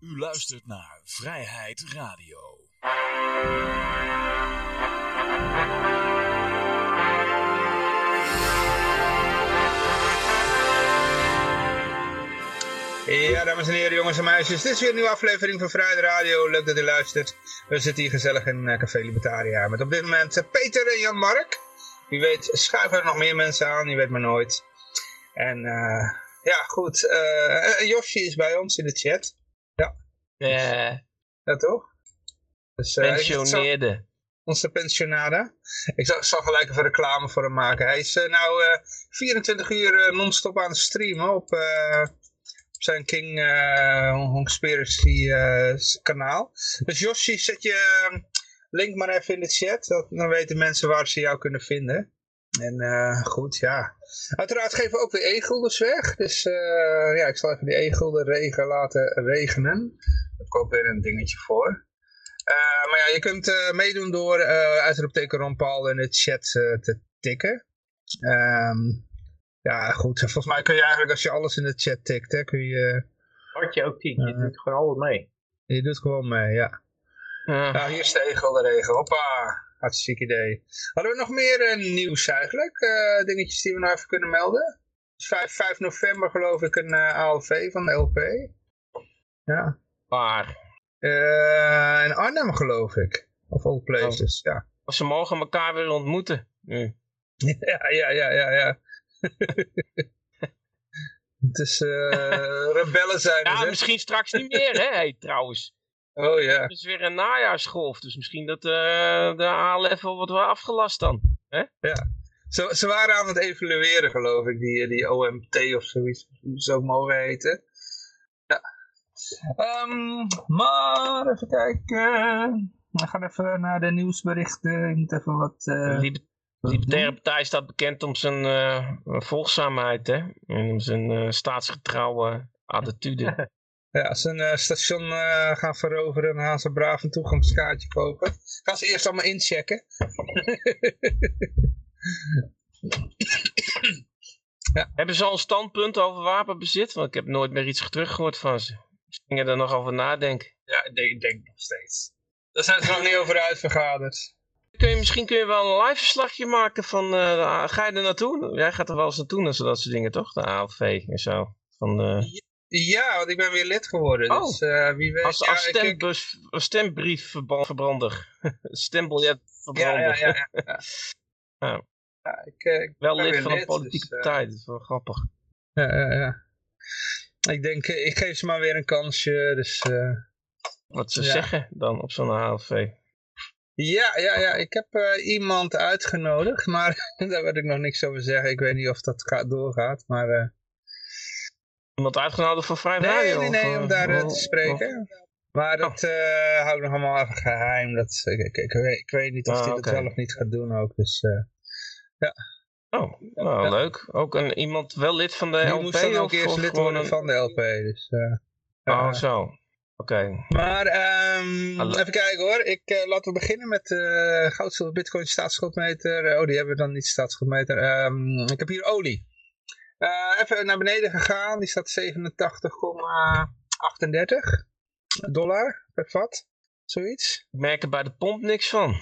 U luistert naar Vrijheid Radio. Ja, dames en heren, jongens en meisjes. Dit is weer een nieuwe aflevering van Vrijheid Radio. Leuk dat u luistert. We zitten hier gezellig in uh, Café Libertaria. Met op dit moment uh, Peter en Jan-Mark. Wie weet schuiven er nog meer mensen aan. Je weet maar nooit. En uh, ja, goed. Yoshi is bij ons in de chat. Ja. Ja. Toch? Dus, Pensioneerde. Onze pensionade. Ik zal, zal, gelijk even reclame voor hem maken. Hij is nou 24 uur non-stop aan het streamen op zijn King uh, Conspiracy uh, kanaal. Dus Yoshi, zet je link maar even in de chat. Dat, dan weten mensen waar ze jou kunnen vinden. En uh, goed, ja. Uiteraard geven we ook weer e-guldens weg. Dus ja, ik zal even die e-gulden regen laten regenen. Daar heb ik ook weer een dingetje voor. maar ja, je kunt meedoen door uitroepteken Ron Paul in de chat te tikken. Um, ja, goed. Volgens mij kun je eigenlijk, als je alles in de chat tikt, hè, kun je... Wat je ook tikt, je doet gewoon altijd mee. Je doet gewoon mee, ja. Nou, hier is de regel. Hoppa. Hartstikke idee. Hadden we nog meer uh, nieuws eigenlijk? Uh, dingetjes die we nou even kunnen melden? 5, 5 november geloof ik een ALV van de LP. Ja. Waar? in Arnhem geloof ik. Of all places, oh. ja. Of ze mogen elkaar weer ontmoeten nu. ja, ja, ja, ja, ja. Het is rebellen zijn. Ja, misschien straks niet meer, hè, hey, trouwens. Oh ja. Het is weer een najaarsgolf, dus misschien dat uh, de A-level wordt wel afgelast dan. Hè? Ja. Ze, ze waren aan het evalueren, geloof ik, die, die OMT of zoiets, hoe ze ook mogen heten. Ja. Um, maar, even kijken. We gaan even naar de nieuwsberichten. Ik moet even wat... Uh... De Libertaire Partij staat bekend om zijn uh, volgzaamheid hè? en om zijn staatsgetrouwe attitude. Ja, als ze een uh, station gaan veroveren, dan gaan ze braaf een toegangskaartje kopen. Gaan ze eerst allemaal inchecken. ja. Hebben ze al een standpunt over wapenbezit? Want ik heb nooit meer iets teruggehoord van ze. Ze gingen er nog over nadenken. Ja, ik denk, nog steeds. Daar zijn ze nog niet over uitvergaderd kun je, misschien kun je wel een live verslagje maken van, uh, ga je er naartoe? Jij gaat er wel eens naartoe naar dat soort dingen, toch? De ALV en zo. Van de... Ja, want ik ben weer lid geworden. Oh. Dus uh, wie weet. Als, ja, als stembus, ik... stembriefverbrander. Stembiljetverbrander. Ja, ja, ja. ja. ja. ja ik, eh, ik wel lid van een politieke dus, partij, dat is wel grappig. Ja, ja, ja. Ik denk, ik geef ze maar weer een kansje, dus... Wat ze zeggen dan op zo'n ALV. Ja, ja, ja. Ik heb uh, iemand uitgenodigd, maar daar wil ik nog niks over zeggen. Ik weet niet of dat gaat, doorgaat, maar... Iemand uitgenodigd voor Vrij nee, Radio? Nee, nee, om daar uh, te spreken. Maar dat oh. hou ik nog allemaal even geheim. Dat, ik, ik, ik, weet, ik weet niet of ah, hij okay. dat wel of niet gaat doen ook, dus ja. Oh, nou, ja. leuk. Ook een, iemand wel lid van de Die LP? moest dan ook eerst lid worden een... van de LP, dus... oh, zo. Oké. Maar um, even kijken hoor. Ik, uh, laten we beginnen met uh, goud, zilver, bitcoin, staatsschuldmeter. oh, die hebben we dan niet, staatsschuldmeter. Um, ik heb hier olie. Uh, even naar beneden gegaan. Die staat 87,38 dollar per vat. Zoiets. Ik merk er bij de pomp niks van.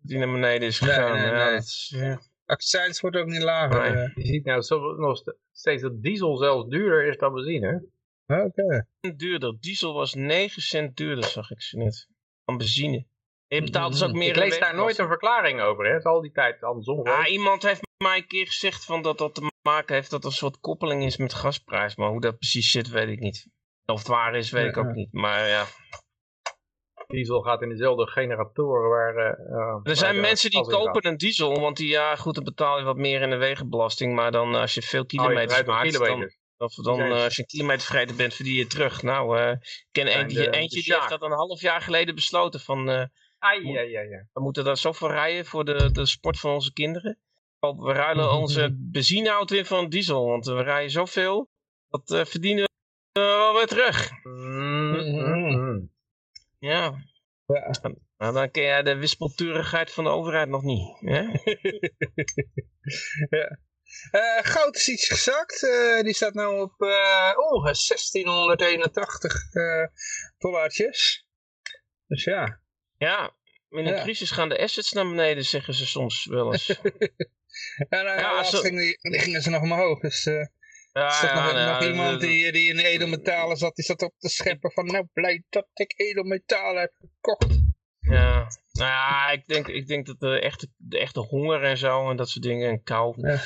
Die naar beneden is gegaan. Nee, nee, ja, nee. Is, ja. Accijns wordt ook niet lager. Nee. Je ziet nou zo, nog steeds dat diesel zelfs duurder is dan benzine. Oké. Okay. Duurder. Diesel was 9 cent duurder, zag ik ze net. Van benzine. Je betaalt dus ook meer Ik lees daar nooit een verklaring over, hè? Het is al die tijd andersom. Ja, iemand heeft mij een keer gezegd van dat dat te maken heeft dat er een soort koppeling is met gasprijs. Maar hoe dat precies zit, weet ik niet. Of het waar is, weet ik ook niet. Maar ja. Diesel gaat in dezelfde generatoren waar... Uh, er zijn mensen die kopen een diesel, want die, ja goed, dan betaal je wat meer in de wegenbelasting. Maar dan als je veel kilometers oh, je maakt, kilometers. Of dan, uh, als je een kilometer vergeten bent, verdien je terug. Nou, uh, ik ken eentje, de, eentje de die heeft dat een half jaar geleden besloten. Van, Ai, ja, ja, ja. We moeten daar zoveel rijden voor de, de sport van onze kinderen. We ruilen onze benzineauto in van diesel. Want we rijden zoveel. Dat uh, verdienen we wel weer terug. Mm-hmm. Ja. ja. Nou, dan ken jij de wispelturigheid van de overheid nog niet. Hè? ja. goud is iets gezakt. die staat nu op oh, 1681 dollartjes. Dus ja. Ja, in een crisis gaan de assets naar beneden, zeggen ze soms wel eens. ja, nou, ja, zo... gingen, gingen ze nog omhoog. Dus uh, ja, is nog, nou, nog iemand die, die in edelmetalen zat, die zat op te scheppen van nou blij dat ik edelmetalen heb gekocht. Ja, nou ja, ik denk, ik denk dat de echte, de echte honger en zo en dat soort dingen en kou, ja.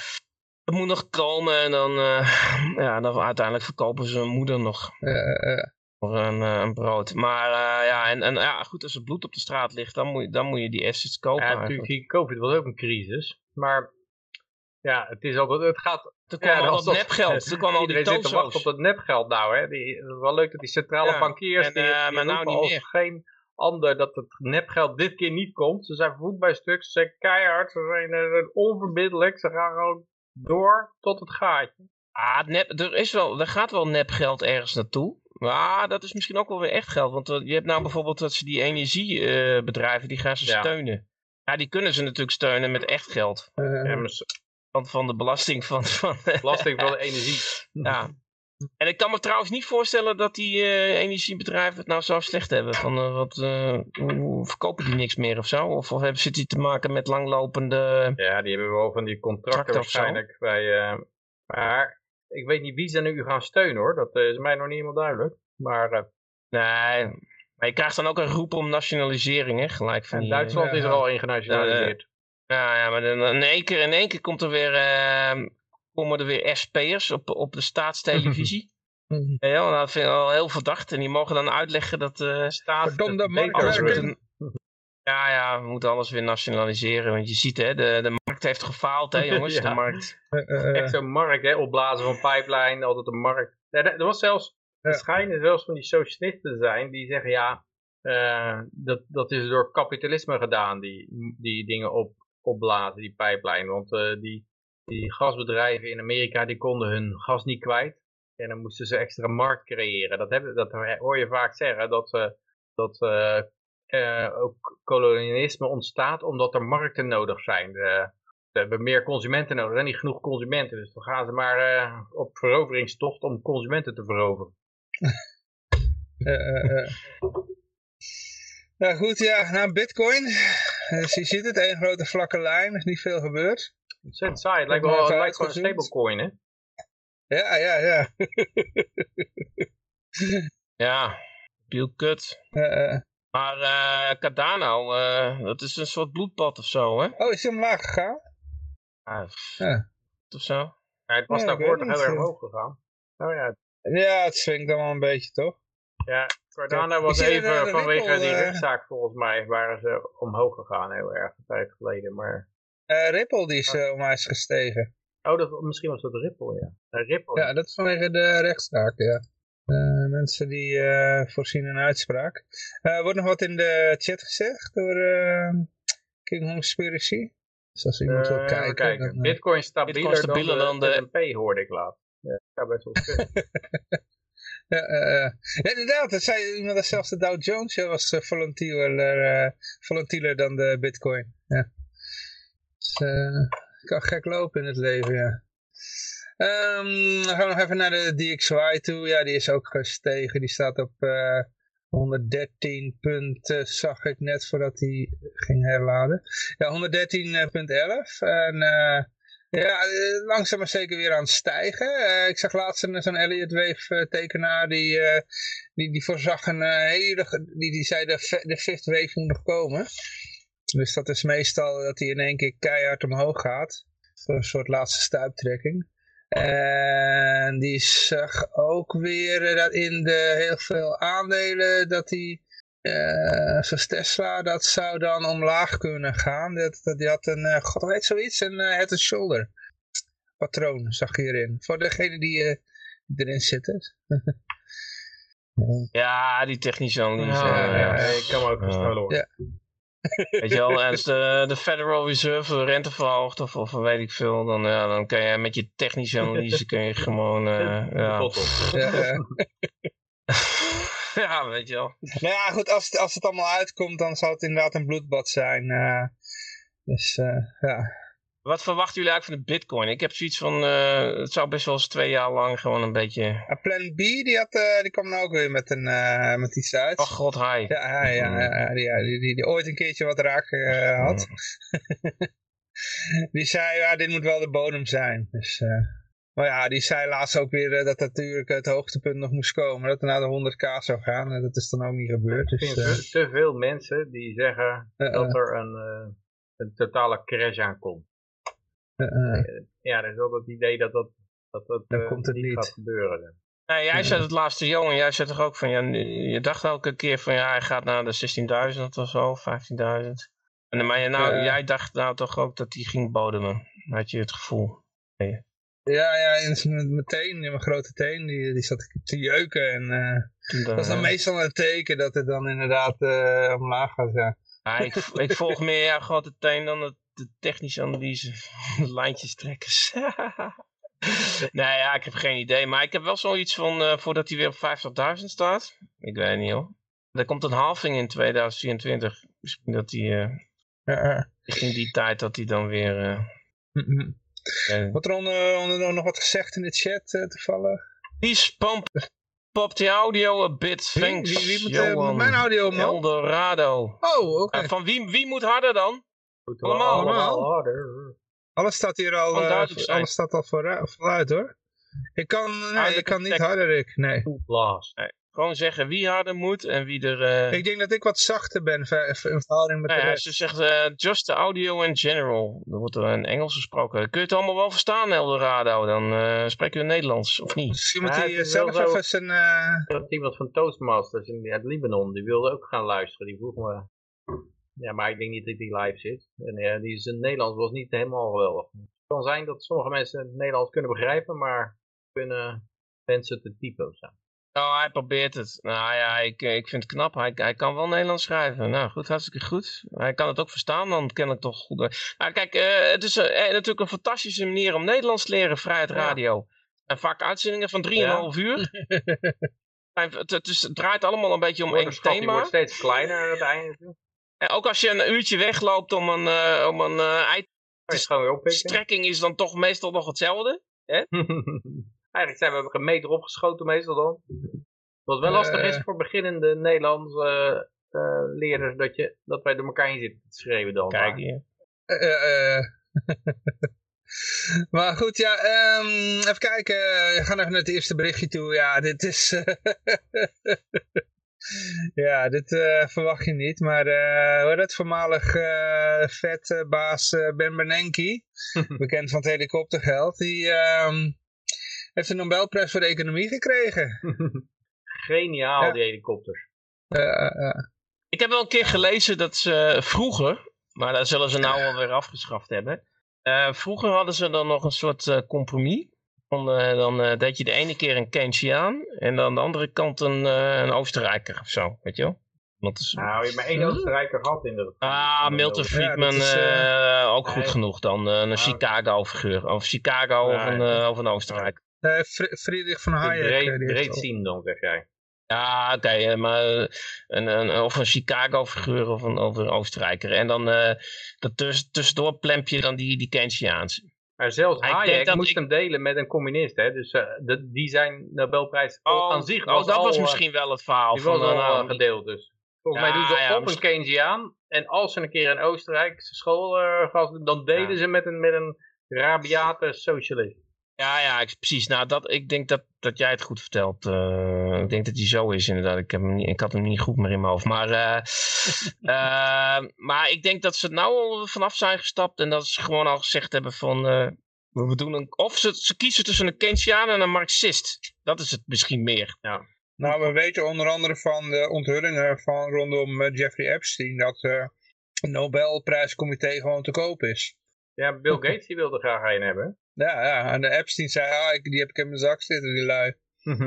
dat moet nog komen en dan, uh, ja, dan uiteindelijk verkopen ze hun moeder nog. Uh, voor een, uh, een, brood. Maar uh, ja, en, en ja, goed, als er bloed op de straat ligt, dan moet je, dan moet je die assets kopen. Ja, natuurlijk, COVID was ook een crisis. Maar ja, het is ook, het gaat... Er kwam al dat nepgeld, er kwam al die zit te wachten op dat nepgeld nou, hè. Die, het is wel leuk dat die centrale ja, bankiers, en, die, uh, die maar nou niet meer. geen ander dat het nepgeld dit keer niet komt. Ze zijn voet bij stuk, ze zijn keihard, ze zijn onverbiddelijk, ze gaan gewoon door tot het gaatje. Ah, nep, er, is wel, er gaat wel nepgeld ergens naartoe. Maar dat is misschien ook wel weer echt geld. Want je hebt nou bijvoorbeeld dat ze die energiebedrijven, die gaan ze steunen. Ja, die kunnen ze natuurlijk steunen met echt geld. Uh, van, van de belasting van... van belasting van de energie. ja. En ik kan me trouwens niet voorstellen dat die uh, energiebedrijven het nou zo slecht hebben. Van, uh, wat, uh, hoe verkopen die niks meer of zo? Of, of hebben, zit die te maken met langlopende... Ja, die hebben wel van die contracten waarschijnlijk. Bij, maar ik weet niet wie ze nu gaan steunen hoor. Dat is mij nog niet helemaal duidelijk. Maar, nee, maar je krijgt dan ook een roep om nationalisering, hè? Gelijk van en Duitsland is er al in genationaliseerd. Ja, ja, maar dan, in, één keer, in één keer komt er weer, uh, komen er weer SP'ers op, op de staatstelevisie. ja, dat vind ik wel heel verdacht. En die mogen dan uitleggen dat de uh, staat... Verdomde ja, ja, we moeten alles weer nationaliseren. Want je ziet, hè, de, de markt heeft gefaald, hè jongens. ja. De markt. Echt zo'n markt, hè. Opblazen van pipeline, altijd een markt. er was zelfs, ja. er schijnen zelfs van die socialisten te zijn die zeggen, ja, uh, dat, dat is door kapitalisme gedaan, die, die dingen op, opblazen, die pipeline. Want uh, die, die gasbedrijven in Amerika, die konden hun gas niet kwijt. En dan moesten ze extra markt creëren. Dat, hebben, dat hoor je vaak zeggen, dat, uh, dat uh, ook kolonialisme ontstaat omdat er markten nodig zijn. we hebben meer consumenten nodig, er zijn niet genoeg consumenten. Dus dan gaan ze maar op veroveringstocht om consumenten te veroveren. nou goed, ja, nou bitcoin. Dus je ziet het, één grote vlakke lijn, er is niet veel gebeurd. Ontzettend saai, het lijkt wel, het lijkt gewoon een stablecoin hè? Ja, ja, ja. ja, piel kut. Maar uh, Cardano, dat is een soort bloedbad of zo, hè? Oh, is hij omlaag gegaan? Ah, ja. Of zo? Ja, het was ja, daarvoor toch heel erg hoog gegaan. Oh ja. Ja, het swingt dan wel een beetje, toch? Ja, Cardano was even vanwege die rechtszaak volgens mij, waren ze omhoog gegaan heel erg een tijd geleden, maar... Uh, Ripple die is uh, omlaag gestegen. Oh, dat, misschien was dat Ripple, ja. Ripple. Ja, dat is vanwege de rechtszaak, ja. Uh, mensen die uh, voorzien een uitspraak. Uh, wordt nog wat in de chat gezegd door King Conspiracy? Dus als iemand wil kijken. kijken. Dan, Bitcoin stabieler, Bitcoin dan, dan, de, de hoorde ik laat. Ja, dat best wel ja, ja, inderdaad, dat zei iemand zelfs de Dow Jones was volantieler, volantieler dan de Bitcoin. Ja. Dus, kan gek lopen in het leven, ja. Um, dan gaan we nog even naar de DXY toe. Ja, die is ook gestegen. Die staat op uh, 113 punten, zag ik net voordat hij ging herladen. Ja, 113.11. En uh, ja, langzaam maar zeker weer aan het stijgen. Uh, ik zag laatst zo'n Elliott Wave tekenaar die, uh, die, die voorzag een hele... Die, die zei de, de fifth wave moet nog komen. Dus dat is meestal dat hij in één keer keihard omhoog gaat. Een soort laatste stuiptrekking. En die zag ook weer dat in de heel veel aandelen dat die, uh, zoals Tesla, dat zou dan omlaag kunnen gaan. Dat, dat, die had een, uh, god weet zoiets, een uh, head and shoulder patroon zag je hierin. Voor degene die uh, erin zitten. ja, die technische analyse. Ja, ja, ik kan me ook versnellen Ja. Weet je wel, als de, de Federal Reserve de rente verhoogt of, of weet ik veel, dan, ja, dan kan je met je technische analyse kun je gewoon... Uh, ja. Ja, weet je wel. Nou ja, goed, als het, als het allemaal uitkomt, dan zal het inderdaad een bloedbad zijn. Uh, dus uh, ja. Wat verwachten jullie eigenlijk van de bitcoin? Ik heb zoiets van, uh, het zou best wel eens twee jaar lang gewoon een beetje... Plan B, die, had, die kwam nou ook weer met, een, met die site. Oh god, hi. Ja, ja, ja, die, die, die, ooit een keertje wat raak had. die zei, ja, dit moet wel de bodem zijn. Dus, maar ja, die zei laatst ook weer dat natuurlijk het hoogtepunt nog moest komen. Dat er naar de 100k zou gaan. En dat is dan ook niet gebeurd. Dus, er zijn te veel mensen die zeggen dat er een, een totale crash aankomt. Uh, ja, dat is wel het idee dat dat, dat, dat dan komt het niet, niet gaat gebeuren. Nee, jij zei het laatste jongen, jij zei toch ook van, ja, je dacht elke keer van, ja, hij gaat naar de 16.000 of zo, 15.000. En maar nou, uh, jij dacht nou toch ook dat hij ging bodemen, had je het gevoel. Nee. Ja, ja, in mijn teen, in mijn grote teen, die, die zat te jeuken. En uh, dat is dan meestal een teken dat het dan inderdaad uh, omlaag gaat. Ja. ik, ik volg meer jouw grote teen dan de technische analyse van lijntjes trekkers. nee, ja, ik heb geen idee. Maar ik heb wel zoiets van, uh, voordat hij weer op 50.000 staat. Ik weet niet hoor. Er komt een halving in 2024. Misschien dat hij, uh, uh, in die tijd dat hij dan weer... Mm -hmm. Wat er onder, onder, nog wat gezegd in de chat toevallig? Please pump, pop the audio a bit, thanks. Wie, wie, wie moet, mijn audio, man? Eldorado. Oh, oké. Okay. van wie, wie moet harder dan? Allemaal, allemaal. Alles staat hier al, uh, alles staat al vooruit hoor. Ik kan, nee, ik kan niet harder, ik. Nee. nee. Gewoon zeggen wie harder moet en wie er... Uh... Ik denk dat ik wat zachter ben in verhouding met nee, de rest. Ze zegt uh, just the audio in general. Er wordt er in Engels gesproken. Kun je het allemaal wel verstaan, Eldorado? Dan uh, spreken we Nederlands, of niet? Misschien moet hij zelf zo... even zijn... Uh... Iemand van Toastmasters in het Libanon, die wilde ook gaan luisteren. Die vroeg me ja, maar ik denk niet dat die live zit. En ja, die is in Nederlands was niet helemaal geweldig. Het kan zijn dat sommige mensen het Nederlands kunnen begrijpen, maar kunnen mensen te typen zijn. Oh, hij probeert het. Nou ja, ik, ik vind het knap. Hij, hij kan wel Nederlands schrijven. Nou goed, hartstikke goed. Hij kan het ook verstaan, dan ken ik toch goed. Nou, kijk, uh, het is uh, natuurlijk een fantastische manier om Nederlands te leren, Vrijheid Radio. Ja. En vaak uitzendingen van 3,5 ja. uur. het, het, is, het, draait allemaal een beetje om één thema. Het wordt steeds kleiner aan het einde. En ook als je een uurtje wegloopt om een, uh, om een uh, ei te strekking is dan toch meestal nog hetzelfde. Hè? Eigenlijk zijn we een meter opgeschoten meestal dan. Wat wel lastig is voor beginnende Nederlandse uh, leerders, dat, je, dat wij door elkaar in zitten te schreeuwen dan. Kijk hier. maar goed, ja, um, even kijken. We gaan even naar het eerste berichtje toe. Ja, dit is... Ja, dit uh, verwacht je niet, maar uh, dat voormalig uh, vetbaas Ben Bernanke, bekend van het helikoptergeld, die uh, heeft de Nobelprijs voor de economie gekregen. Geniaal, ja. die helikopters. Ik heb wel een keer gelezen dat ze vroeger, maar dat zullen ze nou alweer afgeschaft hebben, vroeger hadden ze dan nog een soort compromis. Dan, uh, dan uh, deed je de ene keer een Keynesiaan en dan de andere kant een, uh, een Oostenrijker of zo, weet je wel? Dat is... Nou, je hebt maar één Oostenrijker gehad in de... Ah, Milton Friedman ja, is, ook goed genoeg dan. een Chicago-figuur. Of Chicago of, een, of een Oostenrijker. Friedrich van Hayek. Breed, breed zien dan, zeg jij. Ja, oké, okay, maar een, een, of een Chicago-figuur of een, of een Oostenrijker. En dan uh, tuss tussendoor plemp je dan die, die Keynesiaanse. Maar zelfs Hayek moest ik... hem delen met een communist, hè? Dus uh, de, die zijn Nobelprijs oh, aan zich oh, was dat al, was misschien wel het verhaal. Die van, was al nou, gedeeld dus. Volgens ja, mij doen ze ja, op misschien... een Keynesiaan. En als ze een keer in Oostenrijk school uh, gaf, dan deden ja. ze met een, met een rabiate socialist. Ja, ja, ik, precies. Nou, dat, ik denk dat, dat jij het goed vertelt. Uh, ik denk dat hij zo is inderdaad. Ik, heb hem niet, ik had hem niet goed meer in mijn hoofd. Maar, uh, uh, maar ik denk dat ze er nou al vanaf zijn gestapt. En dat ze gewoon al gezegd hebben van... we doen een, of ze, ze kiezen tussen een Keynesiaan en een Marxist. Dat is het misschien meer. Ja. Nou, we weten onder andere van de onthullingen van rondom Jeffrey Epstein... dat het Nobelprijscomité gewoon te koop is. Ja, Bill Gates die wilde graag een hebben. Ja, ja, en de Epstein zei, ah, die heb ik in mijn zak zitten, die lui.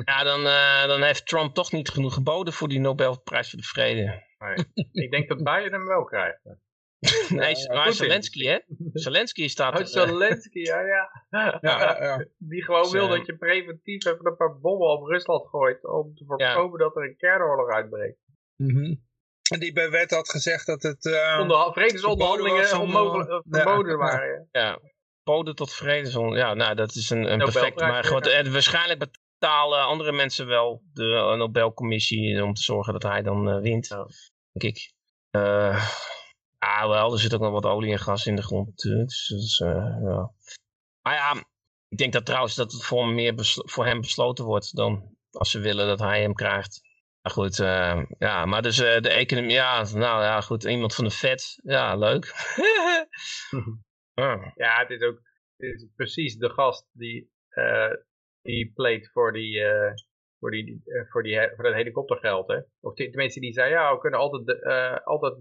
Ja, dan, uh, dan heeft Trump toch niet genoeg geboden voor die Nobelprijs voor de vrede. Nee. ik denk dat Biden hem wel krijgt. nee, ja, maar Zelensky, hè? Zelensky staat er. Oh, Zelensky, ja, ja. ja, ja Die gewoon dus, wil dat je preventief even een paar bommen op Rusland gooit om te voorkomen dat er een kernoorlog uitbreekt. Mm -hmm. die bij wet had gezegd dat het... Uh, Onder, vredesonderhandelingen onmogelijk verboden waren. Ja, poden tot vredesonderhandelingen. Ja, nou dat is een, een perfect... Maar goed, en waarschijnlijk betalen andere mensen wel de Nobelcommissie om te zorgen dat hij dan wint. Denk ik. Uh, ah, wel, er zit ook nog wat olie en gas in de grond natuurlijk. Dus, dus ja. Maar ja, ik denk dat trouwens dat het voor, meer voor hem besloten wordt dan als ze willen dat hij hem krijgt. Maar goed, uh, ja, maar dus uh, de economie, ja, nou ja, goed, iemand van de vet, ja, leuk. Ja, het is ook is precies de gast die, uh, die pleit voor die, voor, die, voor, die, voor dat helikoptergeld, hè. Of tenminste, die zei, ja, we kunnen altijd, altijd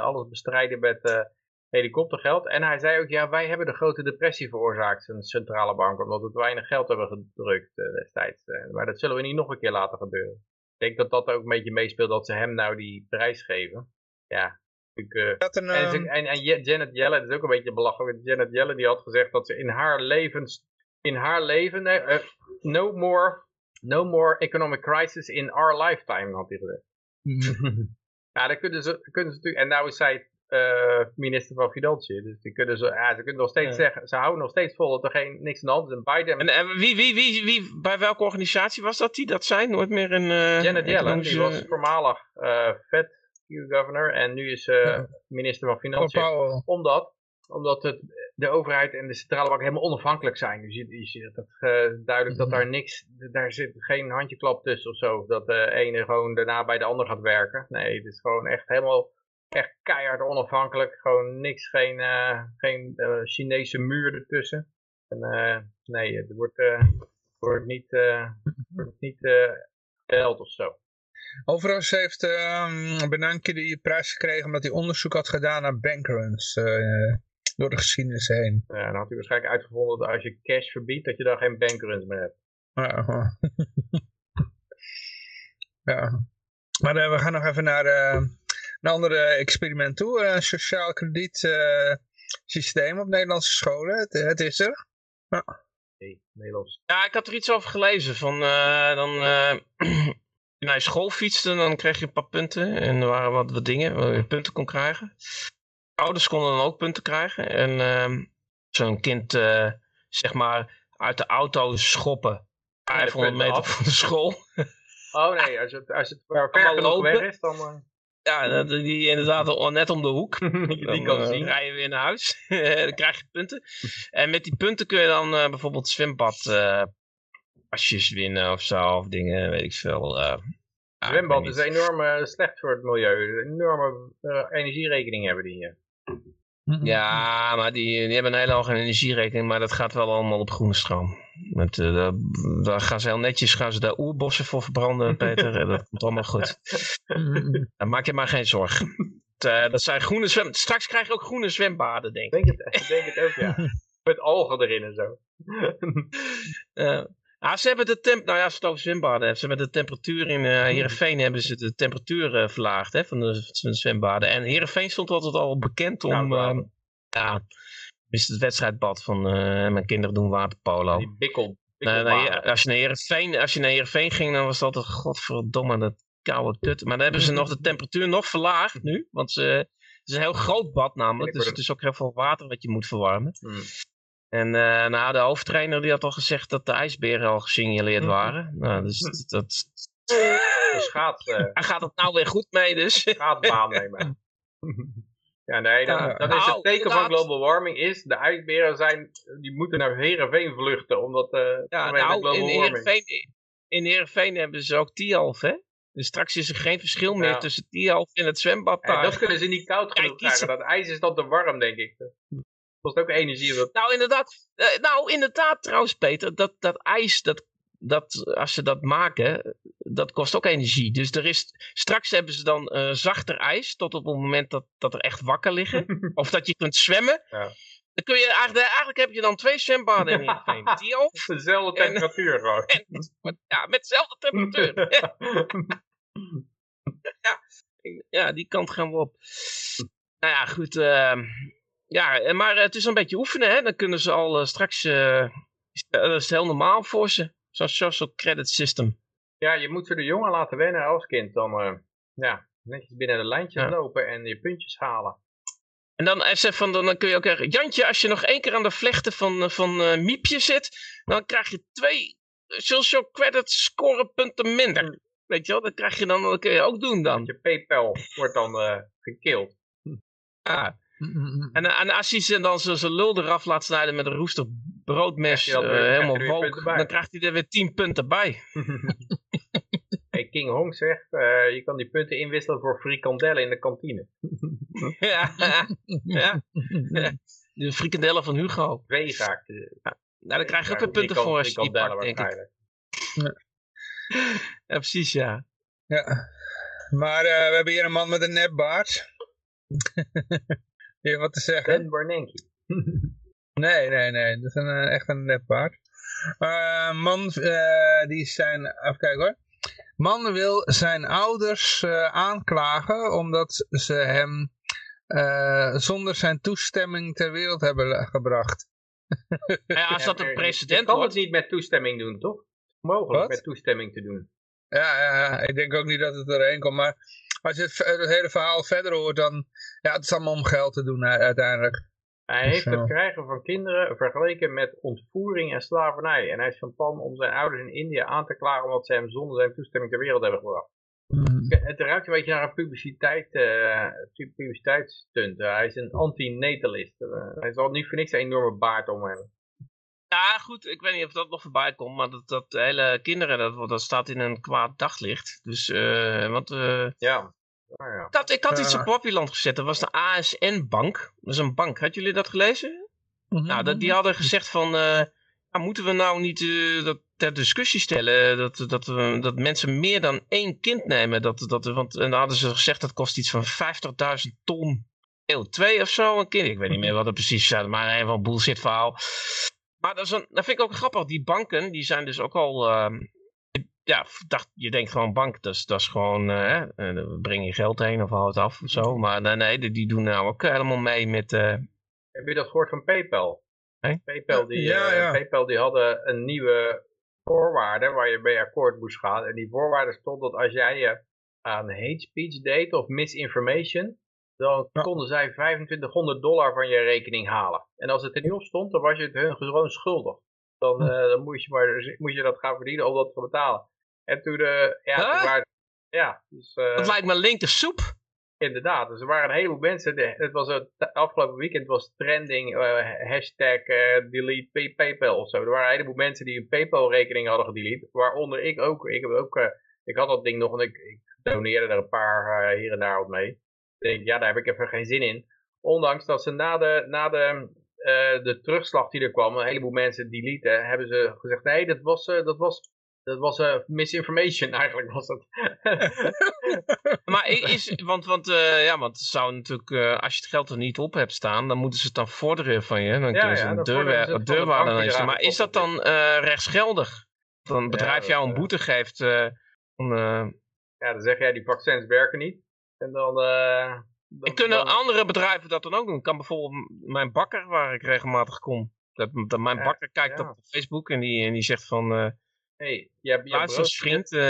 alles bestrijden met helikoptergeld. En hij zei ook, ja, wij hebben de grote depressie veroorzaakt, een centrale bank, omdat we weinig geld hebben gedrukt destijds. maar dat zullen we niet nog een keer laten gebeuren. Ik denk dat dat ook een beetje meespeelt dat ze hem nou die prijs geven. Ja, ik, uh, een, en, en, en, Janet Yellen, dat is ook een beetje belachelijk. Janet Yellen die had gezegd dat ze in haar levens, in haar leven, uh, no more, no more economic crisis in our lifetime, had hij gezegd. ja, dan kunnen ze, kunnen ze natuurlijk, en nou is zij uh, minister van Financiën. Dus die kunnen ze, ja, ze kunnen nog steeds zeggen, ze houden nog steeds vol dat er geen, niks aan de hand is. En Biden... En, en wie, wie, wie, wie, bij welke organisatie was dat die dat zijn? Nooit meer een... Uh, Janet Yellen, die was voormalig uh, Fed governor en nu is uh, minister van Financiën. Omdat, omdat het, de overheid en de centrale bank helemaal onafhankelijk zijn. Dus je, je ziet dat duidelijk dat daar niks, daar zit geen handjeklap tussen of zo. Dat de ene gewoon daarna bij de ander gaat werken. Nee, het is gewoon echt helemaal echt keihard onafhankelijk. Gewoon niks, geen, uh, geen Chinese muur ertussen. En, nee, het wordt, wordt niet, wordt niet geld of zo. Overigens heeft um, Bernanke die prijs gekregen omdat hij onderzoek had gedaan naar bankruns door de geschiedenis heen. Ja, dan had hij waarschijnlijk uitgevonden dat als je cash verbiedt, dat je dan geen bankruns meer hebt. Ja, ja. maar we gaan nog even naar een ander experiment toe. Een sociaal krediet systeem op Nederlandse scholen. Het, het is er. Ja. Nederlands. Ja, ik had er iets over gelezen. Van, dan, naar je school fietste, dan kreeg je een paar punten. En er waren wat, wat dingen waar je punten kon krijgen. Ouders konden dan ook punten krijgen. En uh, zo'n kind, zeg maar, uit de auto schoppen. 500 meter van de school. Oh nee, als het, als het ver genoeg weg is, dan... Ja, die inderdaad net om de hoek. die kan uh, zien. rij je weer naar huis. dan krijg je punten. En met die punten kun je dan bijvoorbeeld zwembad pasjes winnen of zo. Of dingen, weet ik veel. zwembad is enorm slecht voor het milieu. Een enorme energierekening hebben die hier. Ja, maar die, die hebben een hele hoge energierekening, maar dat gaat wel allemaal op groene stroom. Met, uh, daar gaan ze heel netjes gaan ze daar oerbossen voor verbranden, Peter. dat komt allemaal goed. Dan maak je maar geen zorgen. Uh, dat zijn groene zwem... Straks krijg je ook groene zwembaden, denk ik. Denk het, denk het ook, ja. Met algen erin en zo. uh, Ah, ze hebben de temp, nou ja, het over zwembaden hebben, ze hebben de temperatuur in uh, Heerenveen hebben ze de temperatuur uh, verlaagd hè, van, de, van de zwembaden. En Heerenveen stond altijd al bekend om, ja, uh, ja is het wedstrijdbad van mijn kinderen doen waterpolo. Die bikkel, nou, nou, als, je naar Heerenveen, als je naar Heerenveen ging, dan was dat een godverdomme dat koude tut. Maar dan hebben ze nog de temperatuur nog verlaagd nu, want ze, het is een heel groot bad namelijk, dus het is ook heel veel water wat je moet verwarmen. Hmm. En uh, nou, de hoofdtrainer die had al gezegd dat de ijsberen al gesignaleerd mhm. waren. Nou, dus dat... De schaats, uh... Hij gaat het nou weer goed mee dus. Schaatsbaan nemen. Ja, nee, dan, dan is het nou, teken van global warming is, de ijsberen zijn, die moeten naar Heerenveen vluchten, omdat uh, ja, nou, global in Heerenveen, in Heerenveen hebben ze ook Tialf, hè? Dus straks is er geen verschil meer tussen Tialf en het zwembad dat kunnen ze niet koud genoeg krijgen, dat ijs is dan te warm, denk ik kost ook energie. Nou, inderdaad, uh, nou, inderdaad trouwens, Peter. Dat, dat ijs, dat, dat, als ze dat maken, dat kost ook energie. Dus er is, straks hebben ze dan uh, zachter ijs. Tot op het moment dat, dat er echt wakker liggen. of dat je kunt zwemmen. Ja. Dan kun je eigenlijk, eigenlijk heb je dan twee zwembaden in Heerenveen. Dezelfde temperatuur gewoon. ja, met dezelfde temperatuur. ja, ja, die kant gaan we op. Nou ja, goed. Uh, ja, eh, maar het is een beetje oefenen, hè. Dan kunnen ze al uh, straks... Uh, dat is heel normaal voor ze. Zo'n social credit system. Ja, je moet ze de jongen laten wennen als kind. Dan, ja, Netjes binnen de lijntjes lopen en je puntjes halen. En dan, van, dan kun je ook zeggen, Jantje, als je nog één keer aan de vlechten van, van uh, Miepje zit, dan krijg je twee social credit scorepunten minder. Mm. Weet je wel, dat krijg je dan, dat kun je ook doen dan. Je PayPal wordt dan uh, gekild. Ah. En, en als hij ze dan zijn lul eraf laat snijden met een roestig broodmes, uh, helemaal woke, dan krijgt hij er weer 10 punten bij. hey, King Hong zegt, uh, je kan die punten inwisselen voor frikandellen in de kantine. ja, ja, de frikandellen van Hugo. Twee. Ja. Nou, dan krijg je ook weer punten voor als je die pakt, denk ik. Ja. precies, ja. Ja, maar uh, we hebben hier een man met een nepbaard. Je wat te zeggen? Ben Bernanke. nee, nee, nee. Dat is een, eh, echt een nepbaard. Uh, man, uh, die zijn... Even kijken hoor. Man wil zijn ouders uh, aanklagen omdat ze hem zonder zijn toestemming ter wereld hebben gebracht. ja, als dat een president wordt... kan het niet met toestemming doen, toch? Mogelijk met toestemming te doen. Ja, ja, ik denk ook niet dat het erheen komt, maar als je het, het, hele verhaal verder hoort, dan ja, het is allemaal om geld te doen uiteindelijk. Hij heeft het krijgen van kinderen vergeleken met ontvoering en slavernij. En hij is van plan om zijn ouders in India aan te klagen omdat ze hem zonder zijn toestemming ter wereld hebben gebracht. Mm. Het ruikt een beetje naar een publiciteit, uh, publiciteitsstunt. hij is een anti-natalist. Uh, hij zal niet voor niks een enorme baard om hebben. Ja, goed, ik weet niet of dat nog voorbij komt, maar dat, dat hele kinderen, dat, dat staat in een kwaad daglicht. Dus, uh, want... Uh, ja. ja. Ik had, ik had iets op Poppyland gezet, dat was de ASN-bank. Dat is een bank, had jullie dat gelezen? Mm Nou, dat, die hadden gezegd van, uh, moeten we nou niet dat ter discussie stellen, dat, dat, dat mensen meer dan één kind nemen? Dat, dat, want, en dan hadden ze gezegd, dat kost iets van 50.000 ton eeuw 2 of zo, een kind. Ik weet niet meer wat het precies is, maar een van bullshit verhaal. Maar dat, is een, dat vind ik ook grappig. Die banken, die zijn dus ook al... Uh, ja, dacht, je denkt gewoon bank, dat is, dat is gewoon, uh, breng je geld heen of hou het af of zo. Maar nee, nee die, die doen nou ook helemaal mee met... Uh... Heb je dat gehoord van PayPal? Hey? PayPal, die, ja, ja. PayPal die hadden een nieuwe voorwaarde waar je bij akkoord moest gaan. En die voorwaarde stond dat als jij je aan hate speech deed of misinformation, dan konden zij 2500 dollar van je rekening halen. En als het er niet op stond, dan was je het hun gewoon schuldig. Dan, uh, dan moest, je maar, moest je dat gaan verdienen om dat te betalen. En toen, uh, ja, waren, ja dus, uh, dat lijkt me linker soep. Inderdaad, dus er waren een heleboel mensen, het was het afgelopen weekend was trending, hashtag delete Paypal of zo. Er waren een heleboel mensen die een Paypal rekening hadden gedelete, waaronder ik ook. Ik, heb ook, ik had dat ding nog en ik, ik doneerde er een paar hier en daar wat mee denk, ja, daar heb ik even geen zin in. Ondanks dat ze na de, na de, uh, de terugslag die er kwam, een heleboel mensen deleten, hebben ze gezegd, nee, dat was, uh, dat was, dat was uh, misinformation eigenlijk was dat. maar is, want, want, ja, want het zou natuurlijk, als je het geld er niet op hebt staan, dan moeten ze het dan vorderen van je. Dan kunnen ze een deur, deurwaarde Maar is dat dan rechtsgeldig? Dan een bedrijf jou een boete geeft. Dan, ja, dan zeg jij die vaccins werken niet. En dan... Uh, en kunnen andere bedrijven dat dan ook doen? Kan bijvoorbeeld mijn bakker, waar ik regelmatig kom. Dat, dat mijn bakker kijkt op Facebook en die, en die zegt van... Uh, hey, je hebt je vriend... Uh,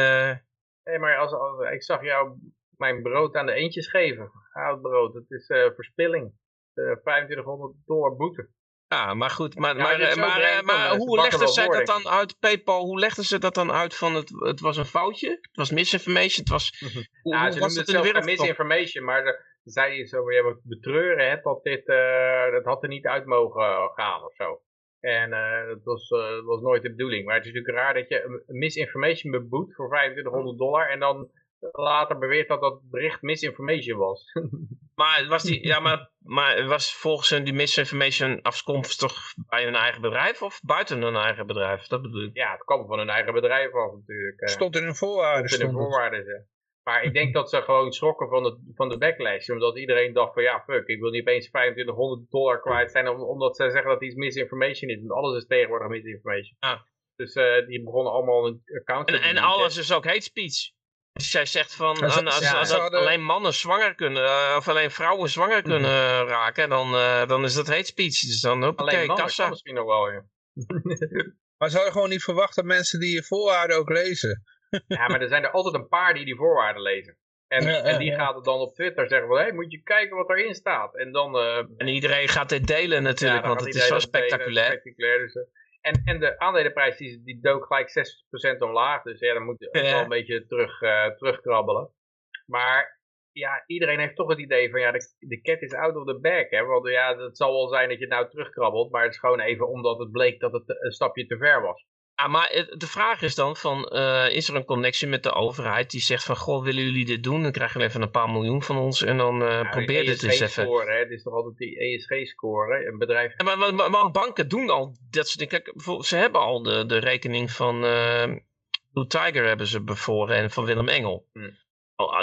hey, maar als, als, ik zag jou mijn brood aan de eentjes geven. Oud brood, dat is verspilling. 2500 dollar boete. Ja, maar goed, maar, maar, maar, maar, maar hoe legden zij dat dan uit, PayPal, hoe legden ze dat dan uit van het, het was een foutje, het was misinformation, het was... hoe, ja, ze noemden het misinformation, maar ze zeiden zo, moet betreuren dat dit, uh, dat had er niet uit mogen gaan of zo. En uh, dat, was, uh, was nooit de bedoeling. Maar het is natuurlijk raar dat je misinformation beboet voor 2500 dollar en dan later beweert dat dat bericht misinformation was. maar, was die, ja, maar, maar was volgens hun die misinformation afkomstig bij hun eigen bedrijf of buiten hun eigen bedrijf? Dat bedoel ik. Ja, het kwam van hun eigen bedrijf af natuurlijk. Stond in hun voorwaarden. Stond in hun voorwaarden, Maar ik denk dat ze gewoon schrokken van de, van de backlash. Omdat iedereen dacht van ja, fuck, ik wil niet opeens 2500 dollar kwijt zijn. omdat ze zeggen dat iets misinformation is. Want alles is tegenwoordig misinformation. Ah. Dus uh, die begonnen allemaal een account En, en alles is ook hate speech. Dus jij zegt van, als, als, alleen mannen zwanger kunnen, uh, of alleen vrouwen zwanger mhm. kunnen uh, raken, dan, uh, dan is dat hate speech. Dus dan, alleen mannen kassa. misschien nog wel, ja. maar zou je gewoon niet verwachten dat mensen die je voorwaarden ook lezen? ja, maar er zijn er altijd een paar die die voorwaarden lezen. En, en die gaat het dan op Twitter zeggen van, hé, hey, moet je kijken wat erin staat. En dan... en iedereen gaat dit delen natuurlijk, want het is zo spectaculair. spectaculair dus, en, en de aandelenprijs die, die dook gelijk 6% omlaag. Dus ja, dan moet je wel een beetje terug, uh, terugkrabbelen. Maar ja, iedereen heeft toch het idee van ja, de, de cat is out of the bag. Hè? Want ja, het zal wel zijn dat je nou terugkrabbelt. Maar het is gewoon even omdat het bleek dat het een stapje te ver was. Ah, maar de vraag is dan van, uh, is er een connectie met de overheid die zegt van, goh, willen jullie dit doen? Dan krijgen we even een paar miljoen van ons en dan uh, ja, probeer dit eens even. Score, hè? Het is toch altijd die ESG-score, een bedrijf. Ja, maar, maar, maar, banken doen al dat soort dingen. Kijk, ze hebben al de, de rekening van uh, Blue Tiger hebben ze bevoren en van Willem Engel. Hm.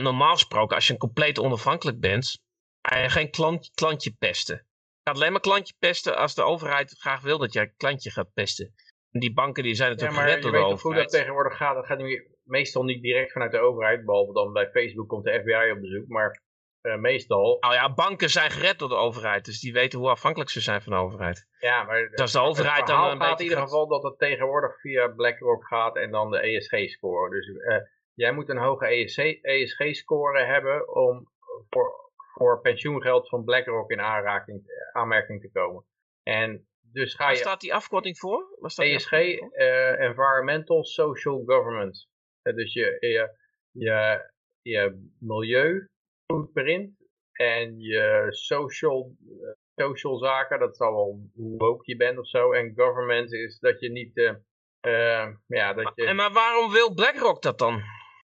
Normaal gesproken, als je een compleet onafhankelijk bent, ga je geen klant, klantje pesten. Je gaat alleen maar klantje pesten als de overheid graag wil dat jij klantje gaat pesten die banken die zijn natuurlijk ja, gered door de overheid. hoe dat tegenwoordig gaat. Dat gaat nu meestal niet direct vanuit de overheid. Behalve dan bij Facebook komt de FBI op bezoek. Maar uh, meestal... Nou ja, banken zijn gered door de overheid. Dus die weten hoe afhankelijk ze zijn van de overheid. Ja, maar dat is de overheid dan een gaat in ieder geval dat het tegenwoordig via BlackRock gaat en dan de ESG-score. Dus uh, jij moet een hoge ESG-score e hebben om voor, voor pensioengeld van BlackRock in aanraking, aanmerking te komen. En dus ga Waar staat die afkorting voor? staat ESG, uh, Environmental Social Government. Uh, dus je, je, je, je milieu footprint en je social, uh, social zaken, dat zal wel hoe woke je bent of zo. En government is dat je niet... Uh, ja, dat je... En maar waarom wil BlackRock dat dan?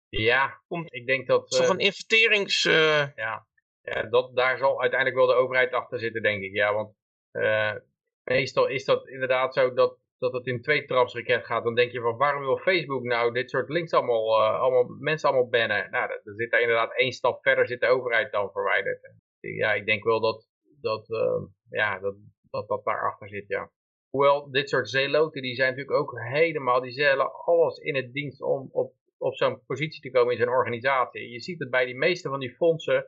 Ja, ik denk dat... Toch een investerings... Ja, ja dat, daar zal uiteindelijk wel de overheid achter zitten, denk ik. Ja, want meestal is dat inderdaad zo dat, dat het in twee trapsraket gaat. Dan denk je van waarom wil Facebook nou dit soort links allemaal, uh, allemaal mensen allemaal bannen? Nou, dan zit daar inderdaad één stap verder zit de overheid dan verwijderd. Ja, ik denk wel dat dat, uh, ja, dat, dat, dat daarachter zit, ja. Hoewel, dit soort zeeloten, die zijn natuurlijk ook helemaal, die zellen alles in het dienst om op, op zo'n positie te komen in zijn organisatie. Je ziet het bij die meeste van die fondsen,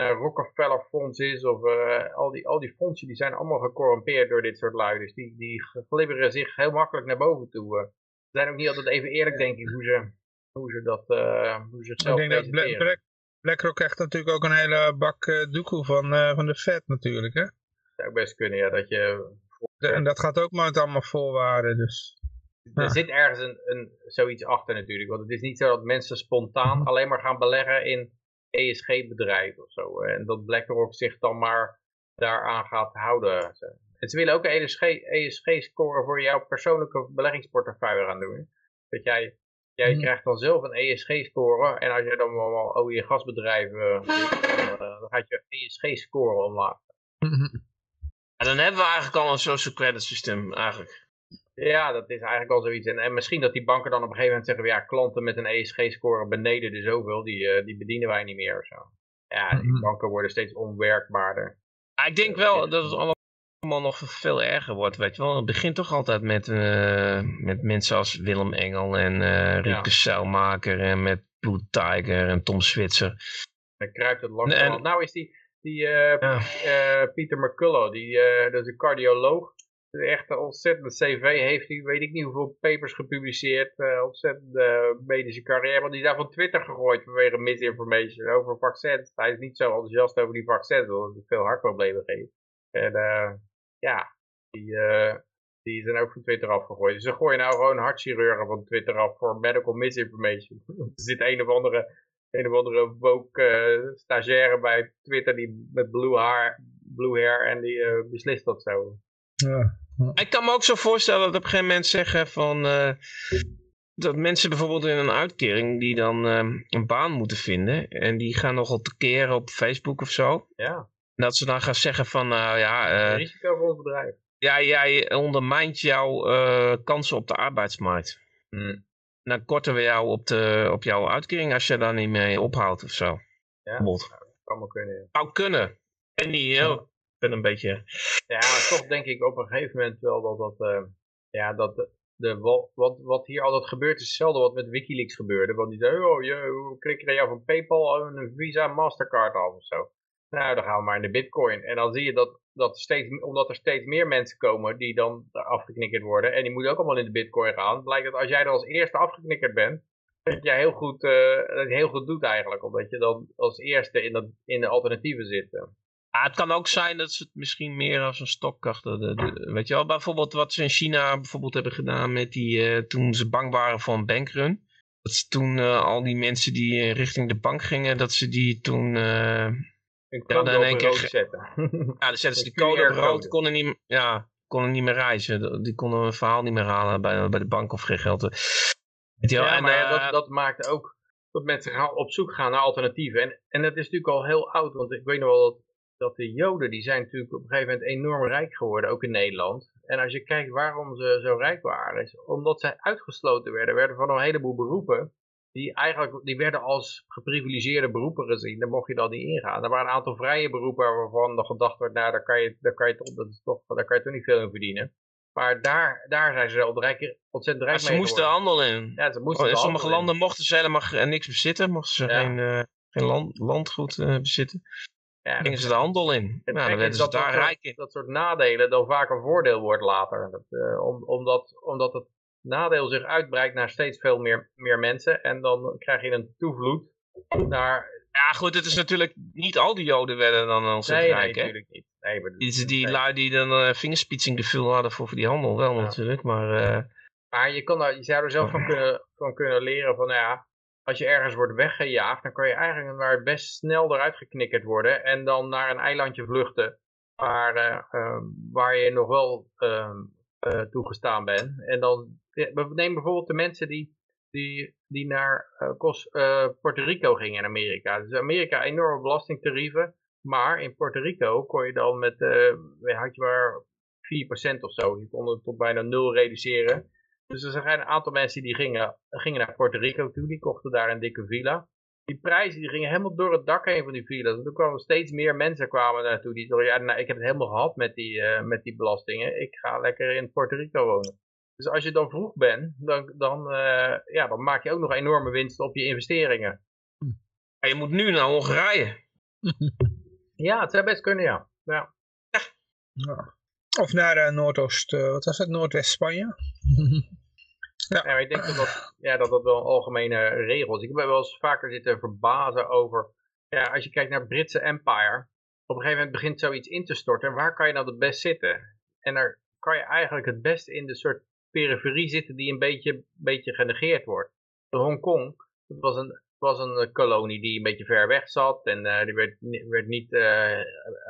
Rockefeller Fonds is, of uh, al, die, al die fondsen, die zijn allemaal gecorrumpeerd door dit soort lui. Dus die, die glibberen zich heel makkelijk naar boven toe. Uh. Ze zijn ook niet altijd even eerlijk, denk ik, hoe ze, hoe ze, dat, hoe ze zichzelf Ik denk dat Black, BlackRock krijgt natuurlijk ook een hele bak uh, doekoe van, van de Fed natuurlijk, hè? Zou best kunnen, ja, dat je... en dat gaat ook maar met allemaal voorwaarden, dus... Er zit ergens een, een, zoiets achter natuurlijk, want het is niet zo dat mensen spontaan alleen maar gaan beleggen in ESG-bedrijf of zo. En dat BlackRock zich dan maar daaraan gaat houden. En ze willen ook een ESG-score voor jouw persoonlijke beleggingsportefeuille gaan doen. Dat jij, jij hmm. krijgt dan zelf een ESG-score. En als je dan allemaal olie- en gasbedrijven dan, uh, dan gaat je ESG-score omlaag. En dan hebben we eigenlijk al een social credit systeem eigenlijk. Ja, dat is eigenlijk al zoiets. En, en misschien dat die banken dan op een gegeven moment zeggen, ja, klanten met een ESG-score beneden de zoveel, die, uh, die bedienen wij niet meer of zo. Ja, die mhm. banken worden steeds onwerkbaarder. ik denk wel dat het allemaal nog veel erger wordt, weet je wel. Het begint toch altijd met, uh, met mensen als Willem Engel en uh, Rieke ja. en met Blue Tiger en Tom Switzer. Dan kruipt het langzaam. Nou is die, die uh, Peter McCullough, die, dat is een cardioloog, echt een ontzettende cv heeft hij, weet ik niet hoeveel papers gepubliceerd, uh, ontzettende medische carrière, want die is daar van Twitter gegooid vanwege misinformation over vaccins. Hij is niet zo enthousiast over die vaccins, omdat het veel hartproblemen geeft. En uh, ja, die, uh, die zijn ook van Twitter afgegooid. Dus ze gooien nou gewoon hartchirurgen van Twitter af voor medical misinformation. er zit een of andere, een of andere woke stagiaire bij Twitter die met blue haar, blue hair en die beslist dat zo. Ja. Ik kan me ook zo voorstellen dat op een gegeven moment zeggen van... Uh, dat mensen bijvoorbeeld in een uitkering die dan uh, een baan moeten vinden. En die gaan nogal keren op Facebook of zo. Ja. En dat ze dan gaan zeggen van, nou ja... Uh, risico voor ons bedrijf. Ja, jij ondermijnt jouw kansen op de arbeidsmarkt. Hmm. Dan korten we jou op, de, op jouw uitkering als je daar niet mee ophoudt of zo. Ja, dat kan maar kunnen. Ja. Zou kunnen. En niet, heel een beetje... Ja, toch denk ik op een gegeven moment wel dat dat... Uh, ja, dat de, wat, wat hier altijd gebeurt is hetzelfde wat met Wikileaks gebeurde. Want die zei, oh, je, klik er jou van Paypal een Visa Mastercard af of zo. Nou, dan gaan we maar in de bitcoin. En dan zie je dat, dat steeds, omdat er steeds meer mensen komen die dan afgeknikkerd worden. En die moeten ook allemaal in de bitcoin gaan. Blijkt dat als jij er als eerste afgeknikkerd bent, dat jij heel goed, uh, dat heel goed doet eigenlijk. Omdat je dan als eerste in, dat, in de alternatieven zit. Ah, het kan ook zijn dat ze het misschien meer als een stokkracht... De, weet je wel, bijvoorbeeld wat ze in China bijvoorbeeld hebben gedaan met die... Uh, toen ze bang waren voor een bankrun. Dat ze toen uh, al die mensen die richting de bank gingen, dat ze die toen... een code op rood zetten. Ja, dan zetten ze die code op rood, konden niet, ja, konden niet meer reizen. Die konden een verhaal niet meer halen bij, bij de bank of geen geld. Ja, maar ja, dat, dat maakt ook dat mensen op zoek gaan naar alternatieven. En, en dat is natuurlijk al heel oud, want ik weet nog wel dat, dat de Joden, die zijn natuurlijk op een gegeven moment enorm rijk geworden, ook in Nederland. En als je kijkt waarom ze zo rijk waren, is omdat zij uitgesloten werden, werden van een heleboel beroepen, die eigenlijk, die werden als geprivilegeerde beroepen gezien, daar mocht je dan niet ingaan. Er waren een aantal vrije beroepen waarvan er gedacht werd, nou daar kan je, daar kan je, dat is toch, daar kan je toch niet veel in verdienen. Maar daar, daar zijn ze rijk, ontzettend rijk mee Ze moesten handel in. Ja, ze moesten oh, in sommige landen mochten ze helemaal niks bezitten. Mochten ze geen, uh, geen land, landgoed uh, bezitten. Ja, gingen ze de handel in. Het nou, dan werden ze daar rijk in. Dat soort nadelen dan vaak een voordeel wordt later. Dat, uh, om, omdat, omdat het nadeel zich uitbreidt naar steeds veel meer, meer mensen. En dan krijg je een toevloed naar... Ja goed, het is natuurlijk niet al die joden werden dan ontzettend nee, rijk. Nee, natuurlijk niet. Nee, maar die, die lui die dan uh, vingerspitsing hadden voor, voor die handel wel natuurlijk, maar... Uh... Maar je, kan daar, je zou er zelf van kunnen, van kunnen leren van, nou ja, als je ergens wordt weggejaagd, dan kan je eigenlijk maar best snel eruit geknikkerd worden en dan naar een eilandje vluchten waar, uh, waar je nog wel ehm, toegestaan bent. En dan, we nemen bijvoorbeeld de mensen die, die, die naar Puerto Rico gingen in Amerika. Dus Amerika enorme belastingtarieven. Maar in Puerto Rico kon je dan met, uh, had je maar 4% of zo. Je kon het tot bijna nul reduceren. Dus er zijn een aantal mensen die gingen, gingen naar Puerto Rico toe. Die kochten daar een dikke villa. Die prijzen die gingen helemaal door het dak heen van die villa's. En toen kwamen steeds meer mensen kwamen naartoe. Die zeiden, ja, nou, ik heb het helemaal gehad met die, uh, met die belastingen. Ik ga lekker in Puerto Rico wonen. Dus als je dan vroeg bent, dan, dan, uh, ja, dan maak je ook nog enorme winst op je investeringen. En je moet nu naar Hongarije. Ja, het zou best kunnen, ja. ja. ja. Of naar uh, Noordoost, wat was het, Noordwest-Spanje? Ja. ja ik denk dat dat, ja, dat dat wel een algemene regel is. Ik heb wel eens vaker zitten verbazen over, ja, als je kijkt naar het Britse Empire, op een gegeven moment begint zoiets in te storten. Waar kan je nou het best zitten? En daar kan je eigenlijk het best in de soort periferie zitten die een beetje, beetje genegeerd wordt. Hongkong, dat was een was een eh, kolonie die een beetje ver weg zat. En uh, die werd, werd niet uh,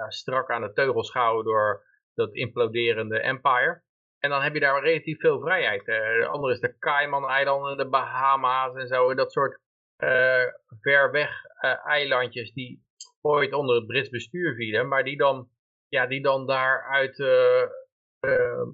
strak aan de teugels gehouden door dat imploderende empire. En dan heb je daar relatief veel vrijheid. de andere is de Cayman-eilanden, de Bahama's en zo. Dat soort ver weg eilandjes die ooit onder het Brits bestuur vielen. Maar die dan, ja, die dan daaruit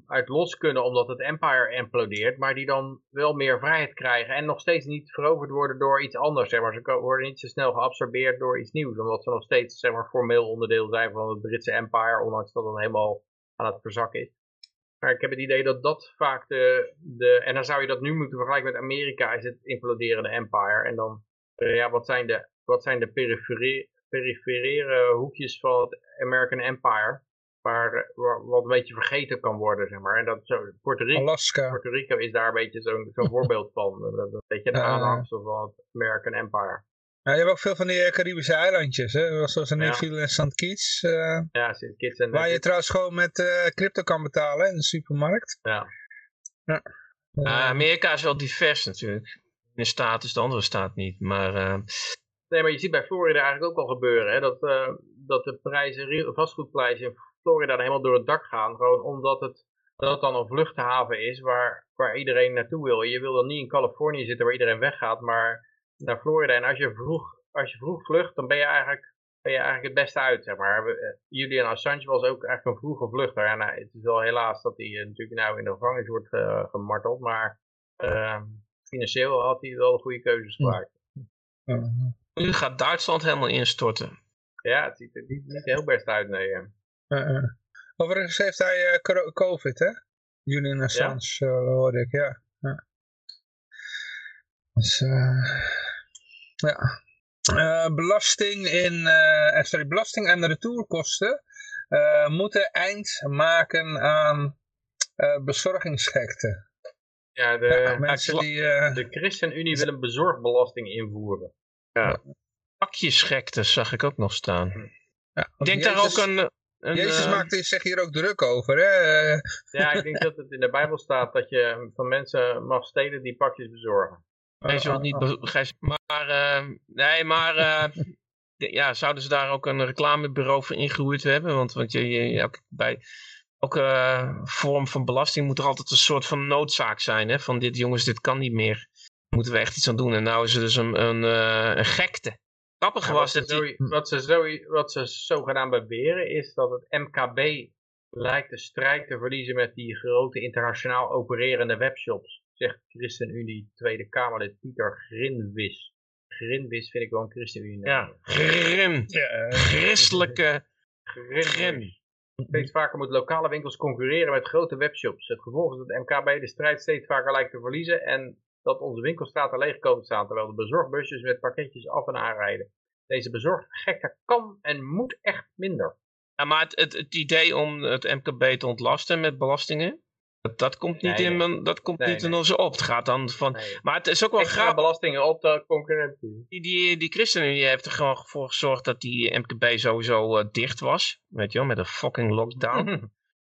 uit los kunnen omdat het empire implodeert, maar die dan wel meer vrijheid krijgen en nog steeds niet veroverd worden door iets anders. Zeg maar. Ze worden niet zo snel geabsorbeerd door iets nieuws, omdat ze nog steeds zeg maar, formeel onderdeel zijn van het Britse empire, ondanks dat het helemaal aan het verzakken is. Maar ik heb het idee dat dat vaak de, de en dan zou je dat nu moeten vergelijken met Amerika, is het imploderende empire. En dan, uh, ja, wat zijn de, wat zijn de perifere hoekjes van het American empire? waar, wat een beetje vergeten kan worden, zeg maar. En dat zo, Puerto Rico, Alaska. Puerto Rico is daar een beetje zo'n zo voorbeeld van. Een beetje een aanhangsel van het American Empire. Ja, je hebt ook veel van die eh, Caribische eilandjes, hè? zoals in ja. en St. Kitts. Uh, ja, St. Kitts en... Waar je trouwens gewoon met uh, crypto kan betalen in de supermarkt. Ja. ja. Uh, Amerika is wel divers natuurlijk. De staat is de andere staat niet, maar... Nee, maar je ziet bij Florida eigenlijk ook al gebeuren, hè? Dat, dat de prijzen, vastgoedprijzen Florida helemaal door het dak gaan. Gewoon omdat het, dat het dan een vluchthaven is waar, waar iedereen naartoe wil. Je wil dan niet in Californië zitten waar iedereen weggaat, maar naar Florida. En als je vroeg, als je vroeg vlucht, dan ben je eigenlijk, ben je eigenlijk het beste uit, zeg maar. Eh, Julian Assange was ook eigenlijk een vroege vluchter. Ja, nou, het is wel helaas dat hij eh, natuurlijk nou in de gevangenis wordt gemarteld, maar uh, financieel had hij wel goede keuzes gemaakt. Nu gaat Duitsland helemaal instorten. Ja, het ziet er niet, niet heel best uit, nee. Uh, overigens heeft hij uh, COVID, hè? Julian Assange, ja? uh, hoorde ik, ja. ja. Dus, ja. belasting, in, sorry, belasting en retourkosten moeten eind maken aan bezorgingsgekte. Ja, de, mensen die, uh... de ChristenUnie wil een bezorgbelasting invoeren. Ja. Pakjesgekte zag ik ook nog staan. Hm. Ja, ik denk daar ook een... een Jezus uh... maakt zich hier ook druk over, hè? Ja, ik denk dat het in de Bijbel staat dat je van mensen mag stelen die pakjes bezorgen. Je wat niet, maar, uh, nee, maar ja, zouden ze daar ook een reclamebureau voor ingehuurd hebben? Want, want je, je, bij elke uh, vorm van belasting moet er altijd een soort van noodzaak zijn. Hè? Van dit jongens, dit kan niet meer. Moeten we echt iets aan doen. En nou is er dus een, een, uh, een gekte. Grappig ja, was dat... Die... Wat, ze zo, wat ze zogenaamd beweren is dat het MKB lijkt de strijd te verliezen met die grote internationaal opererende webshops. Zegt ChristenUnie Tweede Kamerlid Pieter Grinwis. Grinwis vind ik wel een ChristenUnie. Ja, Grin. Ja, Christelijke Grin. Steeds vaker moeten lokale winkels concurreren met grote webshops. Het gevolg is dat MKB de strijd steeds vaker lijkt te verliezen en dat onze winkelstraten leeg komen te staan, terwijl de bezorgbusjes met pakketjes af en aanrijden. Deze bezorggekte kan en moet echt minder. Ja, maar het, het, het idee om het MKB te ontlasten met belastingen, dat, dat komt niet, in, mijn, dat komt niet in onze op. Het gaat dan van... Maar het is ook wel grappig. belastingen op de concurrentie. Die, die, die ChristenUnie heeft er gewoon voor gezorgd dat die MKB sowieso uh, dicht was. Weet je wel, met een fucking lockdown.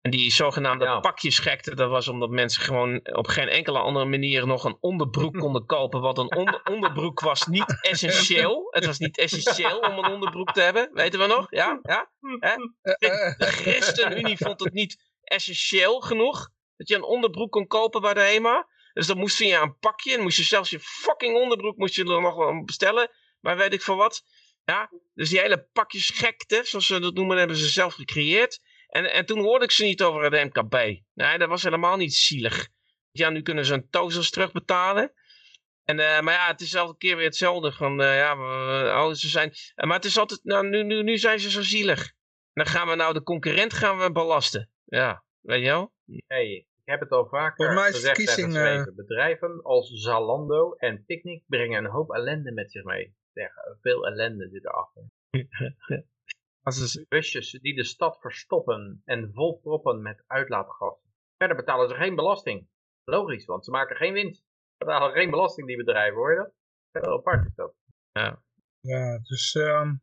en die zogenaamde ja. pakjesgekte, dat was omdat mensen gewoon op geen enkele andere manier nog een onderbroek konden kopen. Want een onder, onderbroek was niet essentieel. Het was niet essentieel om een onderbroek te hebben. Weten we nog? Ja? ja? Hè? De ChristenUnie vond het niet essentieel genoeg dat je een onderbroek kon kopen bij de HEMA. Dus dan moest je een pakje. En moest je zelfs je fucking onderbroek moest je er nog wel bestellen. Maar weet ik van wat. Ja, dus die hele pakjes gekte, zoals ze dat noemen, hebben ze zelf gecreëerd. En, en toen hoorde ik ze niet over het MKB. Nee, dat was helemaal niet zielig. Ja, nu kunnen ze een tozels terugbetalen. En, uh, maar ja, het is elke keer weer hetzelfde. Van, uh, ja, oh, ze zijn, uh, maar het is altijd, nou, nu, nu, nu zijn ze zo zielig. Dan gaan we nou de concurrent gaan we belasten. Ja, weet je wel? Hey, heb het al vaker gezegd en geschreven. Bedrijven als Zalando en Picnic brengen een hoop ellende met zich mee. Zeggen, veel ellende zit erachter. Als Busjes die de stad verstoppen en volproppen met uitlaatgassen. Verder betalen ze geen belasting. Logisch, want ze maken geen winst. Ze betalen geen belasting, die bedrijven, hoor je dat? Heel apart is dat. Ja, ja dus... Um...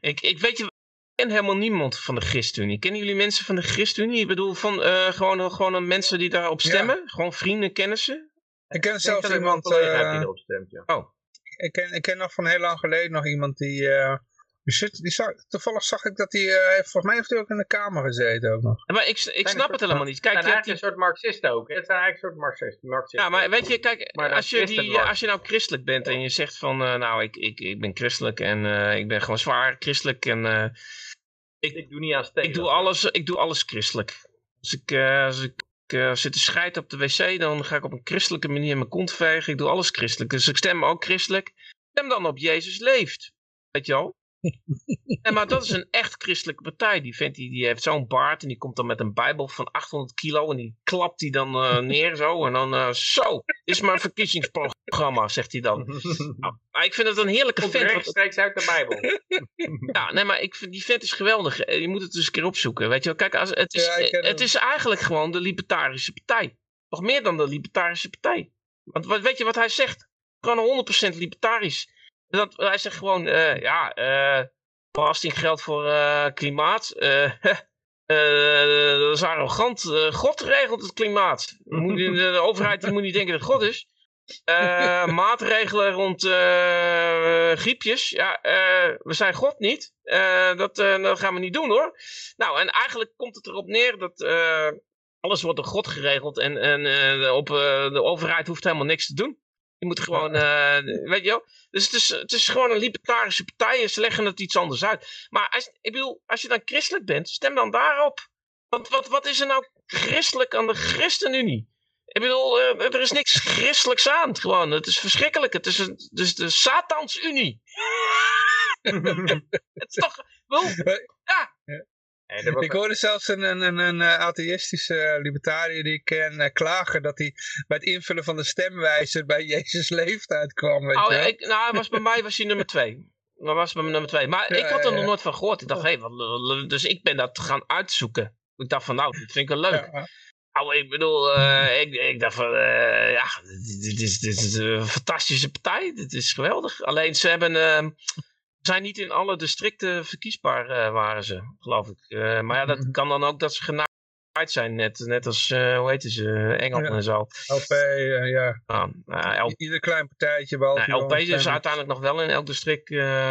Ik, ik weet je, ken helemaal niemand van de ChristenUnie. Kennen jullie mensen van de ChristenUnie? Ik bedoel, van, uh, gewoon, gewoon mensen die daarop stemmen? Gewoon vrienden, kennissen? Ik ken zelfs iemand... Uh, die erop stemt, ja. Oh. Ik ken, ik ken nog van heel lang geleden nog iemand die... Uh, die zit, die zag, toevallig zag ik dat hij, uh, volgens mij heeft hij ook in de Kamer gezeten ook nog. maar ik, ik snap het helemaal niet. Kijk, het zijn eigenlijk een soort Marxisten ook. Het zijn eigenlijk een soort Marxisten. Marxisten. Ja, maar weet je, kijk, als je, die, als je nou christelijk bent en je zegt van, uh, nou, ik, ik, ik ben christelijk en uh, ik ben gewoon zwaar christelijk en ik, ik doe niet aan stelen. Ik doe alles, ik doe alles christelijk. Als ik, uh, als ik uh, zit te scheiden op de wc, dan ga ik op een christelijke manier mijn kont vegen. Ik doe alles christelijk. Dus ik stem ook christelijk. Stem dan op Jezus leeft. Weet je wel? En maar dat is een echt christelijke partij. Die, vindt, die, die heeft zo'n baard en die komt dan met een bijbel van 800 kilo en die klapt die dan uh, neer zo. En dan uh, zo, is mijn verkiezingsprogramma, zegt hij dan. nou, maar ik vind het een heerlijke komt vent. rechtstreeks uit de bijbel. ja, nee, maar ik vind, die vent is geweldig. Eh, je moet het dus een keer opzoeken. Weet je wel, kijk, als, het, is, ja, het is eigenlijk gewoon de libertarische partij. Nog meer dan de libertarische partij. Want weet je wat hij zegt? Gewoon 100% libertarisch. Dat, hij zegt gewoon, uh, ja, uh, belastinggeld voor uh, klimaat. dat is arrogant. God regelt het klimaat. Moet, de overheid die moet niet denken dat God is. maatregelen rond griepjes. Ja, we zijn God niet. dat, dat gaan we niet doen hoor. Nou, en eigenlijk komt het erop neer dat alles wordt door God geregeld. En, en op, de overheid hoeft helemaal niks te doen. Je moet gewoon, uh, weet je wel. Dus het is, het is gewoon een libertarische partij en ze leggen het iets anders uit. Maar als, ik bedoel, als je dan christelijk bent, stem dan daarop. Want wat, wat is er nou christelijk aan de ChristenUnie? Ik bedoel, uh, er is niks christelijks aan. Gewoon, het is verschrikkelijk. Het is, een, het is de Satansunie. het is toch, wel, ja, ik hoorde zelfs een, een, een, een eh, atheïstische eh, libertariër die ik ken uh, klagen dat hij bij het invullen van de stemwijzer bij Jezus leeftijd kwam. Weet oh, ik, nou, was bij mij was hij nummer twee. Maar was bij nummer twee. Maar ik had er nog nooit van gehoord. Ik dacht, hé, hey, dus ik ben dat gaan uitzoeken. Ik dacht van, nou, dat vind ik wel leuk. Nou, ik bedoel, uh, ik, ik, dacht van, uh, ja, dit is, dit is een fantastische partij. Dit is geweldig. Alleen ze hebben, uh, zijn niet in alle districten verkiesbaar, waren ze, geloof ik. maar ja, dat mhm. kan dan ook dat ze genaaid zijn, net, net als, hoe heet ze, Engeland en zo. LP, ja. Ah, Ieder klein partijtje. Behalve LP is uiteindelijk nog wel in elk district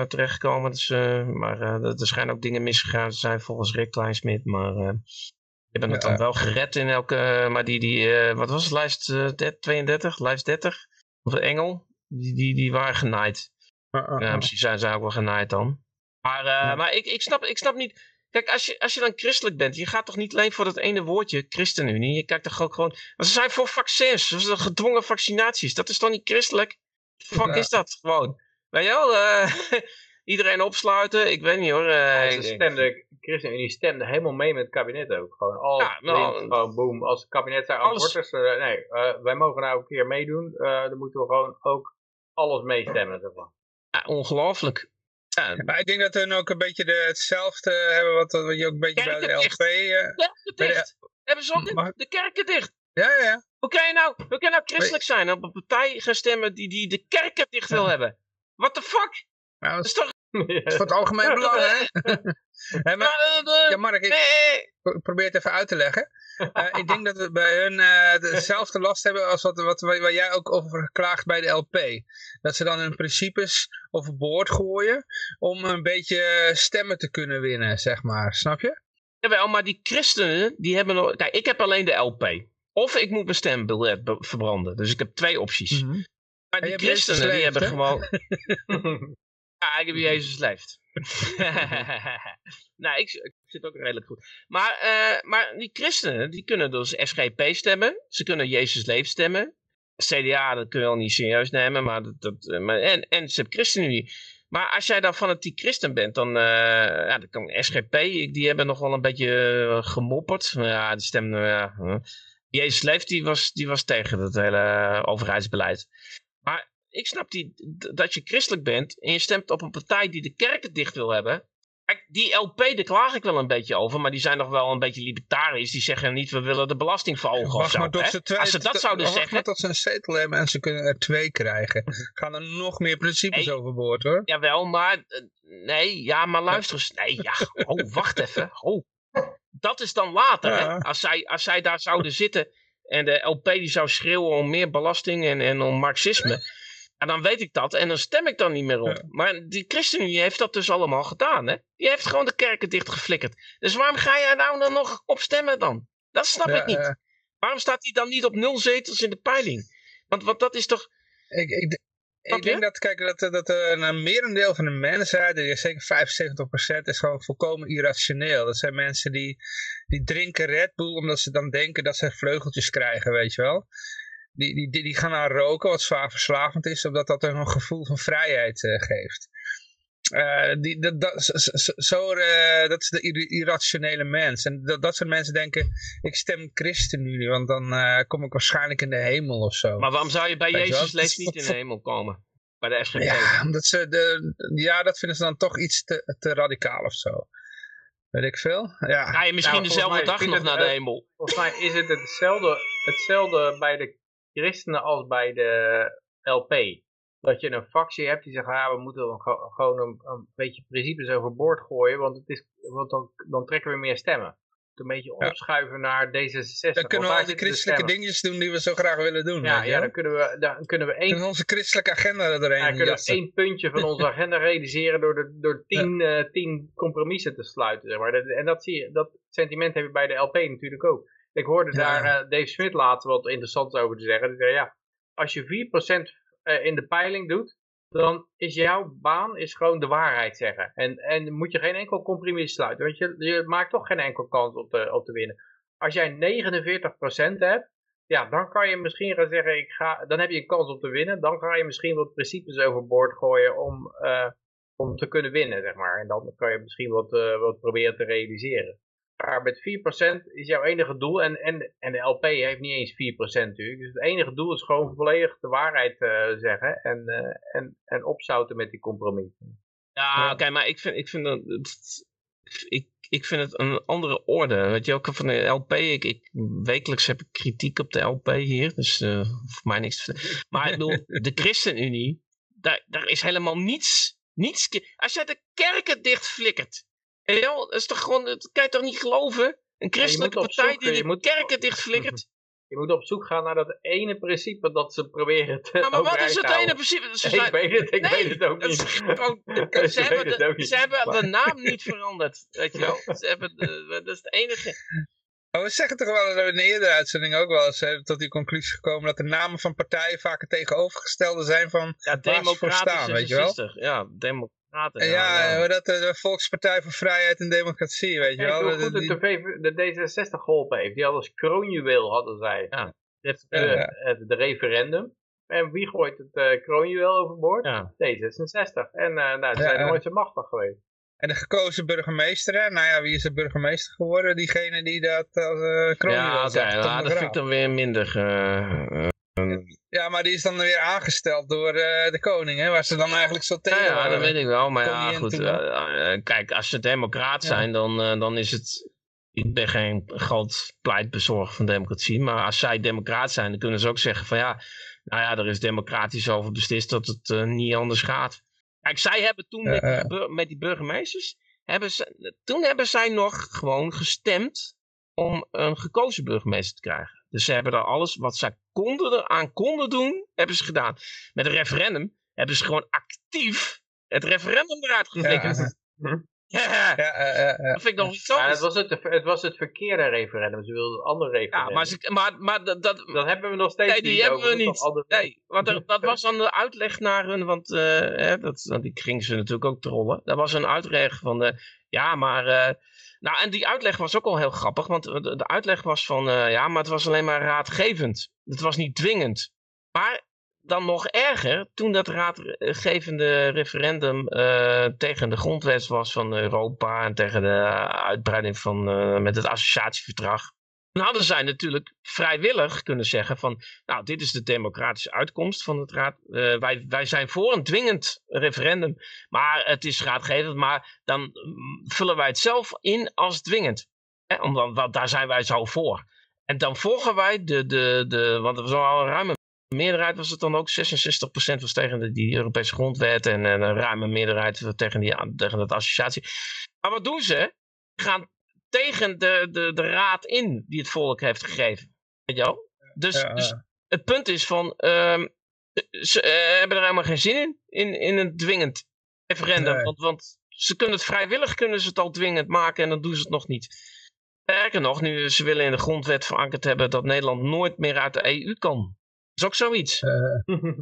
terechtgekomen. Dus, maar er schijnen ook dingen misgegaan te zijn volgens Rick Kleinsmit. Maar hebben het dan wel gered in elke, maar die, die wat was het, lijst uh, 32, lijst 30, of Engel, die, die, die waren genaaid. Uh, uh, ja, misschien zijn ze ook wel genaaid dan. Maar, uh, maar ik, ik, snap, ik snap niet, kijk, als je, als je dan christelijk bent, je gaat toch niet alleen voor dat ene woordje, ChristenUnie, je kijkt toch ook gewoon, ze zijn voor vaccins, ze zijn gedwongen vaccinaties, dat is toch niet christelijk? Fuck is dat gewoon? Weet je wel, iedereen opsluiten. Ik weet niet hoor. Uh, ze stemde, ChristenUnie stemde helemaal mee met het kabinet ook. Gewoon al ja, nou, gewoon boom. Als het kabinet zei abortus, uh, nee, uh, wij mogen nou een keer meedoen. dan moeten we gewoon ook alles meestemmen. Zeg maar. Ja, ongelooflijk. Ja. Maar ik denk dat we ook een beetje de, hetzelfde hebben wat, wat je ook een beetje bij de LP... kerken dicht. De, hebben ze ook de kerken dicht. Ja, ja, ja. Hoe kan je nou, hoe kan je nou christelijk zijn op een partij gaan stemmen die, die de kerken dicht wil hebben? What the fuck? Nou, dat is toch is voor het algemeen belang, hè? hey, maar, ja, Mark, ik probeer het even uit te leggen. Uh, ik denk dat we bij hun uh, dezelfde last hebben als wat, wat, waar jij ook over klaagt bij de LP. Dat ze dan hun principes overboord gooien om een beetje stemmen te kunnen winnen, zeg maar. Snap je? Jawel, maar die christenen, die hebben nog... Kijk, ik heb alleen de LP. Of ik moet mijn stembiljet verbranden. Dus ik heb twee opties. Mm -hmm. Maar die christenen, die hebben gewoon... Ja, ik heb Jezus leeft. nou, ik, ik, zit ook redelijk goed. Maar, uh, maar die christenen, die kunnen dus SGP stemmen. Ze kunnen Jezus leeft stemmen. CDA, dat kun je wel niet serieus nemen. Maar dat, dat, eh, maar, en, en ze hebben ChristenUnie. Maar als jij dan fanatiek christen bent, dan, uh, ja, dan kan SGP, die hebben nog wel een beetje gemopperd. Ja, die stemmen, ja. Jezus leeft, die was, die was tegen dat hele overheidsbeleid. Maar ik snap die, dat je christelijk bent en je stemt op een partij die de kerken dicht wil hebben. Kijk, die LP, daar klaag ik wel een beetje over, maar die zijn nog wel een beetje libertarisch. Die zeggen niet, we willen de belasting verhogen of zo. Als ze dat zouden zeggen... Maar dat ze een zetel hebben en ze kunnen er twee krijgen. Gaan er nog meer principes overboord hoor. Jawel, maar... Eh, nee, ja, maar luister eens. Nee, ja, oh, wacht even. Oh, dat is dan later, hè. Als zij, als zij daar zouden zitten en de LP die zou schreeuwen om meer belasting en, en om marxisme... En dan weet ik dat en dan stem ik dan niet meer op. Maar die ChristenUnie heeft dat dus allemaal gedaan. Hè? Die heeft gewoon de kerken dichtgeflikkerd. Dus waarom ga jij nou dan nog op stemmen dan? Dat snap ik niet. Waarom staat hij dan niet op nul zetels in de peiling? Want, want dat is toch... Ik, ik, ik denk dat, kijk, dat, dat een merendeel van de mensheid, zeker 75%, is gewoon volkomen irrationeel. Dat zijn mensen die, die drinken Red Bull omdat ze dan denken dat ze vleugeltjes krijgen, weet je wel die, die, die, gaan naar roken, wat zwaar verslavend is, omdat dat een gevoel van vrijheid uh, geeft. Uh, die, dat, dat, zo, uh, dat is de irrationele mens. En dat, dat soort mensen denken, ik stem ChristenUnie, want dan kom ik waarschijnlijk in de hemel of zo. Maar waarom zou je bij Jezus leeft niet in de hemel komen? Bij de SGP? Ja, omdat ze de, ja, dat vinden ze dan toch iets te, te radicaal of zo. Weet ik veel. Ja. Ga je misschien dezelfde dag nog naar de hemel? Volgens mij is het hetzelfde, hetzelfde bij de christenen als bij de LP. Dat je een factie hebt die zegt, ja, we moeten gewoon een, een beetje principes overboord gooien, want, het is, want dan, dan trekken we meer stemmen. Een beetje opschuiven naar D66. Dan kunnen we al die christelijke dingetjes doen die we zo graag willen doen. Ja, ja dan kunnen we, dan kunnen we één... Kunnen onze christelijke agenda erin ja, kunnen we één puntje van onze agenda realiseren door, de, door tien, uh, tien compromissen te sluiten. Zeg maar. En dat, zie je, dat sentiment heb je bij de LP natuurlijk ook. Ik hoorde daar uh, Dave Smith later wat interessants over te zeggen. Die zei, ja, als je 4% eh, in de peiling doet, dan is jouw baan is gewoon de waarheid zeggen. En, en moet je geen enkel compromis sluiten. Want je, je maakt toch geen enkel kans op te, op te winnen. Als jij 49% hebt, ja, dan kan je misschien gaan zeggen, ik ga, dan heb je een kans op te winnen. Dan ga je misschien wat principes overboord gooien om, uh, om te kunnen winnen, zeg maar. En dan kan je misschien wat, uh, wat proberen te realiseren. Maar met 4% is jouw enige doel, en, en, en de LP heeft niet eens 4% natuurlijk, dus het enige doel is gewoon volledig de waarheid uh, zeggen en, uh, en, en opzouten met die compromissen. Ja, oké, okay, maar ik vind, ik vind dat, ik, ik vind het een andere orde. Weet je ook van de LP, ik, ik, wekelijks heb ik kritiek op de LP hier, dus uh, voor mij niks te Maar ik bedoel, de ChristenUnie, daar, daar is helemaal niets, niets. Als jij de kerken dicht flikkert, dat is toch gewoon, dat kan je toch niet geloven? Een christelijke partij die de kerken dicht flikkert. Je moet op zoek gaan naar dat ene principe dat ze proberen te Maar, maar wat is het ene principe? Ze zijn... Ik weet het, ik weet het ook niet. ze, hebben de, ze hebben de naam niet veranderd, weet je wel. Ze hebben de, dat is het enige... Maar we zeggen toch wel dat we in de eerdere uitzending ook wel eens tot die conclusie gekomen dat de namen van partijen vaak het tegenovergestelde zijn van ja, democratische weet je wel? Ja, democratisch praten. Ja, ja. dat, de Volkspartij voor Vrijheid en Democratie, weet je wel. Hoe goed de, de, de D66 geholpen heeft. Die hadden als kroonjuweel, hadden zij. Ja. Het, de, de referendum. En wie gooit het uh, kroonjuweel overboord? Ja. D66. En uh, nou, ze zijn nooit zo machtig geweest. En de gekozen burgemeester, hè? nou ja, wie is de burgemeester geworden? Diegene die dat als uh, kroonjuwel Ja, okay, nou, dat vind ik dan weer minder uh, ja, maar die is dan weer aangesteld door uh, de koning, hè, waar ze dan eigenlijk zo tegen Ja, ja dat weet ik wel. Maar ja, goed. Uh, kijk, als ze democraat zijn, dan, uh, dan is het... Ik ben geen groot pleitbezorger van democratie. Maar als zij democraat zijn, dan kunnen ze ook zeggen van ja... Nou ja, er is democratisch over beslist dat het niet anders gaat. Kijk, zij hebben toen met die, met die burgemeesters... Hebben ze, toen hebben zij nog gewoon gestemd om een gekozen burgemeester te krijgen. Dus ze hebben daar alles wat ze konden eraan konden doen, hebben ze gedaan. Met een referendum hebben ze gewoon actief het referendum eruit geflikkerd. Ja. Ja. Ja, dat vind ik nog iets anders. het, was het, het was het verkeerde referendum. Ze wilden een ander referendum. Ja, maar, ze, maar, maar dat, dat, hebben we nog steeds nee, die hebben we niet. Nee, want er, dat was dan de uitleg naar hun, want uh, hè, dat, die gingen ze natuurlijk ook trollen. Dat was een uitleg van, de, ja, maar... Uh, nou, en die uitleg was ook al heel grappig, want de, uitleg was van, uh, ja, maar het was alleen maar raadgevend. Het was niet dwingend. Maar dan nog erger, toen dat raadgevende referendum uh, tegen de grondwet was van Europa en tegen de uitbreiding van, uh, met het associatieverdrag, dan hadden zij natuurlijk vrijwillig kunnen zeggen van, nou, dit is de democratische uitkomst van het raad. Uh, wij, wij zijn voor een dwingend referendum, maar het is raadgevend, maar dan mm, vullen wij het zelf in als dwingend. Hè, omdat, daar zijn wij zo voor. En dan volgen wij de, de, de want er was al een ruime meerderheid was het dan ook, 66% was tegen die Europese grondwet en, en een ruime meerderheid tegen, die, de associatie. Maar wat doen ze? Gaan tegen de, de, de raad in die het volk heeft gegeven. Weet je wel? Dus, dus het punt is van, um, ze uh, hebben er helemaal geen zin in, in, in een dwingend referendum. Want, want ze kunnen het vrijwillig, kunnen ze het al dwingend maken en dan doen ze het nog niet. Sterker nog, nu ze willen in de grondwet verankerd hebben dat Nederland nooit meer uit de EU kan. Dat is ook zoiets. Uh.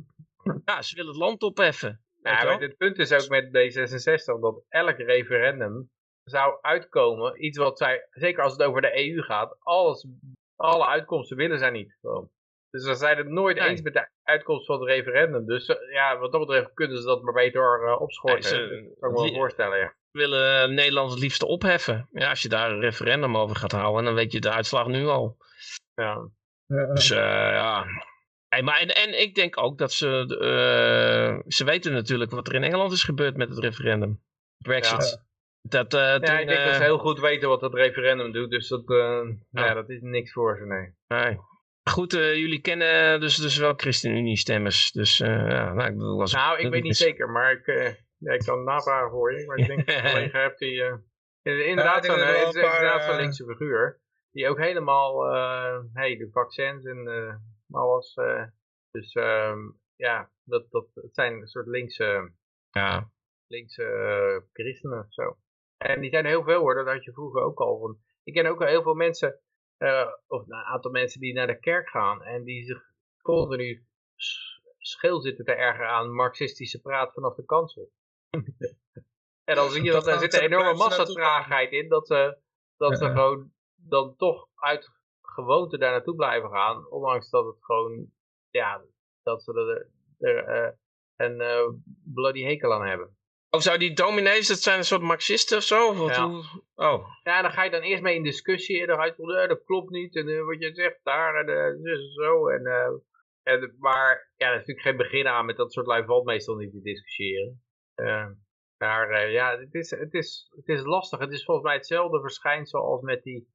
ja, ze willen het land opheffen. Ja, het punt is ook met D66 dat elk referendum zou uitkomen, iets wat zij, zeker als het over de EU gaat, alles, alle uitkomsten willen zij niet. Dus ze zijn het nooit eens met de uitkomst van het referendum. Dus eh, ja, wat dat betreft kunnen ze dat maar beter uh, opschorten. Ja, ze, kan ik me wel voorstellen, ja. willen Nederland het liefst opheffen. Ja, als je daar een referendum over gaat houden, dan weet je de uitslag nu al. Ja. Dus uh, ja... Hey, maar en, en ik denk ook dat ze... ze weten natuurlijk wat er in Engeland is gebeurd met het referendum. Brexit. Dat, uh, ja, toen, ik denk uh, dat ze heel goed weten wat dat referendum doet, dus dat, uh, ja. dat is niks voor ze, nee. nee. Goed, jullie kennen dus, dus wel ChristenUnie-stemmers, dus ja, nou, ik bedoel... Als nou, ik weet niet zeker, maar ik, ja, ik kan navragen voor je, maar ik denk dat ik een collega heb die... inderdaad zo'n inderdaad zo'n linkse figuur, die ook helemaal, hey, de vaccins en alles, dus um, ja, dat, dat, het zijn een soort linkse... Ja, linkse christenen zo. En die zijn heel veel hoor, dat had je vroeger ook al. Ik ken ook al heel veel mensen, uh, of een aantal mensen die naar de kerk gaan en die zich continu schil zitten te erger aan marxistische praat vanaf de kansel. en dan zie je dat, daar zit een enorme massatraagheid in, dat ze, dat ze gewoon dan toch uit gewoonte daar naartoe blijven gaan, ondanks dat het gewoon, ja, dat ze er, er uh, een uh, bloody hekel aan hebben. Of zou die dominees, dat zijn een soort marxisten of zo? Of ja. Hoe? Oh. ja, dan ga je dan eerst mee in discussie. En dan ga je zeggen, dat klopt niet. En uh, wat je zegt daar en uh, dus zo. En, uh, en, maar ja, er is natuurlijk geen begin aan met dat soort lui valt meestal niet te discussiëren. Maar ja, het is, het, is, het is lastig. Het is volgens mij hetzelfde verschijnsel als met die,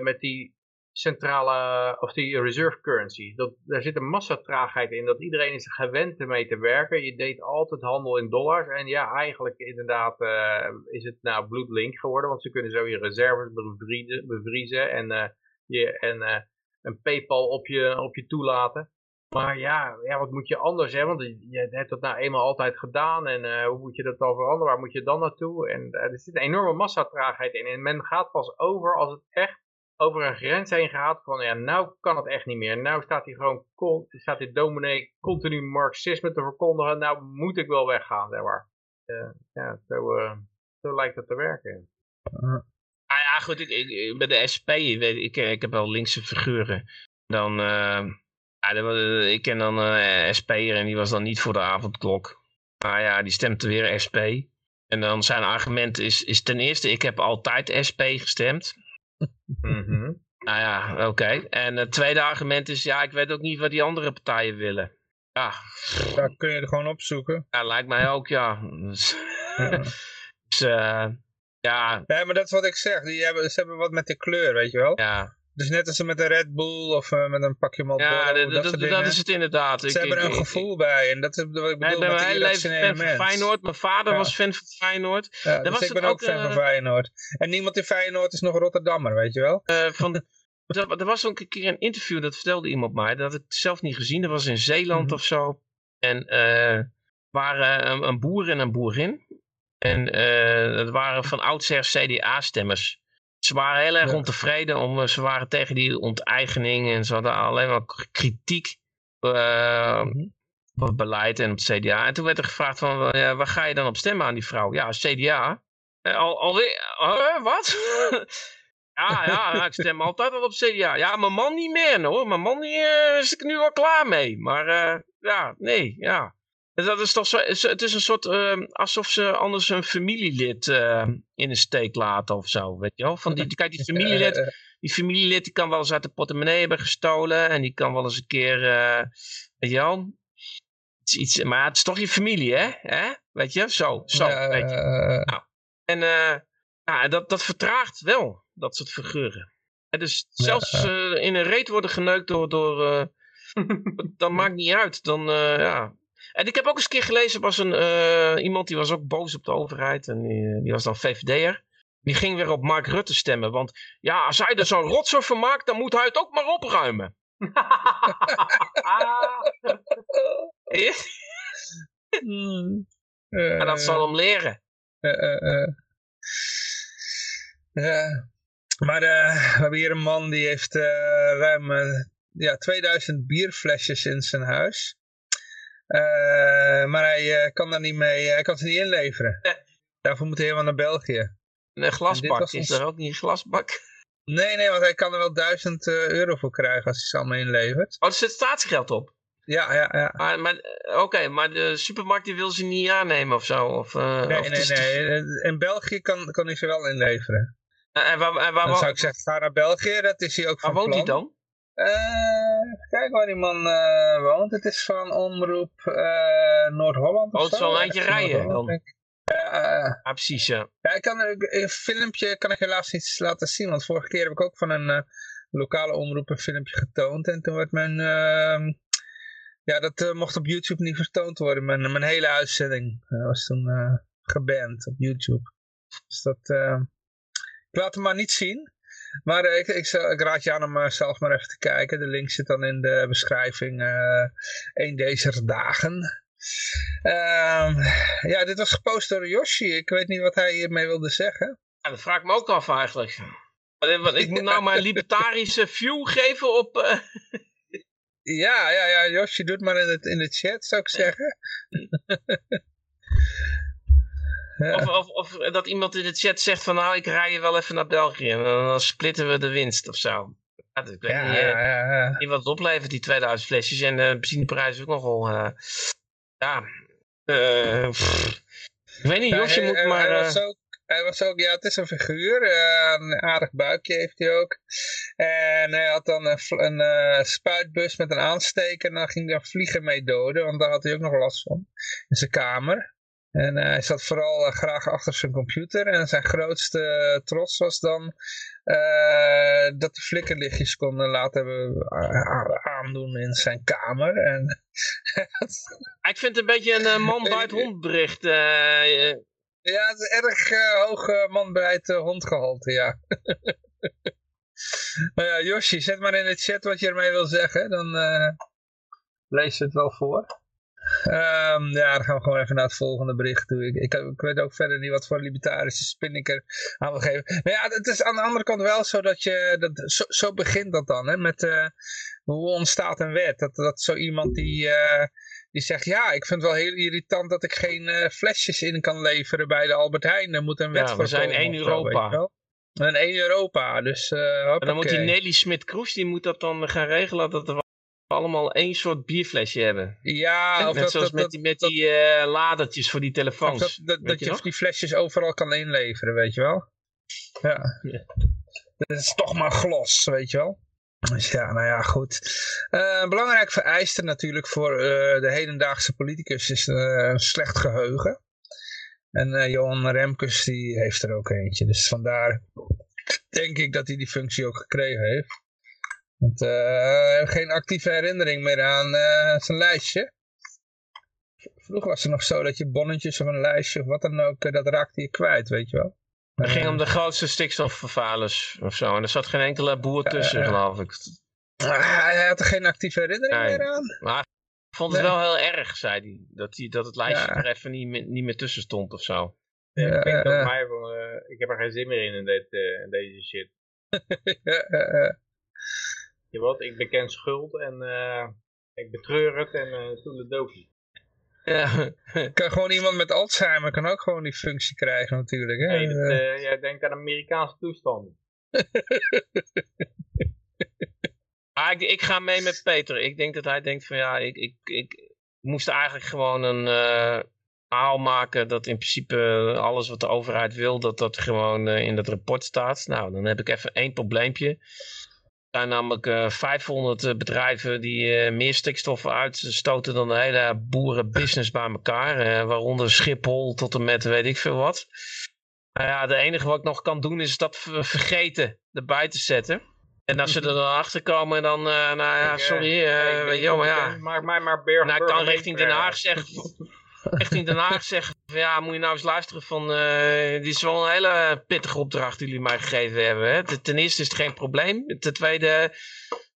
met die centrale, of die reserve currency. Dat, daar zit een massatraagheid in, dat iedereen is gewend ermee te werken. Je deed altijd handel in dollars en ja, eigenlijk inderdaad uh, is het nou bloedlink geworden, want ze kunnen zo je reserves bevriezen, bevriezen en, uh, je, en een Paypal op je, op je toelaten. Maar ja, ja, wat moet je anders, hè? Want je hebt dat nou eenmaal altijd gedaan en hoe moet je dat dan veranderen? Waar moet je dan naartoe? En er zit een enorme massatraagheid in en men gaat pas over als het echt over een grens heen gehaald van ja, nou kan het echt niet meer. Nou staat hij gewoon, staat die dominee continu marxisme te verkondigen. Nou moet ik wel weggaan, zeg maar. Uh, ja, zo, uh, zo lijkt het te werken. Uh. Ah ja, goed, ik, ik, bij de SP, weet, ik, ik heb wel linkse figuren. Dan, ja, ik ken dan uh, SP'er en die was dan niet voor de avondklok. Maar ja, die stemt weer SP. En dan zijn argument is, is ten eerste, ik heb altijd SP gestemd. Mhm. Nou ja, oké. En het tweede argument is, ja, ik weet ook niet wat die andere partijen willen. Ja. Daar kun je er gewoon opzoeken. Ja, lijkt mij ook, ja. Dus, ja. dus uh, ja. Nee, maar dat is wat ik zeg. Die hebben, ze hebben wat met de kleur, weet je wel. Ja. Dus net als ze met een Red Bull of uh, met een pakje Marlboro. Ja, dat, dat, dat, is het inderdaad. Ze ik, hebben er een ik, gevoel bij. En dat is wat ik bedoel. Ik ben fan van Feyenoord. Mijn vader ja. was fan van Feyenoord. Ja, dus was ik ben ook fan uh, van Feyenoord. En niemand in Feyenoord is nog Rotterdammer, weet je wel. Uh, van er was ook een keer een interview, dat vertelde iemand mij. Dat had ik zelf niet gezien. Dat was in Zeeland mm -hmm. of zo. En waren een, een, boer en een boerin. En dat waren van oudsher CDA-stemmers. Ze waren heel erg ja. ontevreden, om, ze waren tegen die onteigening en ze hadden alleen maar kritiek uh, mm -hmm. op het beleid en op het CDA. En toen werd er gevraagd van, uh, waar ga je dan op stemmen aan die vrouw? Ja, CDA. Uh, al, alweer, wat? ja, ja, ik stem altijd al op CDA. Ja, mijn man niet meer hoor, mijn man die, is ik nu wel klaar mee. Maar ja, nee, ja. Dat is toch zo, het is een soort, uh, alsof ze anders een familielid uh, in de steek laten of zo, weet je wel. Van die, kijk, die familielid, die familielid die kan wel eens uit de portemonnee hebben gestolen en die kan wel eens een keer, uh, weet je wel, iets, iets, maar het is toch je familie, hè? hè? Weet je, zo, zo, weet je. Nou, en ja, dat, dat vertraagt wel, dat soort figuren. En dus zelfs in een reet worden geneukt door, door dat maakt niet uit, dan, ja... En ik heb ook eens een keer gelezen, was een, uh, iemand die was ook boos op de overheid. En die, die was dan VVD'er. Die ging weer op Mark Rutte stemmen. Want ja, als hij er zo'n rotzooi van maakt, dan moet hij het ook maar opruimen. hmm. uh, en dat zal hem leren. Uh, maar we hebben hier een man die heeft ruim ja, 2000 bierflesjes in zijn huis. Uh, maar hij uh, kan daar niet mee, hij kan ze niet inleveren. Nee. Daarvoor moet hij helemaal naar België. Een glasbak, is ons... er ook niet een glasbak? Nee, nee, want hij kan er wel 1000 uh, euro voor krijgen als hij ze allemaal inlevert. Oh, er zit staatsgeld op? Ja, ja, ja. Maar, Oké, okay, maar de supermarkt die wil ze niet aannemen of zo? Of, nee, of nee, nee. In België kan, kan hij ze wel inleveren. En waar, en waar, dan zou ik zeggen, ga naar België, dat is hij ook van Waar woont plan. hij dan? Uh, kijk waar die man uh, woont. Het is van Omroep uh, Noord-Holland. Oh, het is wel een eindje rijden dan. Ja, ah, precies, ja. ja ik kan, een filmpje kan ik helaas niet laten zien, want vorige keer heb ik ook van een lokale omroep een filmpje getoond. En toen werd mijn, ehm, ja, dat mocht op YouTube niet vertoond worden. Mijn, mijn hele uitzending was toen geband op YouTube. Dus dat, ik laat hem maar niet zien. Maar uh, ik, ik, ik, raad je aan om uh, zelf maar even te kijken. De link zit dan in de beschrijving. Uh, een deze dagen. Ehm, ja, dit was gepost door Yoshi. Ik weet niet wat hij hiermee wilde zeggen. Ja, dat vraag ik me ook af eigenlijk. Ik moet nou mijn libertarische view geven op... ja, ja, ja, Yoshi, doe het maar in, het, in de chat, zou ik zeggen. Of, of, of, dat iemand in de chat zegt van nou ik rij je wel even naar België. En dan splitten we de winst of zo. Ja, ik weet ja, niet, ja, niet wat het oplevert die 2000 flesjes en de benzineprijs is ook nogal uh, ja uh, ik weet niet Josje moet maar hij was, ook, hij was ook ja het is een figuur uh, een aardig buikje heeft hij ook. En hij had dan een, een spuitbus met een aansteker en dan ging hij vliegen mee doden want daar had hij ook nog last van in zijn kamer En hij zat vooral graag achter zijn computer. En zijn grootste trots was dan dat hij flikkerlichtjes kon laten aandoen in zijn kamer. En ik vind het een beetje een man bij het hond bericht. Ja, het is erg hoog man bij het hondgehalte, ja. nou ja, Yoshi, zet maar in de chat wat je ermee wil zeggen. Dan lees je het wel voor. Um, ja, dan gaan we gewoon even naar het volgende bericht toe. Ik, ik, ik, weet ook verder niet wat voor libertarische spin ik er aan wil geven. Maar ja, het is aan de andere kant wel zo dat je... Dat, zo, zo begint dat dan, hè, met hoe ontstaat een wet. Dat, dat zo iemand die die zegt, ja, ik vind het wel heel irritant dat ik geen uh, flesjes in kan leveren bij de Albert Heijn. Er moet een wet ja, we zijn één Europa. en één Europa, dus En dan moet die Nelly Smit-Kroes, die moet dat dan gaan regelen dat we allemaal één soort bierflesje hebben. Ja, of Net dat, zoals met die, met die uh, ladertjes voor die telefoons. Dat, dat, je, die flesjes overal kan inleveren, weet je wel. Ja. ja. Dat is toch maar glas, weet je wel. Dus ja, nou ja, goed. Uh, belangrijk vereiste natuurlijk voor uh, de hedendaagse politicus is een slecht geheugen. En Johan Remkes die heeft er ook eentje. Dus vandaar denk ik dat hij die functie ook gekregen heeft. Want hij heeft geen actieve herinnering meer aan zijn lijstje. Vroeger was het nog zo dat je bonnetjes of een lijstje of wat dan ook, dat raakte je kwijt, weet je wel. Het ging om de grootste stikstofvervuilers of zo. En er zat geen enkele boer tussen, geloof ik. Hij had er geen actieve herinnering meer aan. Maar vond het wel heel erg, zei hij. Dat, hij, dat het lijstje er even niet meer, niet meer tussen stond of zo. Ja, ik, denk dat mij van, uh, ik heb er geen zin meer in, in, dit, uh, in deze shit. Je wat, ik beken schuld en uh, ik betreur het en toen de doofje. Ja. kan gewoon iemand met Alzheimer kan ook gewoon die functie krijgen natuurlijk. Hè? Nee, dat, uh, jij denkt aan Amerikaanse toestanden. ah, ik, ik, ga mee met Peter. Ik denk dat hij denkt van ja, ik, ik, ik moest eigenlijk gewoon een uh, verhaal maken dat in principe alles wat de overheid wil, dat dat gewoon uh, in dat rapport staat. Nou, dan heb ik even één probleempje. Er zijn namelijk uh, eh, 500 eh, bedrijven die uh, meer stikstof uitstoten dan de hele boerenbusiness bij elkaar. waaronder Schiphol tot en met weet ik veel wat. Nou ja, het enige wat ik nog kan doen is dat vergeten erbij te zetten. En als ze er dan achter komen, dan, nou ja, sorry, weet je maar ja. Maak mij maar Berg. Nou, ik kan richting Den Haag zeggen, richting Den Haag zeggen, ja, moet je nou eens luisteren van, uh, dit is wel een hele pittige opdracht die jullie mij gegeven hebben. Hè? Ten eerste is het geen probleem. Ten tweede,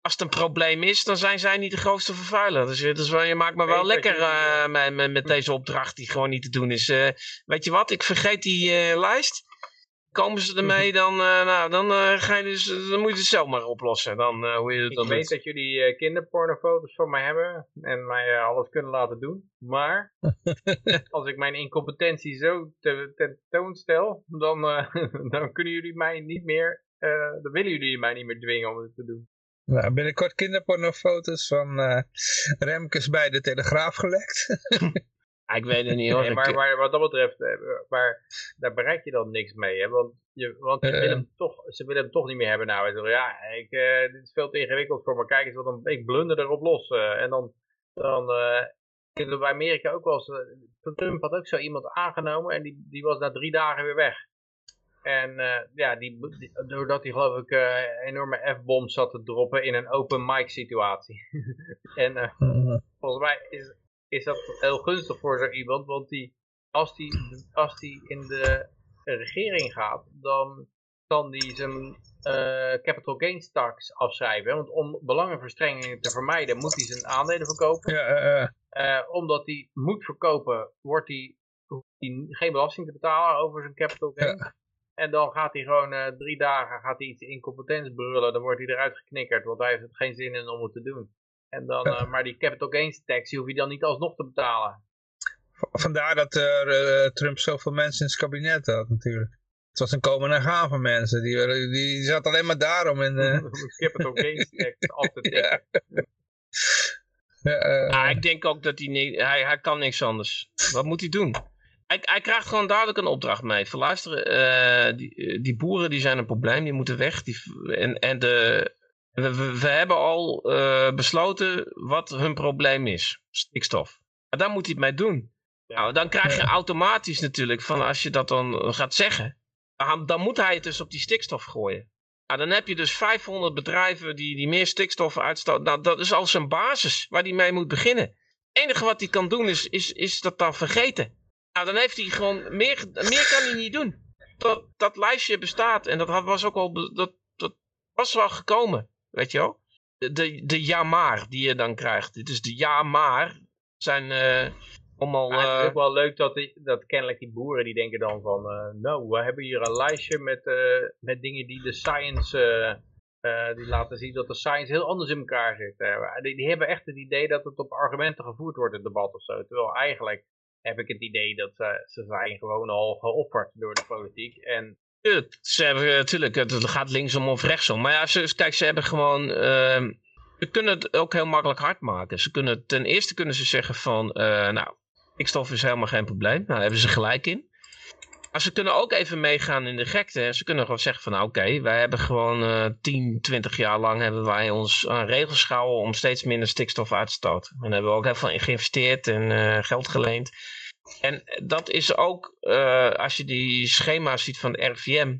als het een probleem is, dan zijn zij niet de grootste vervuiler. Dus, dus je maakt me wel lekker uh, met, met, met, deze opdracht die gewoon niet te doen is. Uh, weet je wat, ik vergeet die lijst komen ze ermee, dan, uh, nou, dan, uh, ga je dus, dan moet je het zelf maar oplossen. Dan, uh, hoe je het ik weet dat jullie kinderpornofoto's van mij hebben en mij alles kunnen laten doen. Maar als ik mijn incompetentie zo te, tentoonstel, dan, dan kunnen jullie mij niet meer, dan willen jullie mij niet meer dwingen om het te doen. Nou, binnenkort kinderpornofoto's van Remkes bij de Telegraaf gelekt. ik weet het niet hoor. Nee, maar, maar, wat dat betreft, maar, eh, daar bereik je dan niks mee. Hè? Want, je, want je uh, hem toch, ze willen hem toch niet meer hebben. Nou, ja, ik, uh, dit is veel te ingewikkeld voor me. Kijk eens wat een, ik blunder erop los. Uh, en dan, dan uh, bij Amerika ook wel eens, Trump had ook zo iemand aangenomen en die, die was na drie dagen weer weg. En ja, die, die, doordat hij geloof ik enorme F-bombs zat te droppen in een open mic situatie. en volgens mij is, is dat heel gunstig voor zo iemand. Want die, als die, als die in de regering gaat, dan kan die zijn uh, capital gains tax afschrijven. Want om belangenverstrengingen te vermijden, moet hij zijn aandelen verkopen. Ja, uh, omdat hij moet verkopen, wordt hij, hoeft hij geen belasting te betalen over zijn capital gains. En dan gaat hij gewoon uh, drie dagen gaat hij iets incompetents brullen. Dan wordt hij eruit geknikkerd, want hij heeft het geen zin in om het te doen. En dan, uh, maar die capital gains tax die hoef je dan niet alsnog te betalen. Vandaar dat uh, Trump zoveel mensen in zijn kabinet had natuurlijk. Het was een komen en gaan van mensen. Die, die zat alleen maar daarom in... Uh... capital gains tax af te ja. ja, uh, ik denk ook dat hij, niet, hij, hij kan niks anders. Wat moet hij doen? Hij, hij krijgt gewoon duidelijk een opdracht mee. Verluisteren, uh, die, die boeren die zijn een probleem, die moeten weg. Die, en, en de, we, we hebben al uh, besloten wat hun probleem is. Stikstof. Maar daar moet hij het mee doen. Nou, dan krijg je automatisch natuurlijk van als je dat dan gaat zeggen, dan moet hij het dus op die stikstof gooien. Nou, dan heb je dus 500 bedrijven die, die meer stikstof uitstoten. Nou, dat is al zijn basis waar hij mee moet beginnen. Het enige wat hij kan doen is, is, is dat dan vergeten. Nou, dan heeft hij gewoon, meer, meer kan hij niet doen. Dat, dat lijstje bestaat en dat was ook al, dat, dat was wel gekomen, weet je wel. De, de, ja maar die je dan krijgt. Dit is de ja maar zijn uh, allemaal... het is ook wel leuk dat, die, dat kennelijk die boeren die denken dan van... Uh, nou, we hebben hier een lijstje met, uh, met dingen die de science... die laten zien dat de science heel anders in elkaar zit. Die, die, hebben echt het idee dat het op argumenten gevoerd wordt, het debat of zo. Terwijl eigenlijk heb ik het idee dat ze zijn gewoon al geofferd door de politiek. En ze hebben natuurlijk, het gaat linksom of rechtsom. Maar ja, ze, kijk, ze hebben gewoon. Uh, ze kunnen het ook heel makkelijk hard maken. Ze kunnen, ten eerste kunnen ze zeggen van, uh, nou, stikstof is helemaal geen probleem. Nou, daar hebben ze gelijk in. Maar ze kunnen ook even meegaan in de gekte. Ze kunnen gewoon zeggen van, nou, oké, wij hebben gewoon uh, 10, 20 jaar lang hebben wij ons aan regels om steeds minder stikstof uit te stoten. En daar hebben we ook heel veel in geïnvesteerd en uh, geld geleend. En dat is ook, uh, als je die schema's ziet van de RVM,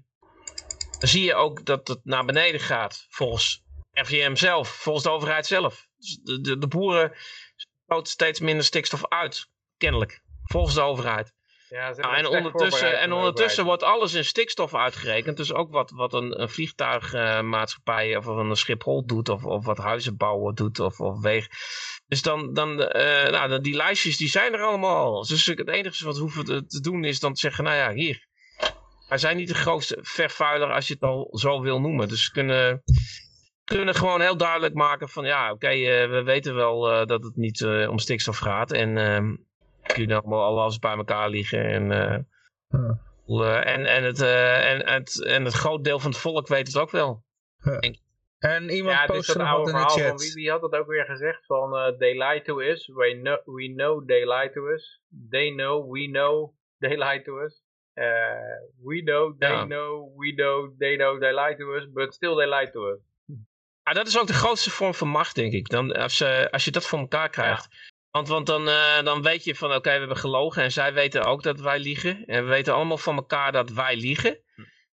dan zie je ook dat het naar beneden gaat volgens RVM zelf, volgens de overheid zelf. Dus de, de, de boeren stoten steeds minder stikstof uit, kennelijk, volgens de overheid. Ja, nou, en ondertussen, en ondertussen wordt alles in stikstof uitgerekend. Dus ook wat, wat een, een vliegtuigmaatschappij uh, of een Schiphol doet, of, of wat huizenbouwen doet, of, of weeg. Dus dan, dan uh, nou, die lijstjes die zijn er allemaal. Dus het enige wat we hoeven te, doen is dan te zeggen, nou ja, hier. Wij zijn niet de grootste vervuiler als je het al zo wil noemen. Dus we kunnen, kunnen gewoon heel duidelijk maken van, ja, oké, uh, we weten wel uh, dat het niet om stikstof gaat. En ehm, jullie allemaal alles bij elkaar liggen. En, en, en, het, en, het, en het groot deel van het volk weet het ook wel. En iemand ja, post nog wat in de chat. Van, wie, wie, had het ook weer gezegd? Van uh, they lie to us. We know, we know they lie to us. They know, we know, they lie to us. Uh, we know, they ja. know, we know, they know, they lie to us. But still they lie to us. Ja, dat is ook de grootste vorm van macht, denk ik. Dan, als, uh, als je dat voor elkaar krijgt. Ja. Want, want dan, uh, dan weet je van, oké, okay, we hebben gelogen. En zij weten ook dat wij liegen. En we weten allemaal van elkaar dat wij liegen.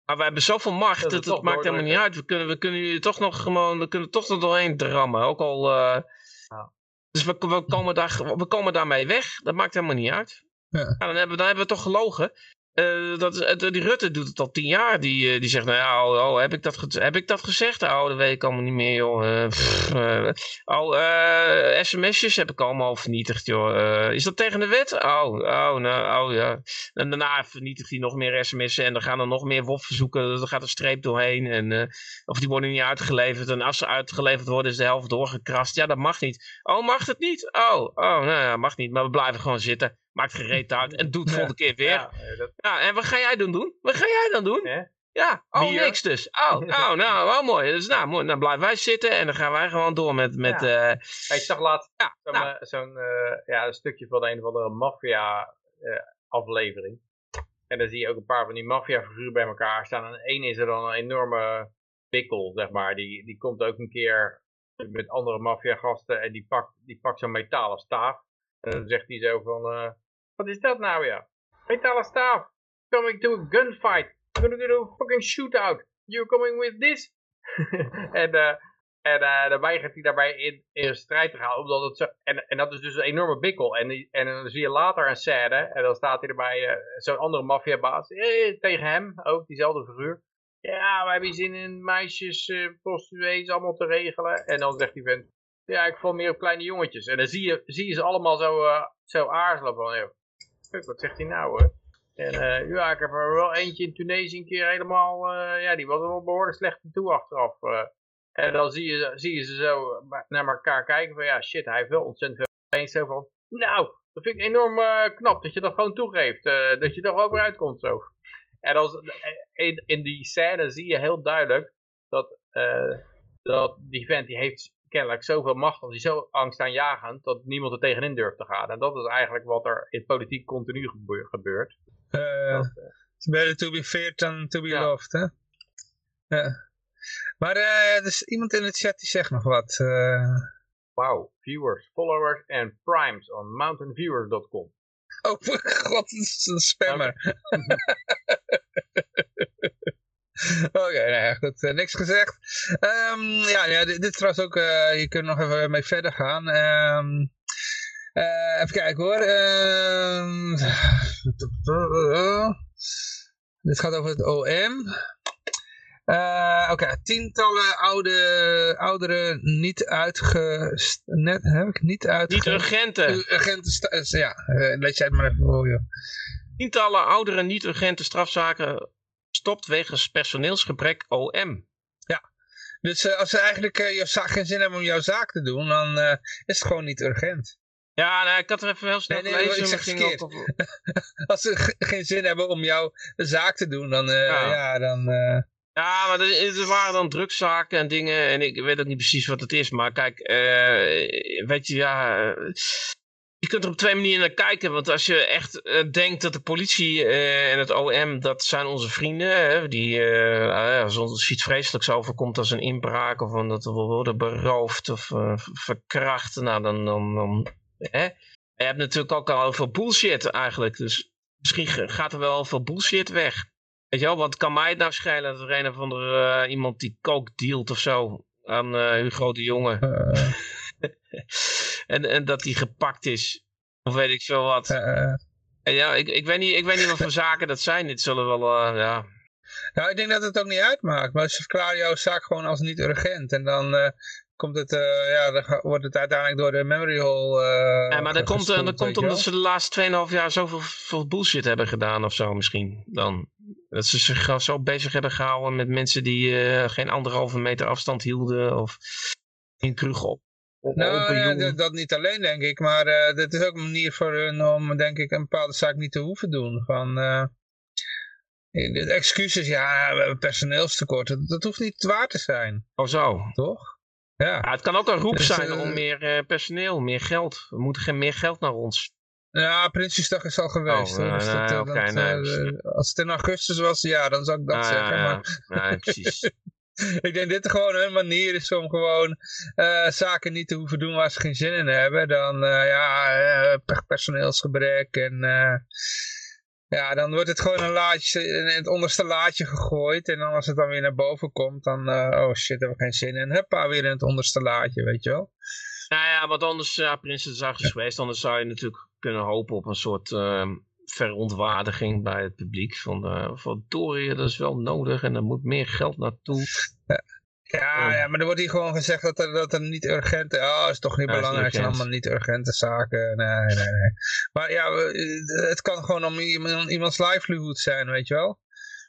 Maar we hebben zoveel macht, dat het, het maakt helemaal niet uit. We kunnen, we kunnen jullie toch nog gewoon, we kunnen toch er doorheen drammen. Ook al, uh, ja. dus we, we, komen daar, we komen daarmee weg. Dat maakt helemaal niet uit. Ja. Ja, dan, hebben, dan hebben we toch gelogen. Uh, dat, uh, die Rutte doet het al tien jaar. Die, uh, die zegt, nou ja, oh, oh, heb, ik dat heb ik dat gezegd? Oh, dat weet ik allemaal niet meer, joh. Oh, sms'jes heb ik allemaal vernietigd, joh. is dat tegen de wet? Oh, oh, nou, oh ja. En daarna vernietigt hij nog meer sms'en en dan gaan er nog meer WOF-verzoeken. Er gaat een streep doorheen. En, of die worden niet uitgeleverd. En als ze uitgeleverd worden, is de helft doorgekrast. Ja, dat mag niet. Oh, mag het niet? Oh, oh, nou ja, mag niet. Maar we blijven gewoon zitten. Maakt gereed uit. En doet volgende keer weer. Ja, dat... ja, en wat ga jij dan doen? Wat ga jij dan doen? Ja, oh niks dus. Oh, oh nou, wel mooi. Dus nou, mooi. Dan blijven wij zitten en dan gaan wij gewoon door met... met ja. Uh... ik zag laatst ja, zo'n nou. zo uh, ja, een stukje van een of andere maffia uh, aflevering. En dan zie je ook een paar van die maffia figuren bij elkaar staan. En één is er dan een enorme pikkel, zeg maar. Die, die komt ook een keer met andere maffia gasten en die pakt, die pakt zo'n metalen staaf. En dan zegt hij zo van... Wat is dat nou weer? Metalen staaf. Coming to a gunfight. I'm gonna do a fucking shootout. You coming with this? en uh, en uh, dan weigert hij daarbij in, in strijd te gaan. Omdat het en, en dat is dus een enorme bikkel. En, en dan zie je later een scène. En dan staat hij erbij, uh, zo'n andere maffiabaas. Eh, tegen hem, ook diezelfde figuur. Ja, wij hebben zin in meisjes, uh, prostituees allemaal te regelen. En dan zegt die vent. Ja, ik val meer op kleine jongetjes. En dan zie je, zie je ze allemaal zo, zo aarzelen van wat zegt hij nou hoor? En uh, ja, ik heb er wel eentje in Tunesië een keer helemaal, uh, ja, die was er wel behoorlijk slecht toe achteraf. Uh. En dan zie je, zie je ze zo naar elkaar kijken van, ja shit, hij heeft wel ontzettend veel eens van, nou, dat vind ik enorm knap dat je dat gewoon toegeeft, dat je er wel weer uitkomt zo. En als, in, in die scène zie je heel duidelijk dat, dat die vent, die heeft kennelijk zoveel macht, of die zo angstaanjagend, dat niemand er tegenin durft te gaan. En dat is eigenlijk wat er in politiek continu gebeurt. Uh, It's better to be feared than to be ja. loved, hè? Ja. Maar uh, er is iemand in de chat die zegt nog wat. Uh... Wauw, viewers, followers en primes on mountainviewers.com. Oh, god, het is een spammer. Oké, okay, nou ja, goed, uh, niks gezegd. Um, ja, ja dit, dit, is trouwens ook, uh, je kunt nog even mee verder gaan. Um, uh, even kijken hoor. Um, dit gaat over het OM. Oké, okay. tientallen oude, ouderen niet uitge... Net, heb ik niet uitge... Niet urgente. Urgente, ja, let jij het maar even voor, joh. Tientallen oudere niet-urgente strafzaken stopt wegens personeelsgebrek OM. Ja, dus uh, als ze eigenlijk uh, jouw zaak, geen zin hebben om jouw zaak te doen, dan uh, is het gewoon niet urgent. Ja, nou, ik had er even heel snel nee, nee, gelezen. Ging op... als ze geen zin hebben om jouw zaak te doen, dan... Ja. ja. dan ja, maar er, er, waren dan drugszaken en dingen en ik weet ook niet precies wat het is. Maar kijk, weet je, ja je kunt er op twee manieren naar kijken. Want als je echt uh, denkt dat de politie uh, en het OM, dat zijn onze vrienden. Hè, die, uh, als iets vreselijks overkomt als een inbraak of dat we worden beroofd of verkracht. Nou, dan, dan, hè. je hebt natuurlijk ook al veel bullshit eigenlijk. Dus misschien gaat er wel veel bullshit weg. Weet je wel, wat kan mij het nou schelen dat er een of andere iemand die coke dealt of zo aan Hugo de Jonge. en, en dat die gepakt is. Of weet ik veel wat. ja, ik, ik, weet niet, ik weet niet wat voor zaken dat zijn. Dit zullen wel, uh, ja... Nou, ik denk dat het ook niet uitmaakt. Maar ze verklaren jouw zaak gewoon als niet urgent. En dan uh, komt het, uh, ja, dan wordt het uiteindelijk door de memory hole Ja, maar dat komt, dat komt omdat ze de laatste 2,5 jaar zoveel veel bullshit hebben gedaan of zo misschien. Dan. Dat ze zich zo bezig hebben gehouden met mensen die geen anderhalve meter afstand hielden. Of in kroeg op nou, dat, dat, niet alleen denk ik, maar uh, dit is ook een manier voor hun om denk ik een bepaalde zaak niet te hoeven doen. Van, uh, excuses, ja, we hebben personeelstekort, dat, dat, hoeft niet waar te zijn. Oh zo. Toch? Ja. ja het kan ook een roep dus, zijn om meer uh, personeel, meer geld. We moeten geen meer geld naar ons. Ja, Prinsjesdag is al geweest. Oh, dus dat, okay, nee, als het in augustus was, ja, dan zou ik dat ah, zeggen. Ja, maar... ja. precies. ik denk dit gewoon een manier is om gewoon uh, zaken niet te hoeven doen waar ze geen zin in hebben. Dan uh, ja, uh, personeelsgebrek en ja, dan wordt het gewoon een laadje, in het onderste laadje gegooid. En dan als het dan weer naar boven komt, dan oh shit, hebben we geen zin in. Huppa, weer in het onderste laadje, weet je wel. Nou ja, wat anders, ja, Prinsjesdag is geweest. Anders zou je natuurlijk kunnen hopen op een soort ehm, verontwaardiging bij het publiek. Van, uh, van Dorië, dat is wel nodig en er moet meer geld naartoe. Ja, ja, maar er wordt hier gewoon gezegd dat er, dat er niet urgente... Oh, is toch niet belangrijk, het zijn allemaal niet urgente zaken. Nee, nee, nee. Maar ja, het kan gewoon om iemands livelihood zijn, weet je wel.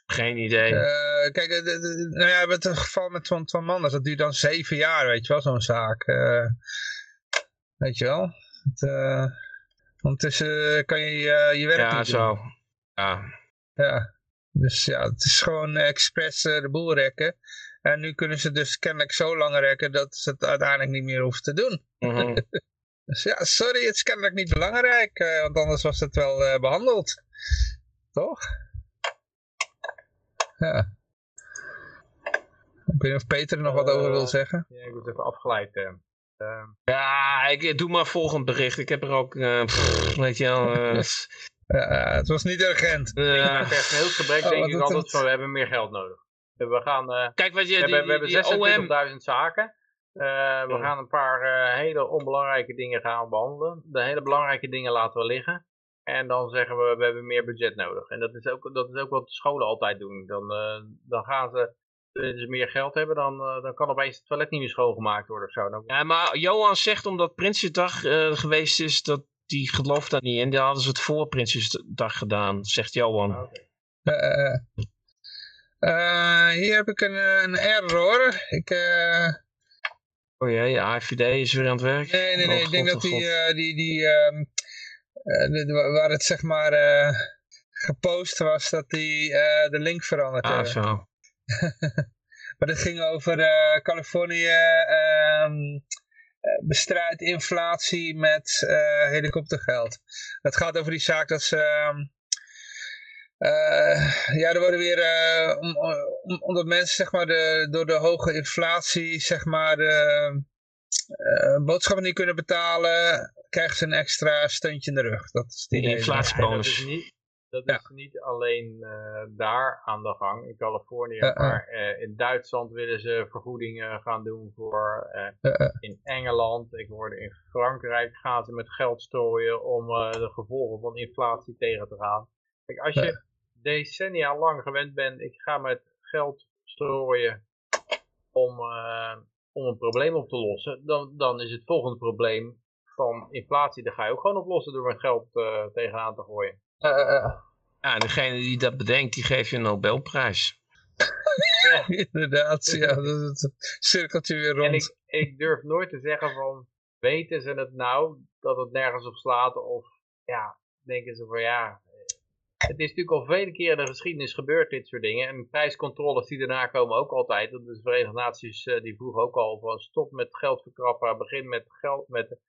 Geen idee. Uh, kijk, de, de, nou ja, het geval met Van, van Manders, dat duurt dan zeven jaar, weet je wel, zo'n zaak. Uh, weet je wel. Het, Ondertussen kan je uh, je werk ja, niet zo. Ja, Ja. Dus ja, het is gewoon expres uh, de boel rekken. En nu kunnen ze dus kennelijk zo lang rekken dat ze het uiteindelijk niet meer hoeven te doen. Mm -hmm. dus ja, sorry, het is kennelijk niet belangrijk. Uh, want anders was het wel behandeld. Toch? Ja. Ik weet niet of Peter er nog wat over wil zeggen. Ja, ik word even afgeleid. Uh, ja, ik doe maar volgend bericht. Ik heb er ook, pff, weet je wel... Uh, het was niet urgent. Ja, per heel gebrek oh, denk ik altijd van, we hebben meer geld nodig. We gaan... Kijk, wat je... We, die, we hebben 26.000 zaken. we gaan een paar hele onbelangrijke dingen gaan behandelen. De hele belangrijke dingen laten we liggen. En dan zeggen we, we hebben meer budget nodig. En dat is ook, dat is ook wat de scholen altijd doen. Dan, dan gaan ze ze meer geld hebben, dan, uh, dan kan opeens het toilet niet meer schoongemaakt worden of zo. Dan... Ja, maar Johan zegt omdat Prinsjesdag uh, geweest is, dat die gelooft dat niet. En die hadden ze het voor Prinsjesdag gedaan, zegt Johan. Ah, uh, hier heb ik een, een error. Ik... Oh jee, AFVD is weer aan het werk. Nee, nee, nee. Oh, ik denk dat die, die, die um, waar het zeg maar gepost was, dat die de link veranderd ah, hebben. Zo. maar het ging over uh, Californië um, bestrijdt inflatie met uh, helikoptergeld. Het gaat over die zaak dat ze... Uh, ja, er worden weer, uh, om, om, omdat mensen zeg maar de, door de hoge inflatie zeg maar de uh, boodschappen niet kunnen betalen. krijgen ze een extra steuntje in de rug. Dat is die inflatiebonus. dat is niet alleen uh, daar aan de gang. In Californië, uh, uh. maar in Duitsland willen ze vergoedingen gaan doen voor, in Engeland, ik hoorde in Frankrijk gaan ze met geld strooien om de gevolgen van inflatie tegen te gaan. Kijk, als je decennia lang gewend bent, ik ga met geld strooien om, om een probleem op te lossen, dan, dan is het volgende probleem van inflatie, daar ga je ook gewoon oplossen door met geld tegenaan te gooien. Uh, ja, degene die dat bedenkt, die geeft je een Nobelprijs. ja. Inderdaad, ja, dat cirkeltje weer rond. En ik, ik durf nooit te zeggen van, weten ze het nou, dat het nergens op slaat, of ja, denken ze van ja, het is natuurlijk al vele keren in de geschiedenis gebeurd, dit soort dingen. En prijscontroles die daarna komen ook altijd. De Verenigde Naties die vroegen ook al van stop met geld verkrappen, begin met geld, met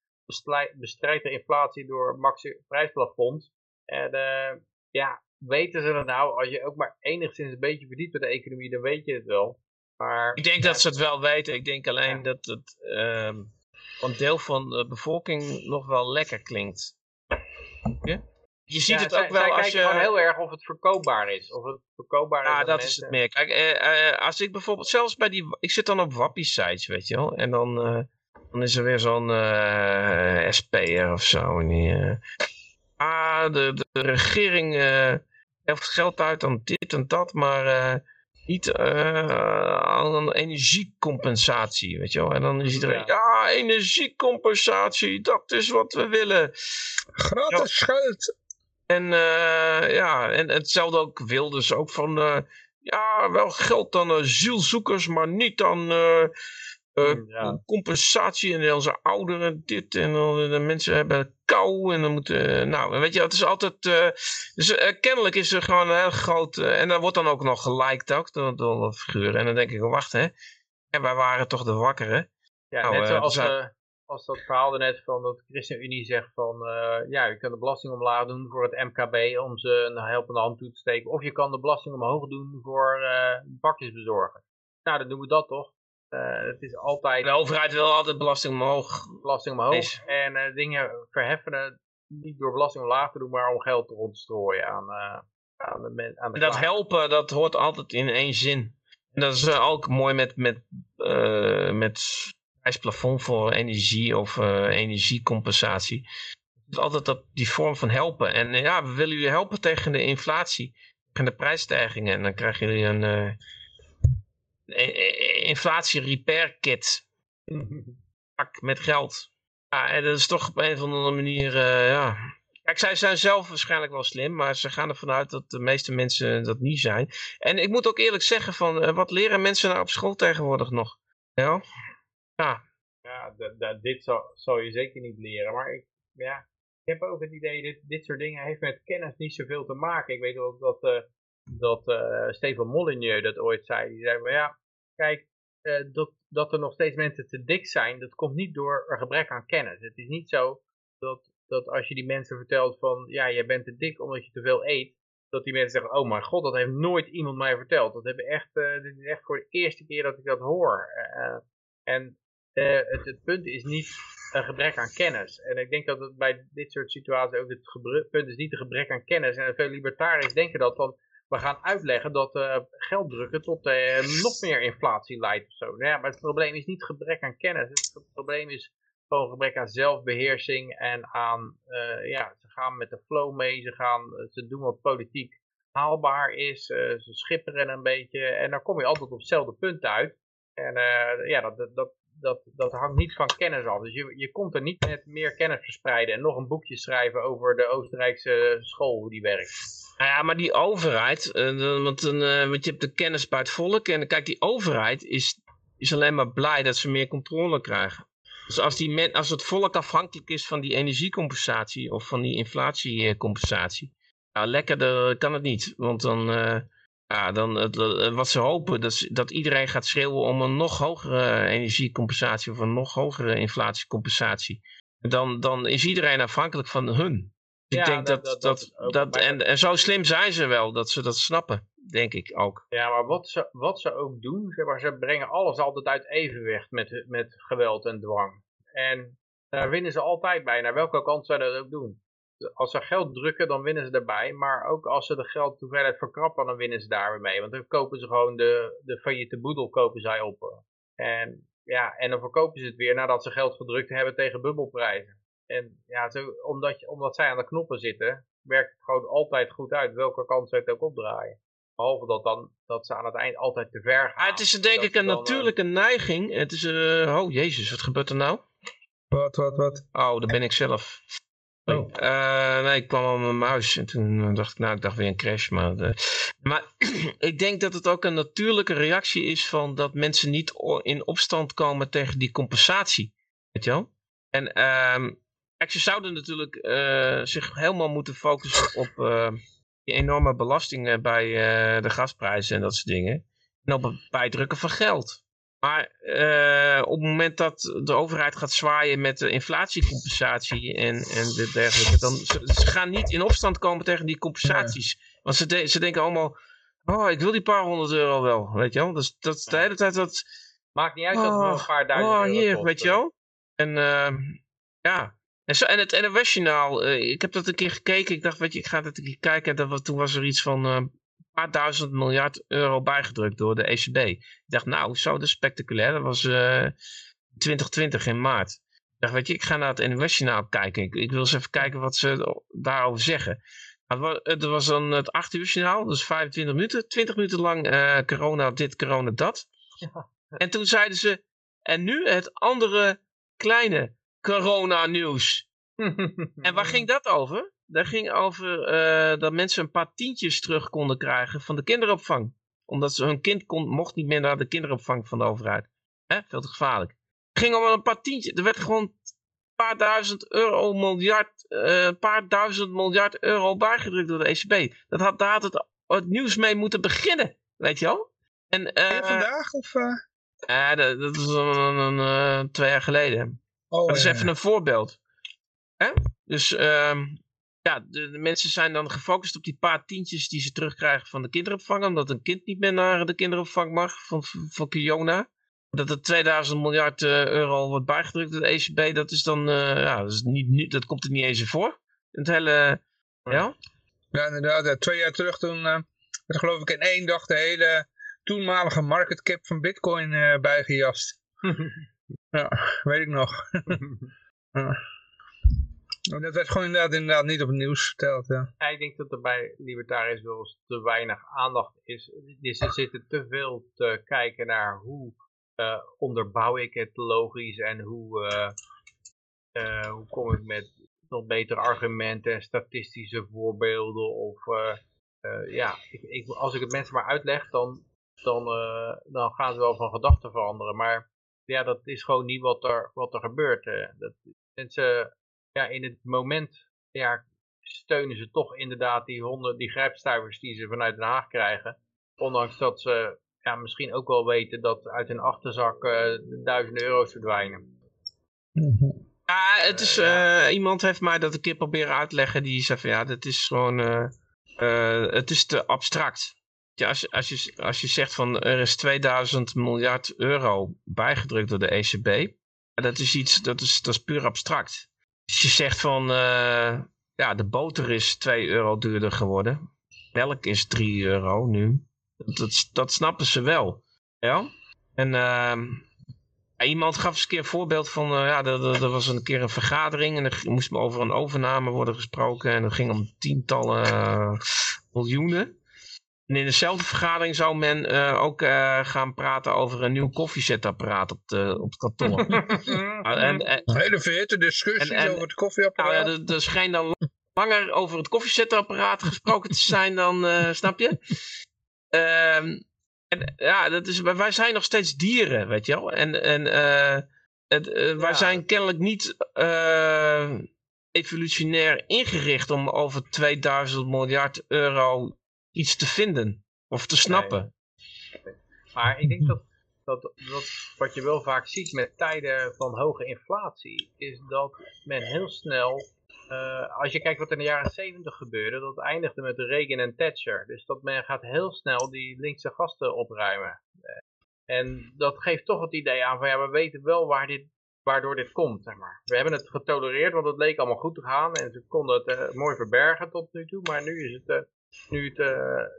bestrijdt de inflatie door maxi prijsplafond. En uh, ja, weten ze dat nou? Als je ook maar enigszins een beetje verdiept met de economie, dan weet je het wel. Maar, ik denk dat ze het wel weten. Ik denk alleen dat het uh, een deel van de bevolking nog wel lekker klinkt. Ja? Je ziet het ook wel als je... gewoon heel erg of het verkoopbaar is. Of het verkoopbaar is. Ja, dat is het meer. Kijk, uh, als ik bijvoorbeeld zelfs bij die... Ik zit dan op wappie sites, weet je wel. En dan dan is er weer zo'n eh, SP'er of zo. Die, uh, ah, de, de, regering uh, heeft geld uit aan dit en dat, maar niet aan energiecompensatie, weet je wel. En dan is iedereen, ja, ja energiecompensatie, dat is wat we willen. Gratis ja. geld. En ja, en hetzelfde ook Wilders, ook van, ja, wel geld aan asielzoekers, maar niet aan uh, compensatie en onze ouderen dit en dan de mensen hebben kou en dan moeten, nou weet je, het is altijd, uh, dus uh, kennelijk is er gewoon een heel groot, en dan wordt dan ook nog geliked ook door, door figuren en dan denk ik, wacht hè, en wij waren toch de wakkere. Ja, nou, net zoals dus, als dat verhaal er net van dat de ChristenUnie zegt van, ja, je kan de belasting omlaag doen voor het MKB om ze een helpende hand toe te steken, of je kan de belasting omhoog doen voor bakjes bezorgen. Nou, dan doen we dat toch? Uh, het is altijd... De overheid wil altijd belasting omhoog. Belasting omhoog. En uh, dingen verheffen niet door belasting omlaag te doen, maar om geld te strooien aan, uh, aan de, de Dat helpen, dat hoort altijd in één zin. En dat is ook mooi met, met, met prijsplafond voor energie of energiecompensatie. Het is altijd dat, die vorm van helpen. En ja, we willen jullie helpen tegen de inflatie, tegen de prijsstijgingen. En dan krijgen jullie een inflatie repair kit. Pak met geld. Ja, en dat is toch op een of andere manier, uh, ja. Kijk, zij zijn zelf waarschijnlijk wel slim, maar ze gaan ervan uit dat de meeste mensen dat niet zijn. En ik moet ook eerlijk zeggen, van, uh, wat leren mensen nou op school tegenwoordig nog? Ja, ja. ja dit zou, zou je zeker niet leren, maar ik, ja, ik heb ook het idee, dit, dit soort dingen heeft met kennis niet zoveel te maken. Ik weet ook dat... Uh, dat uh, Stefan Molyneux dat ooit zei. Die zei, maar ja, kijk, uh, dat, dat er nog steeds mensen te dik zijn, dat komt niet door een gebrek aan kennis. Het is niet zo dat, dat als je die mensen vertelt van, ja, jij bent te dik omdat je te veel eet, dat die mensen zeggen, oh mijn god, dat heeft nooit iemand mij verteld. Dat hebben echt, uh, dit is echt voor de eerste keer dat ik dat hoor. en het, het punt is niet een gebrek aan kennis. En ik denk dat het bij dit soort situaties ook het punt is niet een gebrek aan kennis. En veel libertariërs denken dat van, we gaan uitleggen dat uh, gelddrukken tot uh, nog meer inflatie leidt of zo. Nou ja, maar het probleem is niet gebrek aan kennis. Het probleem is gewoon gebrek aan zelfbeheersing en aan, uh, ja, ze gaan met de flow mee, ze, gaan, ze doen wat politiek haalbaar is, ze schipperen een beetje en dan kom je altijd op hetzelfde punt uit. En ja, dat, dat, dat, dat hangt niet van kennis af. Dus je, je komt er niet met meer kennis verspreiden en nog een boekje schrijven over de Oostenrijkse school, hoe die werkt. Nou ja, maar die overheid, uh, want, uh, want je hebt de kennis bij het volk. En kijk, die overheid is, is alleen maar blij dat ze meer controle krijgen. Dus als, die als het volk afhankelijk is van die energiecompensatie of van die inflatiecompensatie. Nou, lekkerder kan het niet. Want dan, uh, ja, dan wat ze hopen, dat, dat iedereen gaat schreeuwen om een nog hogere energiecompensatie of een nog hogere inflatiecompensatie. Dan, dan is iedereen afhankelijk van hun ik denk dat, dat, dat, dat, en, en zo slim zijn ze wel, dat ze dat snappen, denk ik ook. Ja, maar wat ze, wat ze ook doen, zeg maar, ze brengen alles altijd uit evenwicht met, met geweld en dwang. En daar winnen ze altijd bij, naar welke kant zij dat ook doen. Als ze geld drukken, dan winnen ze erbij. Maar ook als ze de geld hoeveelheid verkrappen, dan winnen ze daar weer mee. Want dan kopen ze gewoon de, de failliete boedel kopen zij op. En, ja, en dan verkopen ze het weer nadat ze geld gedrukt hebben tegen bubbelprijzen. En ja, zo, omdat, je, omdat zij aan de knoppen zitten, werkt het gewoon altijd goed uit, welke kant ze het ook opdraaien. Behalve dat, dan, dat ze aan het eind altijd te ver gaan. Ah, het is denk ik een natuurlijke neiging. Het is, uh, oh jezus, wat gebeurt er nou? Wat, wat, wat? Oh, dat ben ik zelf. Oh. Uh, nee, ik kwam aan mijn muis en toen dacht ik, nou, ik dacht weer een crash. Maar, uh, maar ik denk dat het ook een natuurlijke reactie is van dat mensen niet in opstand komen tegen die compensatie. Weet je wel? En um, ze zouden natuurlijk uh, zich helemaal moeten focussen op die enorme belastingen bij de gasprijzen en dat soort dingen. En op het bijdrukken van geld. Maar op het moment dat de overheid gaat zwaaien met de inflatiecompensatie en, en de dergelijke, dan ze, ze gaan niet in opstand komen tegen die compensaties. Want ze, de, ze denken allemaal, oh, ik wil die paar honderd euro wel, weet je wel. Dus dat is de hele tijd dat... Maakt niet uit dat het oh, een paar duizend oh, hier, weet je wel. En uh, ja, en, zo, en het NOS-journaal, uh, ik heb dat een keer gekeken. Ik dacht, weet je, ik ga dat een keer kijken. En dat was, toen was er iets van uh, paar duizend miljard euro bijgedrukt door de ECB. Ik dacht, nou, zo de spectaculair. Dat was uh, eh, 2020 in maart. Ik dacht, weet je, ik ga naar het NOS-journaal kijken. Ik, ik, wil eens even kijken wat ze daarover zeggen. Het was, het was dan het 8 uur journaal, dus 25 minuten. 20 minuten lang corona dit, corona dat. Ja. En toen zeiden ze, en nu het andere kleine corona nieuws. en waar ging dat over? Dat ging over uh, dat mensen een paar tientjes terug konden krijgen van de kinderopvang. Omdat ze hun kind kon, mocht niet meer naar de kinderopvang van de overheid. Hè? Veel te gevaarlijk. Het ging om een paar tientjes. Er werd gewoon een paar duizend euro miljard, uh, een paar duizend miljard euro bijgedrukt door de ECB. Dat had, daar had het, het nieuws mee moeten beginnen. Weet je wel? En, uh, vandaag? Of, uh... dat, dat was een, een, twee jaar geleden. Oh, dat is even een voorbeeld. Hè? Dus uh, ja, de, de, mensen zijn dan gefocust op die paar tientjes die ze terugkrijgen van de kinderopvang. Omdat een kind niet meer naar de kinderopvang mag van, van Kiona. Dat er 2000 miljard uh, euro wordt bijgedrukt door de ECB, dat is dan, uh, ja, dat, is niet, dat komt er niet eens voor. Het hele, ja? Ja, inderdaad. Twee jaar terug toen uh, werd geloof ik in één dag de hele toenmalige market cap van bitcoin bijgejast. ja, weet ik nog. ja. Dat werd gewoon inderdaad, inderdaad niet op het nieuws verteld, ja. ja ik denk dat er bij libertariërs wel eens te weinig aandacht is. Ze zitten te veel te kijken naar hoe uh, onderbouw ik het logisch en hoe, uh, uh, hoe kom ik met nog betere argumenten en statistische voorbeelden. Of ja, ik, ik, als ik het mensen maar uitleg, dan, dan, dan gaan ze wel van gedachten veranderen. Maar ja, dat is gewoon niet wat er, wat er gebeurt. dat, mensen ja, in het moment ja, steunen ze toch inderdaad die, honden, die grijpstuivers die ze vanuit Den Haag krijgen. Ondanks dat ze ja, misschien ook wel weten dat uit hun achterzak uh, duizenden euro's verdwijnen. Ja, het is, uh, iemand heeft mij dat een keer proberen uitleggen. Die zei van ja, dat is gewoon, uh, het is te abstract. Ja, als, als, je, als je zegt van er is 2000 miljard euro bijgedrukt door de ECB. Dat is iets, dat is, dat is puur abstract. Als je zegt van, uh, ja, de boter is 2 euro duurder geworden. Melk is 3 euro nu. Dat, dat, snappen ze wel. Ja? En uh, iemand gaf eens een keer een voorbeeld van, uh, ja, er, er, was een keer een vergadering en er moest over een overname worden gesproken en er ging om tientallen miljoenen. En in dezelfde vergadering zou men uh, ook uh, gaan praten over een nieuw koffiezetapparaat op, de, op het kantoor. Ah, en, en, Hele verhitte discussies en, over het koffieapparaat. Nou ja, er, schijnt dan langer over het koffiezetapparaat gesproken te zijn dan, uh, snap je? Um, en ja, dat is, wij zijn nog steeds dieren, weet je wel. En, en het, wij zijn kennelijk niet evolutionair ingericht om over 2000 miljard euro iets te vinden of te snappen. Maar ik denk dat, dat, dat wat je wel vaak ziet met tijden van hoge inflatie, is dat men heel snel, uh, als je kijkt wat in de jaren 70 gebeurde, dat eindigde met Reagan en Thatcher. Dus dat men gaat heel snel die linkse gasten opruimen. En dat geeft toch het idee aan van ja, we weten wel waar dit waardoor dit komt, zeg maar. We hebben het getolereerd, want het leek allemaal goed te gaan en ze konden het mooi verbergen tot nu toe, maar nu is het, nu het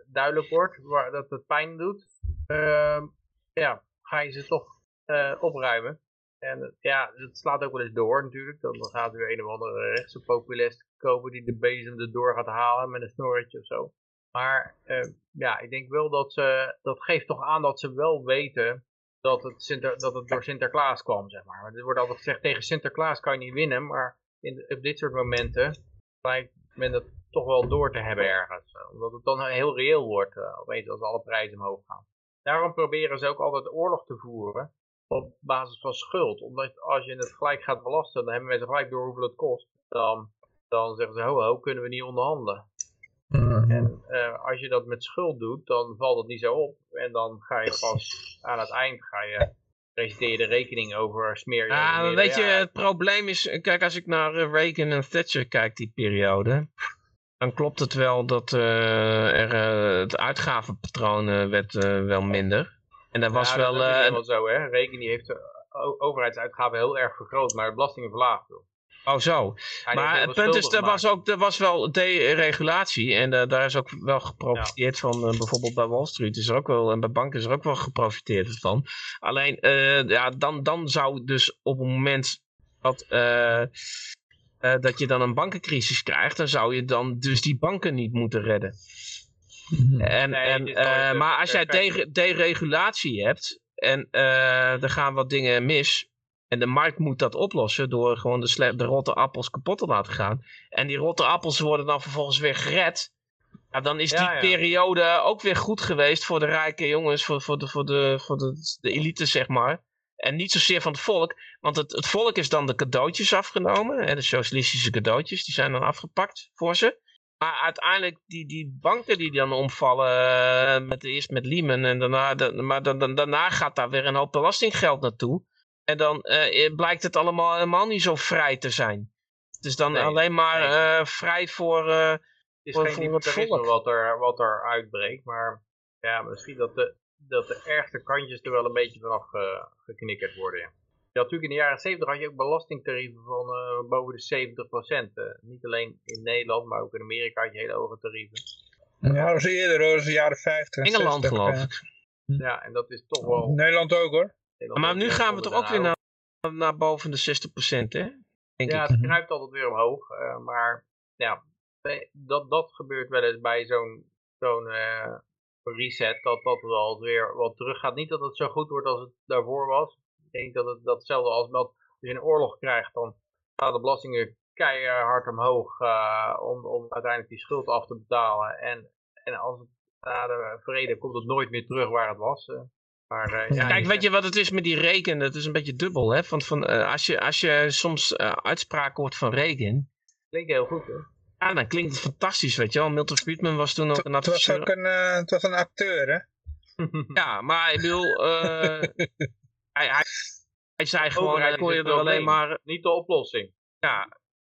duidelijk wordt waar, dat het pijn doet, ehm, ja, ga je ze toch opruimen. En ja, het slaat ook wel eens door natuurlijk. Dan gaat weer een of andere rechtse populist kopen die de bezem erdoor gaat halen met een snorretje of zo. Maar uh, ja, ik denk wel dat ze, dat geeft toch aan dat ze wel weten dat het, Sinter, dat het door Sinterklaas kwam, zeg maar. Er wordt altijd gezegd, tegen Sinterklaas kan je niet winnen, maar in, op dit soort momenten lijkt men dat toch wel door te hebben ergens. Omdat het dan heel reëel wordt, uh, opeens als alle prijzen omhoog gaan. Daarom proberen ze ook altijd oorlog te voeren op basis van schuld. Omdat als je het gelijk gaat belasten, dan hebben mensen gelijk door hoeveel het kost. Dan, dan zeggen ze, ho ho, kunnen we niet onderhandelen. Mhm. En uh, als je dat met schuld doet, dan valt het niet zo op. En dan ga je pas aan het eind ga je presenteer je de rekening over smeer je. Ja, weet je, het probleem is, kijk als ik naar Reagan en Thatcher kijk die periode, dan klopt het wel dat uh, er, het uitgavenpatroon werd wel minder. En dat was wel... Dat is wel zo, hè. Rekening heeft de overheidsuitgaven heel erg vergroot, maar belastingen verlaagd. Oh zo. maar het punt is, er was, ook, er was wel deregulatie. En uh, daar is ook wel geprofiteerd van. Uh, bijvoorbeeld bij Wall Street is er ook wel. En bij banken is er ook wel geprofiteerd van. Alleen, uh, ja, dan, dan zou dus op het moment dat, dat je dan een bankencrisis krijgt. Dan zou je dan dus die banken niet moeten redden. Mhm. En, en, maar als jij deregulatie hebt. En er gaan wat dingen mis en de markt moet dat oplossen door gewoon de, de rotte appels kapot te laten gaan. En die rotte appels worden dan vervolgens weer gered. Ja, dan is die periode ook weer goed geweest voor de rijke jongens, voor, voor, de, voor, de, voor de, de elite zeg maar. En niet zozeer van het volk, want het, het volk is dan de cadeautjes afgenomen. Hè, de socialistische cadeautjes, die zijn dan afgepakt voor ze. Maar uiteindelijk, die, die banken die dan omvallen, eh, met, eerst met Lehman en daarna, maar dan, daarna gaat daar weer een hoop belastinggeld naartoe. En dan uh, blijkt het allemaal helemaal niet zo vrij te zijn. Het is dan alleen maar uh, vrij voor, uh, het is voor, geen voor het. Wat er, wat er uitbreekt, maar ja, misschien dat de, dat de ergste kantjes er wel een beetje vanaf geknikkerd worden. Ja. Ja, natuurlijk in de jaren 70 had je ook belastingtarieven van boven de 70%. niet alleen in Nederland, maar ook in Amerika had je hele hoge tarieven. Ja, dat was eerder hoor, dat was de jaren 50. Engeland geloof ik. Ja, en dat is toch wel... Nederland ook hoor. Maar nu gaan we toch ook weer naar, naar boven de 60%, hè? Denk ja, het kruipt altijd weer omhoog. Uh, maar ja, dat, dat gebeurt wel eens bij zo'n zo'n uh, reset. Dat dat wel weer wat terug gaat. Niet dat het zo goed wordt als het daarvoor was. Ik denk dat het datzelfde als, als je een oorlog krijgt. Dan gaan de belastingen keihard omhoog. Uh, om, om uiteindelijk die schuld af te betalen. En, en als het na de vrede komt het nooit meer terug waar het was. Maar, uh, ja, Kijk, weet je wat het is met die reken? Dat is een beetje dubbel. Hè? Want van, uh, als, je, als je soms uh, uitspraken hoort van reken... Klinkt heel goed, hè? Ja, dan klinkt het fantastisch, weet je wel. Milton Friedman was toen ook een adviseur. Het was ook een, het was een acteur, hè? ja, maar ik bedoel... hij, hij, hij zei gewoon, kon je er alleen maar... Niet de oplossing. Ja.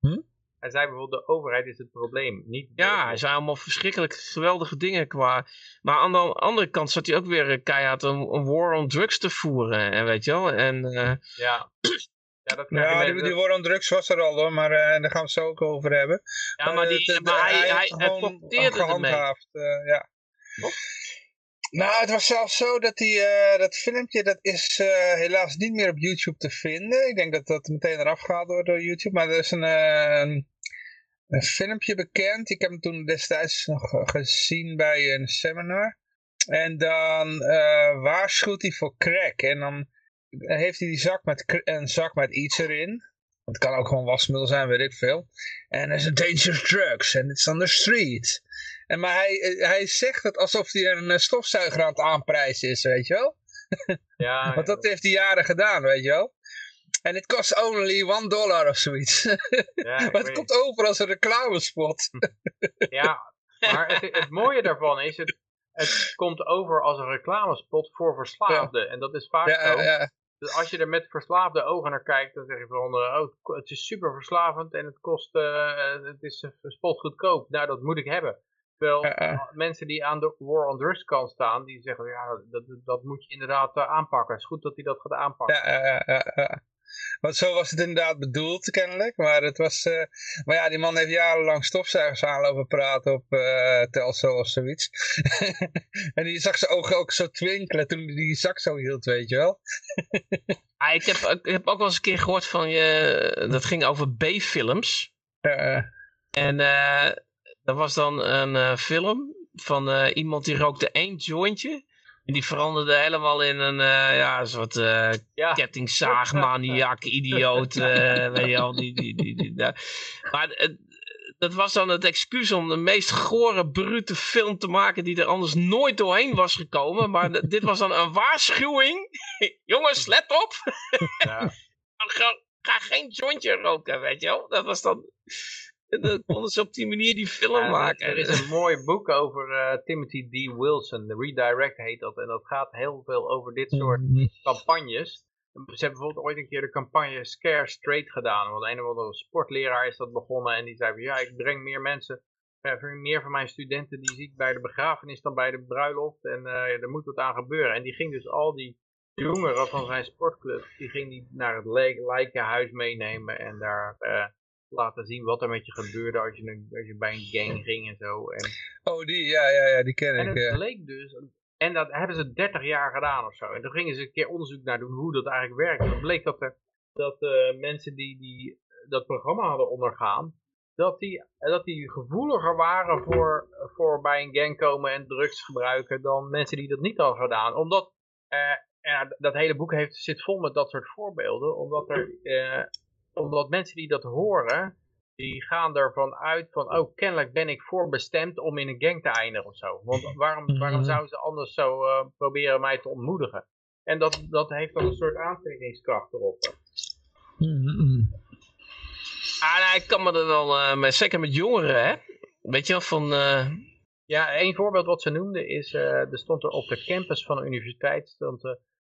Hm? Hij zei bijvoorbeeld, de overheid is het probleem, niet Ja, hij zei allemaal verschrikkelijk geweldige dingen qua... Maar aan de andere kant zat hij ook weer eh, keihard een, een war on drugs te voeren, en weet je wel. En, uh... Ja. Ja, dat ja die, die, war on drugs was er al hoor, maar uh, daar gaan we het zo ook over hebben. Ja, maar, die, maar hij, hij, hij, hij. Uh, ja. Nou, het was zelfs zo dat die, uh, dat filmpje, dat is uh, helaas niet meer op YouTube te vinden. Ik denk dat dat meteen eraf gaat door, door YouTube. Maar er is een, uh, een filmpje bekend. Ik heb hem toen destijds nog gezien bij een seminar. En dan waarschuwt hij voor crack. En dan heeft hij die zak met, een zak met iets erin. Het kan ook gewoon wasmiddel zijn, weet ik veel. En er is dangerous drugs. And it's on the street. En, maar hij, eh, hij zegt het alsof hij een eh, stofzuiger aan het aanprijzen is, weet je wel? Ja, Want dat heeft hij jaren gedaan, weet je wel? En het kost only one dollar of zoiets. Ja, maar het komt over als een reclamespot. ja, maar het, het, mooie daarvan is, het, het komt over als een reclamespot voor verslaafden. En dat is vaak ja, zo. Ja. Dus als je er met verslaafde ogen naar kijkt, dan zeg je van, uh, oh, het is super verslavend en het kost, uh, het is spotgoedkoop. Nou, dat moet ik hebben. Terwijl mensen die aan de war on drugs kant staan, die zeggen, ja, dat, dat moet je inderdaad uh, aanpakken. Het is goed dat hij dat gaat aanpakken. Ja, Want zo was het inderdaad bedoeld, kennelijk. Maar, het was, uh, maar ja, die man heeft jarenlang stofzuigers aanlopen praten op uh, Telcel of zoiets. en die zag zijn ogen ook zo twinkelen toen hij die zak zo hield, weet je wel. ah, ik, heb, ik heb ook wel eens een keer gehoord van je, dat ging over B-films. en dat was dan een film van iemand die rookte één jointje. En die veranderde helemaal in een uh, ja, soort uh, ja. kettingzaagmaniak, idioot. Uh, weet je al, die, die, die, die, Maar dat was dan het excuus om de meest gore, brute film te maken die er anders nooit doorheen was gekomen. Maar dit was dan een waarschuwing. Jongens, let op! Ja. ga, ga geen jointje roken, weet je wel. Dat was dan... En dan konden ze op die manier die film maken. Er is een mooi boek over uh, Timothy D. Wilson. The Redirect heet dat. En dat gaat heel veel over dit soort mhm. campagnes. Ze hebben bijvoorbeeld ooit een keer de campagne Scare Straight gedaan. Want een of andere sportleraar is dat begonnen. En die zei ja, ik breng meer mensen. meer van mijn studenten die zie ik bij de begrafenis dan bij de bruiloft. En uh, er moet wat aan gebeuren. En die ging dus al die jongeren van zijn sportclub. Die ging die naar het lijkenhuis meenemen. En daar... Uh, laten zien wat er met je gebeurde als je, een, als je bij een gang ging en zo. En, oh, die, ja, ja, ja, die ken ik. En het bleek dus, en dat hebben ze 30 jaar gedaan of zo. En toen gingen ze een keer onderzoek naar doen hoe dat eigenlijk werkt. En het bleek dat, er, dat uh, mensen die, die dat programma hadden ondergaan, dat die, dat die gevoeliger waren voor, voor bij een gang komen en drugs gebruiken dan mensen die dat niet hadden gedaan. Omdat, uh, ja, dat hele boek heeft, zit vol met dat soort voorbeelden, omdat er uh, omdat mensen die dat horen, die gaan ervan uit van, oh, kennelijk ben ik voorbestemd om in een gang te eindigen of zo. Want waarom, mhm. waarom zouden ze anders zo uh, proberen mij te ontmoedigen? En dat, dat heeft dan een soort aantrekkingskracht erop. Mhm. Ah, nou, ik kan me er wel, uh, met, zeker met jongeren, hè? Weet je wel, van... Uh... Ja, één voorbeeld wat ze noemden is, er stond er op de campus van de universiteit, stond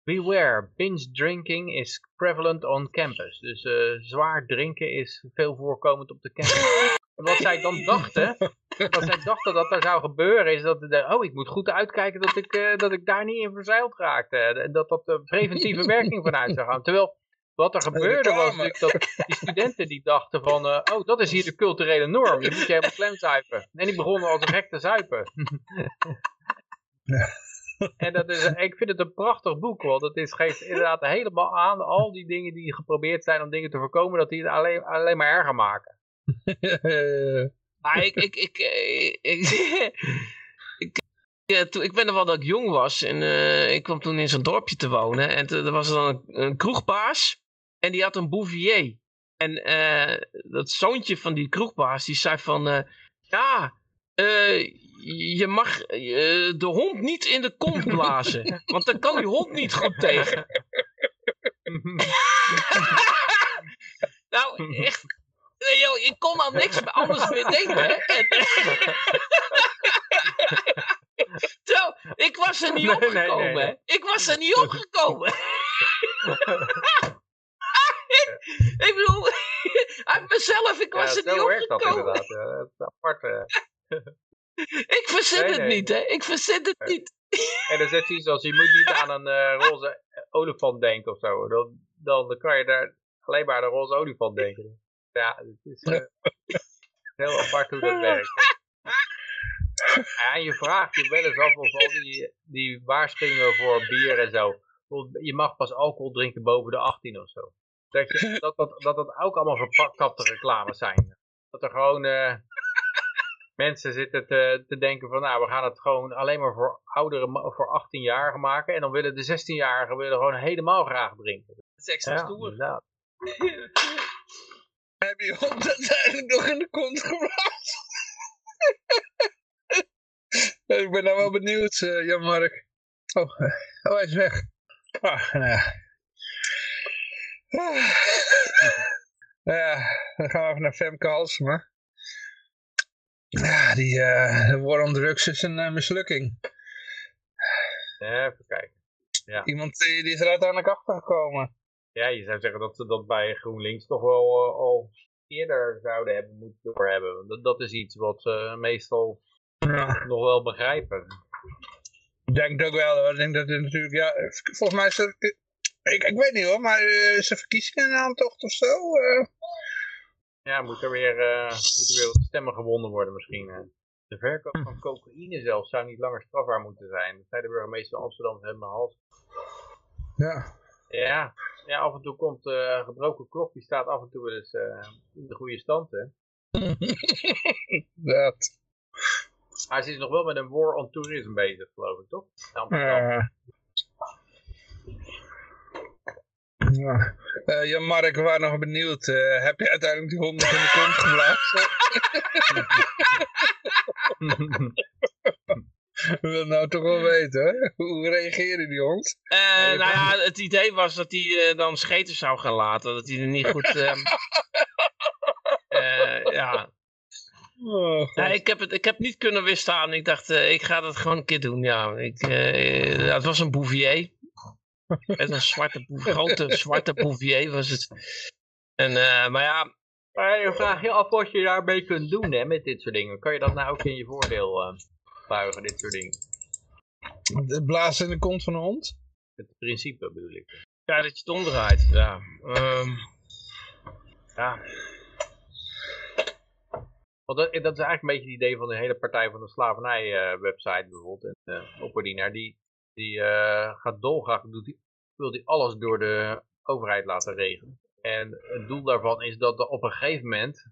Beware, binge drinking is prevalent on campus. Dus uh, zwaar drinken is veel voorkomend op de campus. wat zij dan dachten, wat zij dachten dat er zou gebeuren, is dat, de, oh, ik moet goed uitkijken dat ik, uh, dat ik daar niet in verzeild raakte. En dat dat de preventieve werking vanuit zou gaan. Terwijl, wat er gebeurde was natuurlijk dat die studenten die dachten van, uh, oh, dat is hier de culturele norm. Je moet je helemaal klem zuipen. En die begonnen als een gek te zuipen. En dat is, ik vind het een prachtig boek, want het is, geeft inderdaad helemaal aan al die dingen die geprobeerd zijn om dingen te voorkomen, dat die het alleen, alleen maar erger maken. maar ik, ik, ik, ik, ik, ja, toen, ik ben er wel dat ik jong was en uh, ik kwam toen in zo'n dorpje te wonen en er was dan een, een kroegbaas en die had een bouvier. En uh, dat zoontje van die kroegbaas, die zei van, uh, ja, je mag de hond niet in de kont blazen. want dan kan die hond niet goed tegen. nou, echt. Yo, ik kon al niks anders meer denken. Zo, ik was er niet opgekomen. ik was er niet opgekomen. ik bedoel, uit mezelf, ik was er niet opgekomen. Dat inderdaad. Ja, dat is apart. Ik verzin het niet, hè? Ik verzin het niet. En dan zit iets als je moet niet aan een uh, roze olifant denken of zo. Dan, dan kan je daar alleen maar aan een roze olifant denken. Ja, het is uh, heel apart hoe dat werkt. En je vraagt je wel eens af of al die, die waarschuwingen voor bier en zo. Je mag pas alcohol drinken boven de 18 of zo. Dat je, dat, dat, dat, dat ook allemaal verkapte reclames zijn. Dat er gewoon... Uh, mensen zitten te, te denken van, nou, we gaan het gewoon alleen maar voor ouderen, voor 18-jarigen maken. En dan willen de 16-jarigen willen gewoon helemaal graag drinken. Dat is extra ja, stoer. Inderdaad. Heb je hond eigenlijk nog in de kont gebracht? ik ben nou wel benieuwd, uh, Jan-Mark. Oh, oh, hij is weg. Ah, nou ja. Ah. ja, dan gaan we even naar Femke Halsema. Ja, die uh, de war on drugs is een uh, mislukking. Even kijken. Ja. Iemand die, die is er uiteindelijk achter gekomen. Ja, je zou zeggen dat ze dat bij GroenLinks toch wel uh, al eerder zouden hebben moeten doorhebben. Dat, dat is iets wat ze meestal ja. nog wel begrijpen. Ik denk het ook wel hoor. Ik denk dat het natuurlijk, ja, volgens mij is er, Ik, ik weet niet hoor, maar is er verkiezingen in aantocht of zo? Uh... Ja, moet er, weer, uh, moet er weer wat stemmen gewonnen worden misschien. De verkoop van cocaïne zelfs zou niet langer strafbaar moeten zijn. Dat zei de burgemeester van Amsterdam helemaal hals. Ja. Ja, ja, af en toe komt uh, gebroken klok, die staat af en toe wel eens uh, in de goede stand, hè. Dat. Hij is nog wel met een war on tourism bezig, geloof ik, toch? Ja. Ja. Uh, ja, Mark, we waren nog benieuwd. Uh, heb je uiteindelijk die hond nog in de kont geblazen? We willen nou toch wel weten, hè? Hoe reageerde die hond? Uh, nou ja, het idee was dat hij dan scheten zou gaan laten. Dat hij er niet goed... Um, ja, Oh, ja, ik, heb het, ik heb niet kunnen weerstaan. Ik dacht, ik ga dat gewoon een keer doen. Ja, ik, het was een bouvier. Met een zwarte grote zwarte bouvier was het. En, uh, maar ja... Maar je vraagt je af wat je daarmee kunt doen hè, met dit soort dingen. Kan je dat nou ook in je voordeel buigen, dit soort dingen? Het blazen in de kont van een hond? Het principe bedoel ik. Ja, dat je het omdraait. Ja. Um, ja. Want dat, dat, is eigenlijk een beetje het idee van de hele Partij van de Slavernij uh, website bijvoorbeeld. En uh, opperdienaar die, die uh, gaat dolgraag, doet die, wil die alles door de overheid laten regelen. En het doel daarvan is dat op een gegeven moment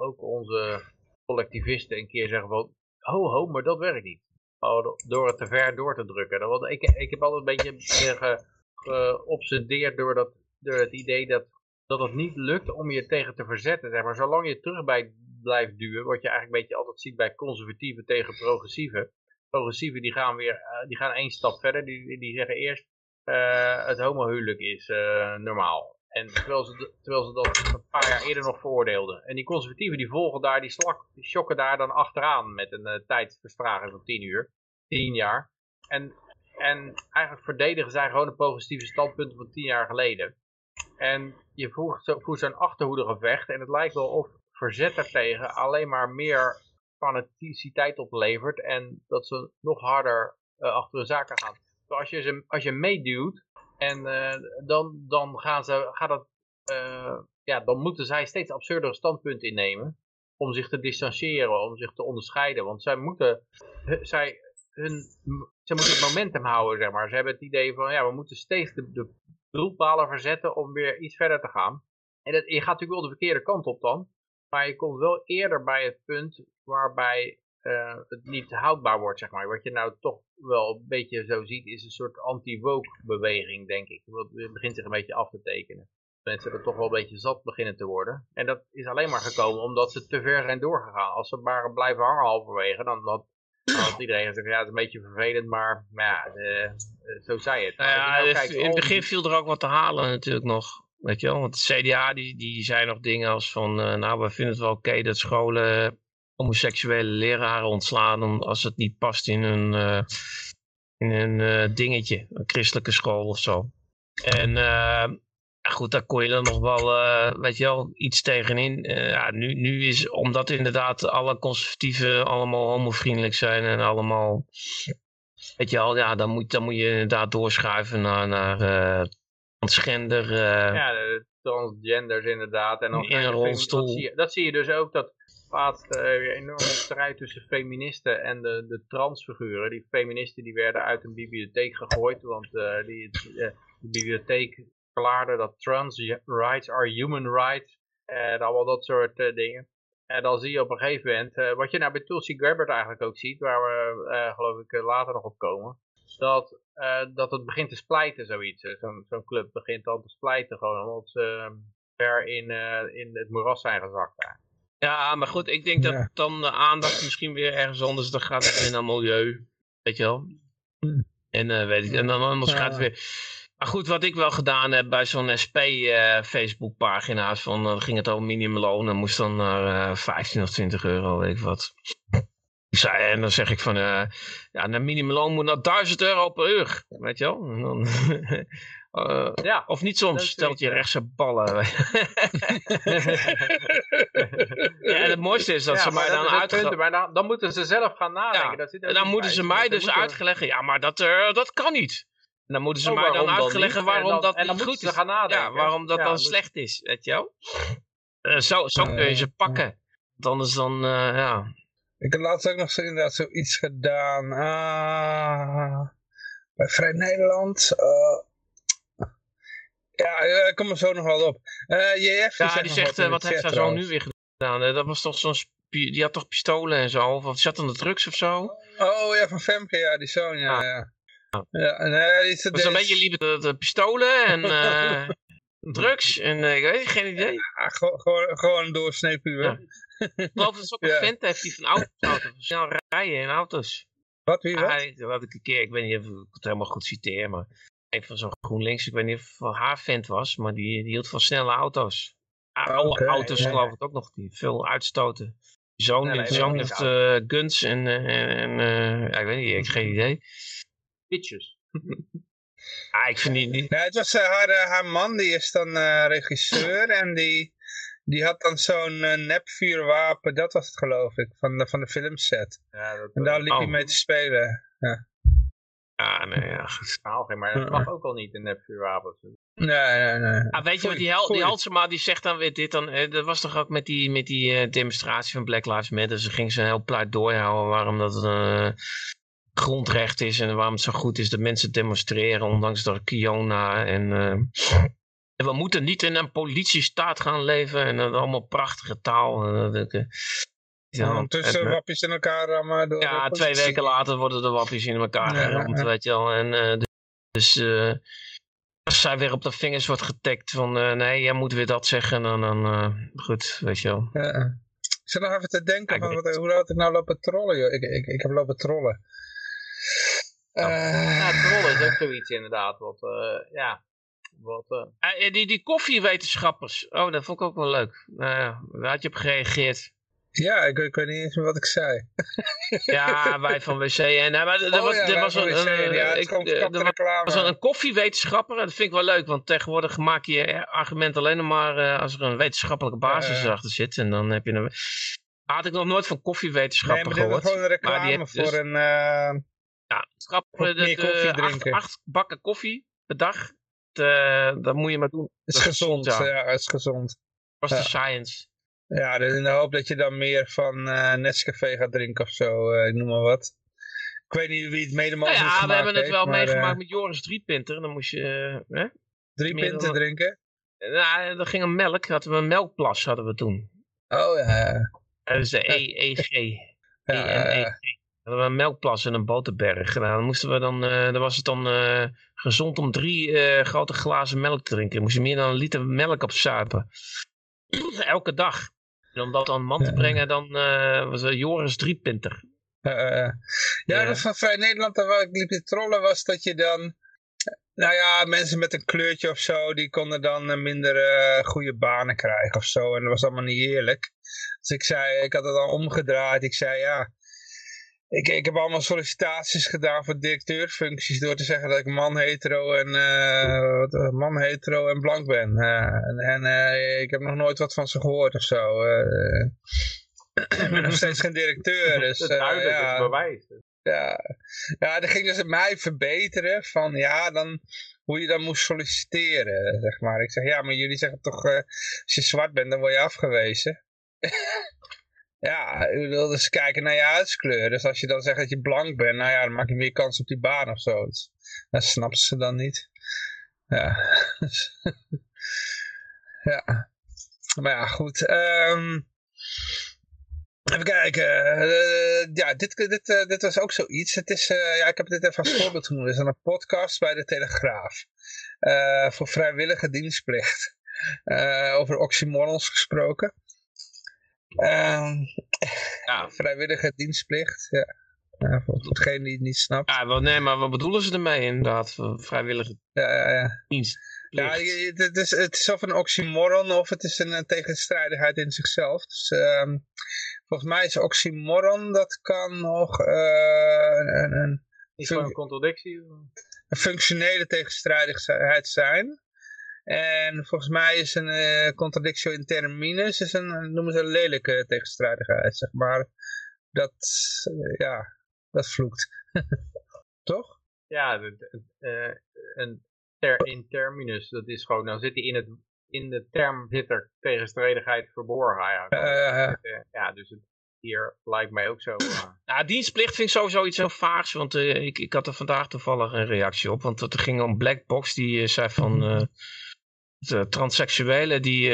ook onze collectivisten een keer zeggen van, ho ho, maar dat werkt niet. Oh, door het te ver door te drukken. Want ik, ik heb altijd een beetje geobsedeerd door, dat, door het idee dat, dat het niet lukt om je tegen te verzetten. Maar. Zolang je terug bij blijft duwen. Wat je eigenlijk een beetje altijd ziet bij conservatieven tegen progressieven. Progressieven die gaan weer uh, die gaan één stap verder. Die, die zeggen eerst uh, het homohuwelijk is uh, normaal. En terwijl ze, terwijl ze dat een paar jaar eerder nog veroordeelden. En die conservatieven die volgen daar, die, slak, die shocken daar dan achteraan met een uh, van tien uur. Tien jaar. En, en eigenlijk verdedigen zij gewoon de progressieve standpunten van tien jaar geleden. En je voert, voert zo'n achterhoedegevecht en het lijkt wel of verzet daartegen alleen maar meer fanaticiteit oplevert en dat ze nog harder uh, achter de zaken gaan. Dus als je, ze, als je meeduwt en uh, dan, dan gaan ze, gaat dat, uh, ja, dan moeten zij steeds absurdere standpunten innemen om zich te distancieren, om zich te onderscheiden. Want zij moeten, zij, hun, zij moeten het momentum houden, zeg maar. Ze hebben het idee van, ja, we moeten steeds de, de broedpalen verzetten om weer iets verder te gaan. En dat, je gaat natuurlijk wel de verkeerde kant op dan. Maar je komt wel eerder bij het punt waarbij uh, het niet houdbaar wordt, zeg maar. Wat je nou toch wel een beetje zo ziet, is een soort anti-woke beweging, denk ik. Het begint zich een beetje af te tekenen. Mensen er toch wel een beetje zat beginnen te worden. En dat is alleen maar gekomen omdat ze te ver zijn doorgegaan. Als ze maar blijven hangen halverwege, dan had, had iedereen gezegd, ja, het is een beetje vervelend, maar, maar ja, uh, zo zei het. Nou ja, nou kijkt, in het begin viel er ook wat te halen natuurlijk nog. Weet je wel, want CDA die, die zei nog dingen als van, uh, nou we vinden het wel oké dat scholen homoseksuele leraren ontslaan als het niet past in een, uh, in een uh, dingetje, een christelijke school of zo. En goed, daar kon je dan nog wel, weet je wel, iets tegenin. ja, nu, nu is, omdat inderdaad alle conservatieven allemaal homovriendelijk zijn en allemaal, weet je wel, ja, dan moet, dan moet je inderdaad doorschuiven naar, naar transgender. Uh, ja, de transgenders inderdaad. En dan in een rolstoel. Dat zie, je, dat zie je dus ook, dat laatst uh, weer enorme strijd tussen feministen en de, de transfiguren. Die feministen die werden uit een bibliotheek gegooid, want uh, die, de bibliotheek verklaarde dat trans rights are human rights. En allemaal dat soort dingen. En dan zie je op een gegeven moment, wat je nou bij Tulsi Gabbard eigenlijk ook ziet, waar we geloof ik later nog op komen dat, uh, dat het begint te splijten, zoiets. Zo'n zo'n club begint dan te splijten, gewoon omdat ze ehm, ver in, uh, in het moeras zijn gezakt. Daar. Ja, maar goed, ik denk dat dan de aandacht misschien weer ergens anders, dan gaat het weer naar milieu, weet je wel. Hm. En, uh, weet ik, en dan anders gaat het weer... Maar goed, wat ik wel gedaan heb bij zo'n SP uh, Facebook pagina's, van, dan ging het over minimumloon, dan moest dan naar 15 of 20 euro, weet ik wat. En dan zeg ik van, uh, ja, een minimumloon moet naar 1000 euro per uur. Weet je wel? En dan, uh, ja, of niet soms, stelt je rechtse ballen. ja, en het mooiste is dat ja, ze mij dan uitgelegd... Maar dan, dan, moeten ze zelf gaan nadenken. Ja, en dan moeten ze mij dus uitgelegd, ja, maar dat, uh, dat kan niet. dan moeten ze oh, mij dan uitleggen waarom dat niet goed is. Ja, waarom dat dan slecht is, weet je wel. Uh, zo, zo kun je ze pakken. Want anders dan, ja. Ik heb laatst ook nog zo, inderdaad zoiets gedaan. Ah, bij Vrij Nederland. Uh, ja, ik kom er zo nog wel op. Uh, JF, ja, die zegt, wat heeft hij zo nu weer gedaan? dat was toch zo'n die had toch pistolen en zo? Of zat aan de drugs of zo? Oh ja, van Femke, ja, die zoon, ja. Ah. ja. Ja, nee, die is dus een beetje liever de, de pistolen en uh, drugs en uh, ik weet geen idee. Ja, gewoon, gewoon Ja. Ik geloof dat ze ook een vent heeft die van auto's houdt, van snel rijden in auto's. Wat, wie, wat? Ah, ik een keer, ik weet niet of ik het helemaal goed citeer, maar een van zo'n GroenLinks, ik weet niet of het van haar vent was, maar die, die hield van snelle auto's. Alle okay, auto's ja. geloof ik ook nog, die veel uitstoten. Zoon, ja, zoon heeft uh, guns en, en, en ja, ik weet niet, ik heb geen idee bitches. ah, ik vind die niet... Ja, het was uh, haar, uh, haar man, die is dan uh, regisseur en die, die had dan zo'n nepvuurwapen, dat was het geloof ik, van de, van de filmset. Ja, dat, en daar liep oh. hij mee te spelen. Ja. Ja, nee, ja. Nou, maar dat mag ook al niet, een nepvuurwapens. Nee, nee, nee. Ah, weet je wat, die, Hel die Halsema die zegt dan weer dit dan, dat was toch ook met die, met die demonstratie van Black Lives Matter, ze ging ze een heel plaat doorhouden waarom dat grondrecht is en waarom het zo goed is dat mensen demonstreren, ondanks dat Kiona en, uh, en we moeten niet in een politiestaat gaan leven en uh, allemaal prachtige taal. Uh, ja, Ondertussen wappies in elkaar rammen. Door ja, twee weken later worden de wappies in elkaar geramd, ja, weet je wel. En, dus als zij weer op de vingers wordt getekt van nee, jij moet weer dat zeggen, dan, dan goed, weet je wel. Ja. Ik zit nog even te denken van wat, hoe had ik nou lopen trollen, joh. Ik, ik, ik heb lopen trollen. Ja, trollen is ook zoiets inderdaad. Wat, ja, wat, uh... die, die koffiewetenschappers. Oh, dat vond ik ook wel leuk. Uh, waar had je op gereageerd? Ja, ik, ik, weet niet eens meer wat ik zei. ja, wij van WC. En, nou, maar er oh was, er was een, een, ja, ik, er was een koffiewetenschapper. En dat vind ik wel leuk, want tegenwoordig maak je argument alleen maar als er een wetenschappelijke basis achter zit. En dan heb je een... Had ik nog nooit van koffiewetenschappen nee, maar gehoord. gewoon een reclame voor een... Ja, schrappen de, de acht, acht, bakken koffie per dag. De, dat moet je maar doen. Het is gezond, ja. ja. het is gezond. Was de science. Ja, in de hoop dat je dan meer van uh, Nescafé gaat drinken of zo, uh, ik noem maar wat. Ik weet niet wie het mede mogelijk nou Ja, we hebben het wel meegemaakt uh, met Joris Driepinter. Dan moest je... Uh, drie pinten drinken? Nou, er ging een melk. Hadden we een melkplas hadden we toen. Oh ja. Dat is de EEG. Ja, ENEG hadden we een melkplas en een boterberg gedaan. Dan moesten we dan, uh, dan was het dan uh, gezond om drie uh, grote glazen melk te drinken. Dan moest je meer dan een liter melk opzuipen. Elke dag. En om dat aan man te brengen, dan was Joris Driepinter. ja, ja. dat van Vrij Nederland, waar ik liep te trollen, was dat je dan... Nou ja, mensen met een kleurtje of zo, die konden dan minder goede banen krijgen of zo. En dat was allemaal niet eerlijk. Dus ik zei, ik had het al omgedraaid. Ik zei, ja, ik, ik heb allemaal sollicitaties gedaan voor directeurfuncties door te zeggen dat ik man, hetero en, uh, man, hetero en blank ben. Uh, en uh, ik heb nog nooit wat van ze gehoord of zo. ik ben nog steeds geen directeur. Dus, het duidelijk ja, bewijs. Ja. ja, dat ging dus mij verbeteren van ja, dan, hoe je dan moest solliciteren, zeg maar. Ik zeg ja, maar jullie zeggen toch, als je zwart bent, dan word je afgewezen. Ja, u wil dus kijken naar je huidskleur. Dus als je dan zegt dat je blank bent, nou ja, dan maak je meer kans op die baan of zo. Dat snappen ze dan niet. Ja. ja. Maar ja, goed. Um, even kijken. Uh, ja, dit, dit, uh, dit was ook zoiets. Het is, uh, ja, ik heb dit even als voorbeeld genoemd. Het is een podcast bij de Telegraaf. voor vrijwillige dienstplicht. over oxymorons gesproken. Uh, ja. Vrijwillige dienstplicht, ja. Ja, voor degene die het niet snapt. Ja, wel, nee, maar wat bedoelen ze ermee inderdaad? Vrijwillige ja, ja, ja. dienst. Ja, het is, het is of een oxymoron of het is een, tegenstrijdigheid in zichzelf. Dus, um, volgens mij is oxymoron, dat kan nog uh, een, een, een contradictie? Een functionele tegenstrijdigheid zijn. En volgens mij is een uh, contradictio in terminus, is een, noemen ze een lelijke tegenstrijdigheid, zeg maar. Dat, uh, ja, dat vloekt. Toch? ja, een ter in terminus, dat is gewoon, dan zit hij in het in de term zit er tegenstrijdigheid verborgen. Ja, ja dus het, hier lijkt mij ook zo. Uh... Ja, dienstplicht vind ik sowieso iets heel vaags. Want uh, ik, ik had er vandaag toevallig een reactie op. Want het ging om Blackbox. Die uh, zei van de transseksuelen die...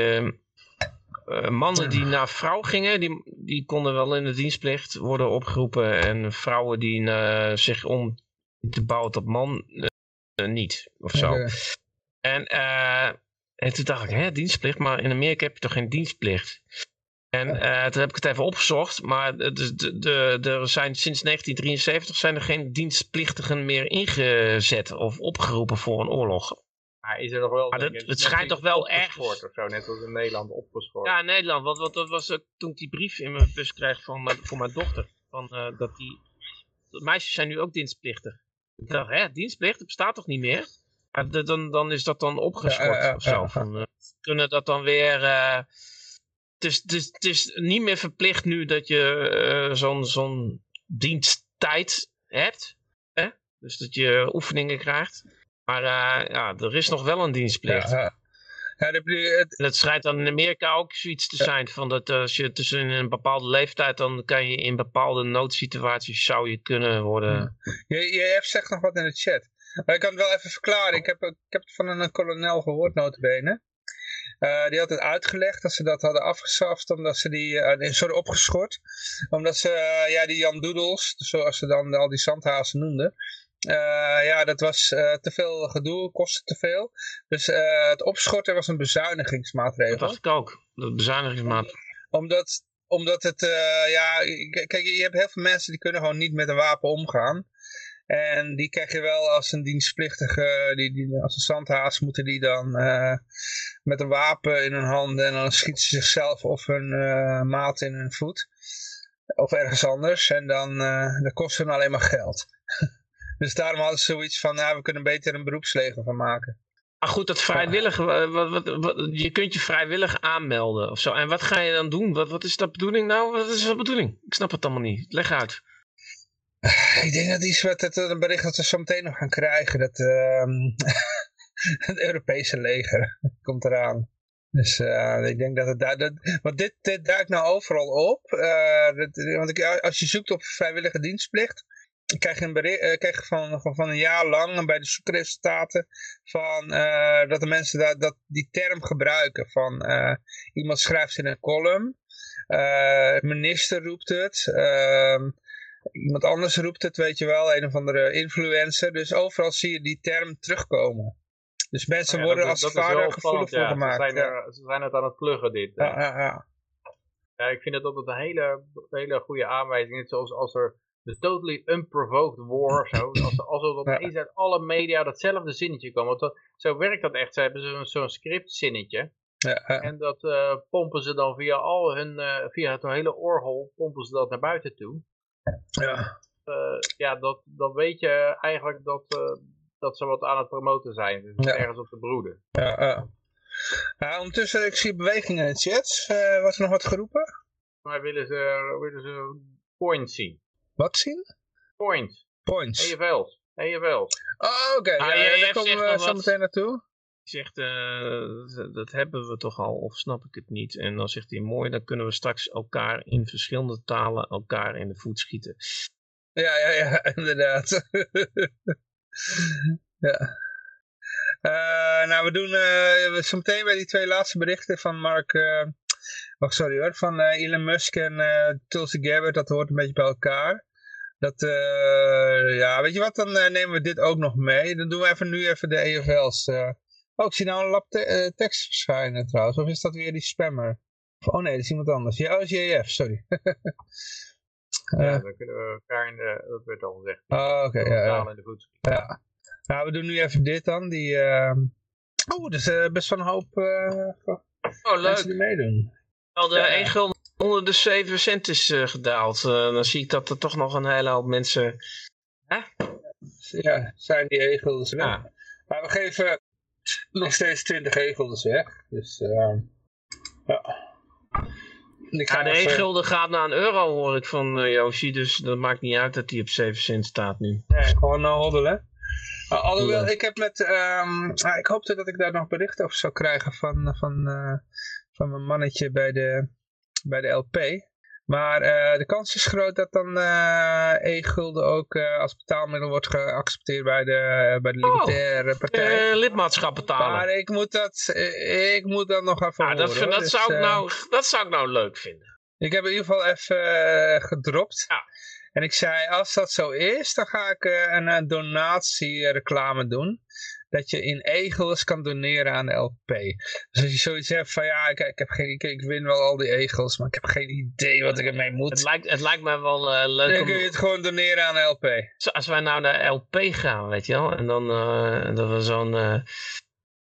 mannen die naar vrouw gingen, die, die konden wel in de dienstplicht worden opgeroepen. En vrouwen die zich om te bouwen tot man niet. Of zo. En, en toen dacht ik, hè, dienstplicht? Maar in Amerika heb je toch geen dienstplicht? En toen heb ik het even opgezocht, maar de, de, de, er zijn sinds 1973 zijn er geen dienstplichtigen meer ingezet of opgeroepen voor een oorlog. Maar is er nog wel... Maar dat, het schijnt toch wel erg... Of zo, net als in Nederland opgeschort. Ja, in Nederland, want, want dat was ook toen ik die brief in mijn bus kreeg van, voor mijn dochter. Van, uh, dat die meisjes zijn nu ook dienstplichtig. Ik dacht, hè, dienstplicht, dat bestaat toch niet meer? Ja, dan, dan is dat dan opgeschort ja, of zo. Van, uh, kunnen dat dan weer het is, het, is, het is niet meer verplicht nu dat je zo'n zo'n diensttijd hebt. Hè? Dus dat je oefeningen krijgt. Maar uh, ja, er is nog wel een dienstplicht. Ja, ja, het... Dat schijnt dan in Amerika ook zoiets te zijn. Van dat als je tussen een bepaalde leeftijd, dan kan je in bepaalde noodsituaties zou je kunnen worden. Je, je hebt zegt nog wat in de chat. Maar ik kan het wel even verklaren. Ik heb, ik heb het van een kolonel gehoord, notabene. Uh, die had het uitgelegd dat ze dat hadden afgeschaft omdat ze die, uh, sorry, opgeschort. Omdat ze, uh, ja, die Jan Doedels, zoals ze dan al die zandhazen noemden. Ja, dat was te veel gedoe, kostte te veel. Dus het opschorten was een bezuinigingsmaatregel. Dat dacht ik ook, dat bezuinigingsmaatregel. Omdat, omdat het, ja, kijk, je hebt heel veel mensen die kunnen gewoon niet met een wapen omgaan. En die krijg je wel als een dienstplichtige, die, die, als een zandhaas moeten die dan met een wapen in hun handen en dan schieten ze zichzelf of hun maat in hun voet. Of ergens anders. En dan dat kost hun alleen maar geld. dus daarom hadden ze zoiets van, nou, we kunnen beter een beroepsleger van maken. Maar goed, dat vrijwillige, wat, wat, wat, je kunt je vrijwillig aanmelden of zo. En wat ga je dan doen? Wat, wat is dat bedoeling nou? Wat is dat bedoeling? Ik snap het allemaal niet. Leg uit. Ik denk dat iets wat het een bericht dat we zo meteen nog gaan krijgen. Dat uh, het Europese leger komt eraan. Dus uh, ik denk dat het daar... Dat, want dit, dit duikt nou overal op. Uh, dat, want ik, als je zoekt op vrijwillige dienstplicht... krijg je, een bericht, krijg je van, van, van, een jaar lang bij de zoekresultaten... van dat de mensen dat, dat die term gebruiken. Van iemand schrijft in een column... minister roept het... Ehm, Iemand anders roept het, weet je wel, een of andere influencer. Dus overal zie je die term terugkomen. Dus mensen oh worden als het ware gevoelig voor gemaakt. Ze zijn, er, ze zijn het aan het pluggen dit. Ja, ja, ja. ja ik vind het altijd een hele, hele goede aanwijzing. Net zoals als er de totally unprovoked war, zo, als, als er opeens uit alle media datzelfde zinnetje komt. Want dat, zo werkt dat echt. Ze hebben zo'n zo scriptzinnetje. Ja, En dat uh, pompen ze dan via al hun, uh, via het hele orgel, pompen ze dat naar buiten toe. Ja, uh, ja dat, dan weet je eigenlijk dat, dat ze wat aan het promoten zijn. Dus ja. ergens op de broeden. Ja, ja, ondertussen, ik zie bewegingen in de chat. Was er nog wat geroepen? Maar willen ze, willen ze points zien. Wat zien? Points. Points. EFL's. EFL's. Oh, oké. Okay. Ah, ja, ja, daar komen we zo meteen naartoe zegt, uh, dat hebben we toch al, of snap ik het niet? En dan zegt hij, mooi, dan kunnen we straks elkaar in verschillende talen elkaar in de voet schieten. Ja, ja, ja, inderdaad. ja. Uh, nou, we doen uh, zo meteen bij die twee laatste berichten van Mark, wacht, sorry hoor, van Elon Musk en Tulsi Gabbard, dat hoort een beetje bij elkaar. Dat, ja, weet je wat, dan nemen we dit ook nog mee. Dan doen we even nu even de EFL's. Oh, ik zie nou een lab te uh, tekst verschijnen trouwens. Of is dat weer die spammer? Oh nee, dat is iemand anders. Ja, oh, is JF, sorry. ja, uh, dan kunnen we elkaar in de, dat werd al gezegd. Oh, oké. Okay, ja, ja. in de voet. Ja. Nou, we doen nu even dit dan. Die, uh... Oh, dus uh, best wel een hoop oh, leuk. die meedoen. Al de 1 gulden onder de 7 cent is gedaald. dan zie ik dat er toch nog een hele hoop mensen... Ja, zijn die 1 gulden ja. Maar we geven nog steeds 20 egels weg. Dus uh, ja. Ik ga ja, de 1 gulden gaat naar een euro hoor ik van uh, Yoshi. Dus dat maakt niet uit dat hij op 7 cent staat nu. Nee, gewoon uh, hoddelen. Alhoewel, ik heb met, um, ik hoopte dat ik daar nog bericht over zou krijgen van, van, uh, van mijn mannetje bij de, bij de LP. Maar uh, de kans is groot dat dan uh, e-gulden ook uh, als betaalmiddel wordt geaccepteerd bij de, bij de Oh, Libertaire partij. lidmaatschap betalen. Maar ik moet dat, ik moet dat nog even ah, horen. Dat, dat, dus, zou ik nou, dat zou ik nou leuk vinden. Ik heb in ieder geval even gedropt. Ja. En ik zei, als dat zo is, dan ga ik een, een donatiereclame doen dat je in egels kan doneren aan de LP. Dus als je zoiets hebt van ja, ik, ik heb geen, ik, ik, win wel al die egels, maar ik heb geen idee wat ik ermee moet. Het lijkt, het lijkt me wel uh, leuk Dan kun je het gewoon doneren aan de LP. Als wij nou naar LP gaan, weet je wel, en dan uh, dat we zo'n... Uh...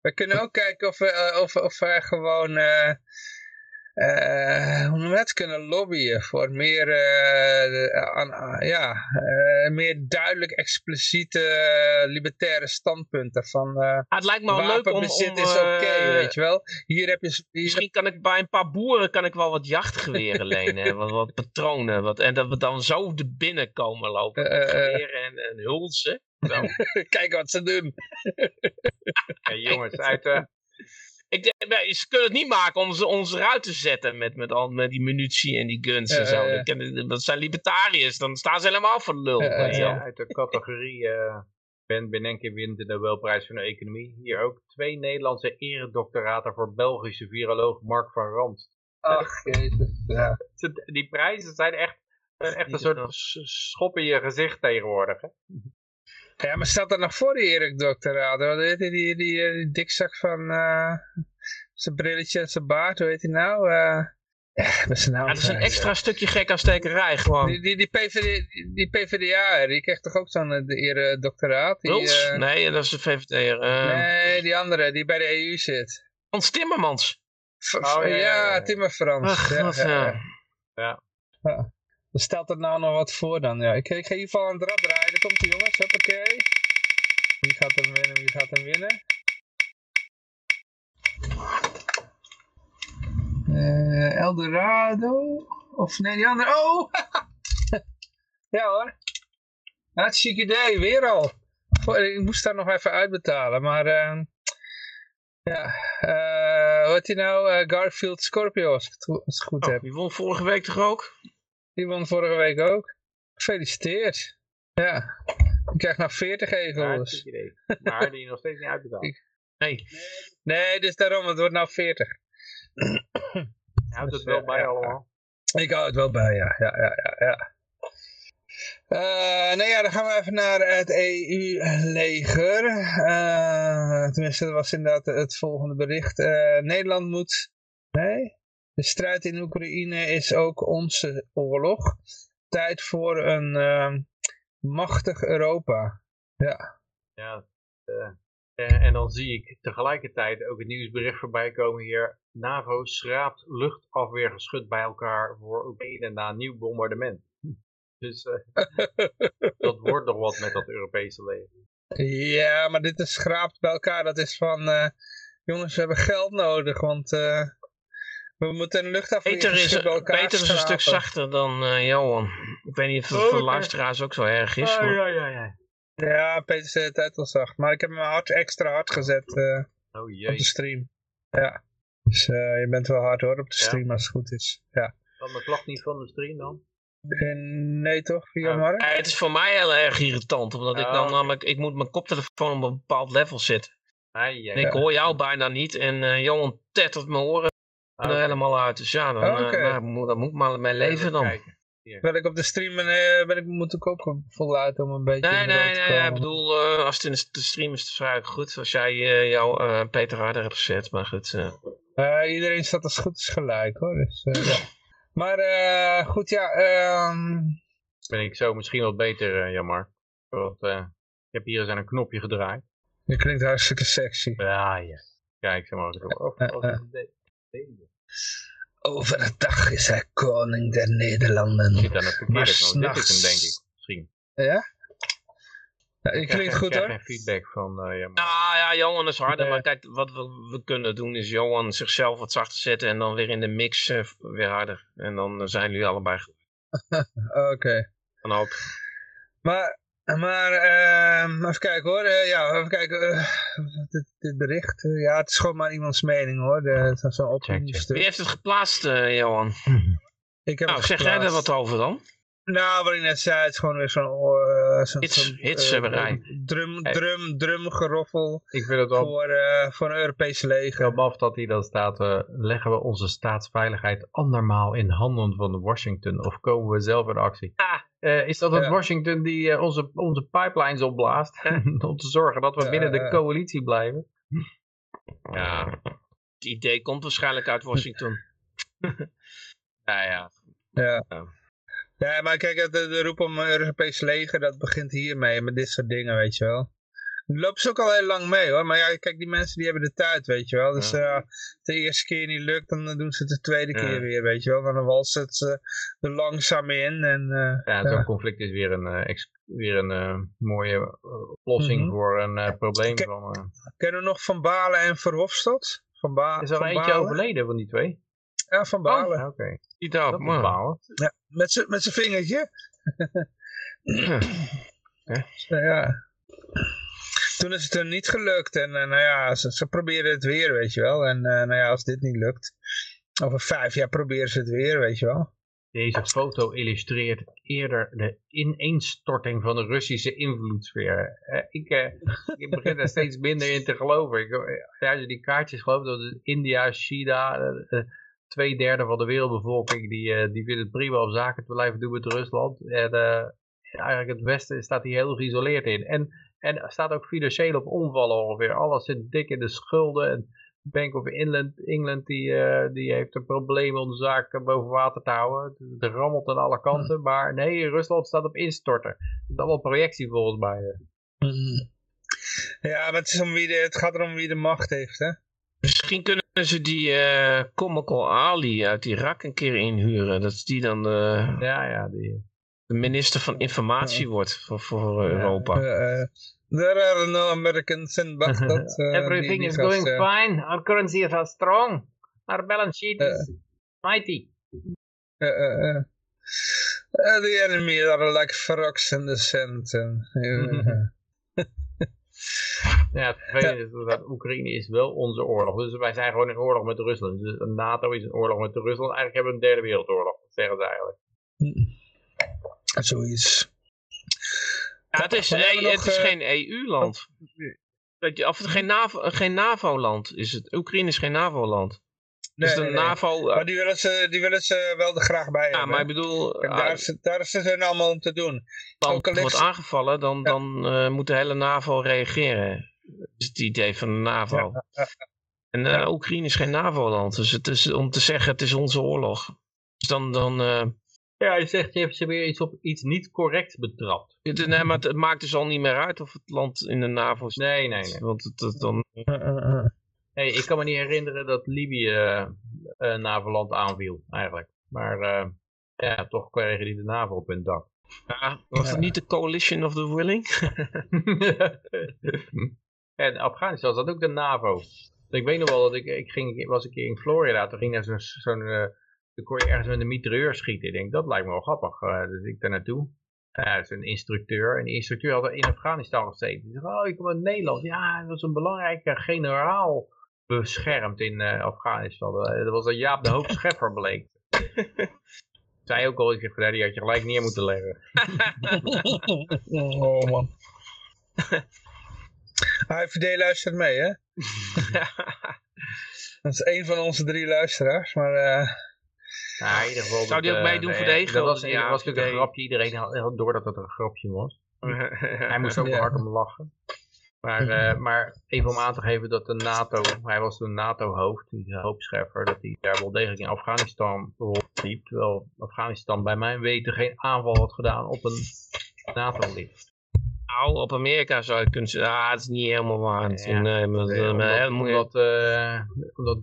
We kunnen ook kijken of we, of, of we gewoon... Uh, hoe noem het, kunnen lobbyen voor meer, uh, aan, ja, uh, meer duidelijk expliciete libertaire standpunten van ah, het lijkt me wel leuk om, is oké, okay, weet je wel. Hier heb je, hier misschien kan ik bij een paar boeren kan ik wel wat jachtgeweren lenen, wat, wat patronen, wat, en dat we dan zo er binnen komen lopen, geweren en, en hulsen. Kijken wat ze doen. hey, jongens, uit ik denk, ze kunnen het niet maken om ze ons eruit te zetten met, met, al, met die munitie en die guns en zo. Dat zijn libertariërs, dan staan ze helemaal voor lul. Ja, uit de categorie Ben Bernanke wint de Nobelprijs van de Economie. Hier ook twee Nederlandse eredoctoraten voor Belgische viroloog Mark van Randst. Ach, jezus. Ja. Die prijzen zijn echt, echt een soort schop in je gezicht tegenwoordig. Hè? Ja, maar staat er nog voor die Erik doctoraat? Wat die, die, die, die dikzak van uh, zijn brilletje en zijn baard, hoe heet hij nou? Uh, ja, dat is, nou ja, het is een extra ja. stukje gek aan stekerij gewoon. Die, die, die, PVD, die PvdA, die krijgt toch ook zo'n de doctoraat? Die, uh, nee, dat is de VVD. nee, die andere, die bij de EU zit. Hans Timmermans. Oh, ja, Timmerfrans. Ach, ja. ja. Stelt het nou nog wat voor dan? Ja, ik, ik ga in ieder geval aan het rad draaien. Daar komt de jongens, hoppakee. Wie gaat hem winnen, wie gaat hem winnen? Uh, Eldorado? Of nee, die andere. Oh! ja hoor. Hartstikke idee, weer al. Ik moest daar nog even uitbetalen, maar... Uh, ja, uh, wat hij nou? Garfield Scorpio, als ik het goed oh, heb. Die won vorige week toch ook? Die won vorige week ook. Gefeliciteerd. Ja. Ik krijg nog 40 egels. Ja, maar die nog steeds niet uitbetaald. Nee. Nee, dus daarom, het wordt nou 40. Je houdt het wel bij allemaal. Ik hou het wel bij, ja. Ja, ja, ja. ja. Uh, nou ja, dan gaan we even naar het EU-leger. Uh, tenminste, dat was inderdaad het volgende bericht. Uh, Nederland moet... Nee? De strijd in Oekraïne is ook onze oorlog. Tijd voor een uh, machtig Europa. Ja. Ja. Uh, uh, en dan zie ik tegelijkertijd ook het nieuwsbericht voorbij komen hier. NAVO schraapt luchtafweergeschut bij elkaar voor Oekraïne na nieuw bombardement. Dus dat wordt nog wat met dat Europese leger. Ja, maar dit is schraapt bij elkaar. Dat is van, jongens, we hebben geld nodig, want... We moeten een Peter is, Peter is een stuk zachter dan uh, Johan. Ik weet niet of het oh, voor okay. luisteraars ook zo erg is. Oh, maar... ja, ja, ja. Ja, Peter is de tijd al zacht. Maar ik heb mijn hart extra hard gezet uh, oh, op de stream. Ja. Dus uh, je bent wel hard hoor op de stream ja. als het goed is. Ja. Kan de vlag niet van de stream dan? nee toch, via. Mark? Ja, het is voor mij heel erg irritant. Omdat ik dan okay. namelijk, ik moet mijn koptelefoon op een bepaald level zetten. Ja. En ik hoor jou bijna niet. En Johan tettert mijn oren er okay. helemaal uit. Dus ja, dan, oh, okay. uh, nou, dan moet ik maar mijn leven dan. Ben ik op de stream en uh, ben ik, moet ik ook voluit om een beetje... Nee, nee, nee, ik bedoel, uh, als het in de stream is, is het vrij goed. Als jij uh, jou Peter Harder hebt gezet, maar goed. iedereen staat als goed is gelijk hoor. Dus, ja. Maar goed, ja... Um... Ben ik zo misschien wat beter, jammer. Want ik heb hier eens aan een knopje gedraaid. Je klinkt hartstikke sexy. Ja, ja. Kijk, zeg maar. Of, of, Overdag is hij koning der Nederlanden. Zit verkeerde maar Dit is hem, denk ik. Misschien. Ja? Ja, ik klinkt goed hoor. geen feedback van uh, ja, maar... Ah, ja, Johan is harder. Maar kijk, wat we, we, kunnen doen is Johan zichzelf wat zachter zetten. En dan weer in de mix uh, weer harder. En dan zijn jullie allebei goed. Oké. Okay. Dan ook. Maar Maar uh, even kijken hoor. Uh, ja, even kijken. Uh, dit, dit, bericht. Uh, ja, het is gewoon maar iemands mening hoor. Zo'n opiniestuk. Wie heeft het geplaatst, Johan? Ik heb nou, zeg jij er wat over dan? Nou, wat ik net zei, het is gewoon weer zo'n... Uh, zo hits, zo, hitshebberij. Uh, drum, drum, drum geroffel ik vind het wel, voor, uh, voor een Europese leger. Maf dat hij dan staat, leggen we onze staatsveiligheid andermaal in handen van Washington of komen we zelf in actie? Ah, is dat het Washington die onze, onze pipelines opblaast om te zorgen dat we binnen de coalitie blijven? Ja, het idee komt waarschijnlijk uit Washington. ja, ja. Ja. Ja, maar kijk, de, de roep om Europese leger, dat begint hiermee, met dit soort dingen, weet je wel. Lopen ze ook al heel lang mee hoor, maar ja, kijk, die mensen die hebben de tijd, weet je wel. Dus ja. uh, de eerste keer niet lukt, dan doen ze het de tweede ja. keer weer, weet je wel. Dan walsen het ze er langzaam in. En, uh, ja, zo'n conflict is weer een, uh, weer een mooie oplossing mm -hmm. voor een probleem. Ken, van, Kennen we nog Van Balen en Verhofstadt? Van ba is er van eentje Balen? overleden van die twee? Ja, Van Balen. Oh, Oké. Okay. Man. Balen. Ja, met zijn met vingertje. ja. ja. Toen is het er niet gelukt. En uh, nou ja, ze, ze proberen het weer, weet je wel. En uh, nou ja, als dit niet lukt. Over vijf jaar proberen ze het weer, weet je wel. Deze foto illustreert eerder de ineenstorting van de Russische invloedssfeer. Uh, ik, ik begin er steeds minder in te geloven. Ik, als je die kaartjes gelooft, dat India, China, twee derde van de wereldbevolking die, die vindt het prima om zaken te blijven doen met Rusland. En eigenlijk het Westen staat hier heel geïsoleerd in. En, en staat ook financieel op omvallen ongeveer. Alles zit dik in de schulden. En Bank of England, England die, uh, die heeft een probleem om de zaken boven water te houden. Het rammelt aan alle kanten. Maar nee, Rusland staat op instorten. Dat is allemaal projectie volgens mij. Ja, maar het, is om wie de, het gaat erom wie de macht heeft, hè? Misschien kunnen ze die uh, Comical Ali uit Irak een keer inhuren. Dat die dan de, ja, ja, die... de minister van informatie wordt voor, voor Europa. Uh, uh, there are no Americans in Baghdad. Everything die, die is going fine. Our currency is strong. Our balance sheet is mighty. the enemy are like frogs in the sand. Ja, het vervelende is dat Oekraïne is wel onze oorlog. Dus wij zijn gewoon in oorlog met Rusland. Dus NATO is in oorlog met Rusland. Eigenlijk hebben we een derde wereldoorlog, dat zeggen ze eigenlijk. Zoiets. Ja, het is, e het is geen EU-land. Of het geen NAVO-land geen NAVO is het. Oekraïne is geen NAVO-land. Nee, dus de nee, NAVO... Nee. Maar die willen, ze, die willen ze wel er graag bij hebben. Ja, maar ik bedoel... Kijk, daar, is, daar is het allemaal om te doen. Als het wordt aangevallen, dan, ja. dan uh, moet de hele NAVO reageren. Dat is het idee van de NAVO. Ja, en uh, Oekraïne is geen NAVO-land. Dus het is om te zeggen, het is onze oorlog. Dus dan... dan uh, ja, je zegt, je hebt ze weer iets op iets niet correct betrapt. Het, nee, maar het, het, maakt dus al niet meer uit of het land in de NAVO staat. Nee, nee, nee. Want het, het dan... Hey, ik kan me niet herinneren dat Libië uh, een NAVO-land aanviel, eigenlijk. Maar uh, ja, toch kregen die de NAVO op hun dak. Ja, was het niet de Coalition of the Willing? en Afghanistan was dat ook de NAVO. Ik weet nog wel dat ik, ik ging, was een keer in Florida, toen ging naar zo'n, zo'n uh, toen kon je ergens met een mitrailleur schieten. Ik denk, dat lijkt me wel grappig. Uh, dus ik daar naartoe. Ja, uh, een instructeur. En die instructeur had in Afghanistan gezeten. Die zei, oh, ik kom uit Nederland. Ja, dat was een belangrijke generaal beschermd in uh, Afghanistan. Dat was dat Jaap de Hoop Scheffer bleek. Zij ook al, ik zeg, die had je gelijk neer moeten leggen. oh man. AFD luistert mee, hè? dat is één van onze drie luisteraars, maar... Uh... Ja, in ieder geval Zou die ook meedoen uh, voor de ego? Dat was, ja, was natuurlijk een grapje. Iedereen had door dat het een grapje was. Hij moest ook ja. hard om lachen. Maar, uh, maar even om aan te geven dat de NATO, hij was toen NATO-hoofd, die hoopscheffer, dat hij daar wel degelijk in Afghanistan rondliep. Terwijl Afghanistan bij mijn weten geen aanval had gedaan op een NATO-lid. Nou, op Amerika zou je kunnen zeggen, ah, het is niet helemaal waar. Ja, nee, maar, nee, omdat, omdat, uh, omdat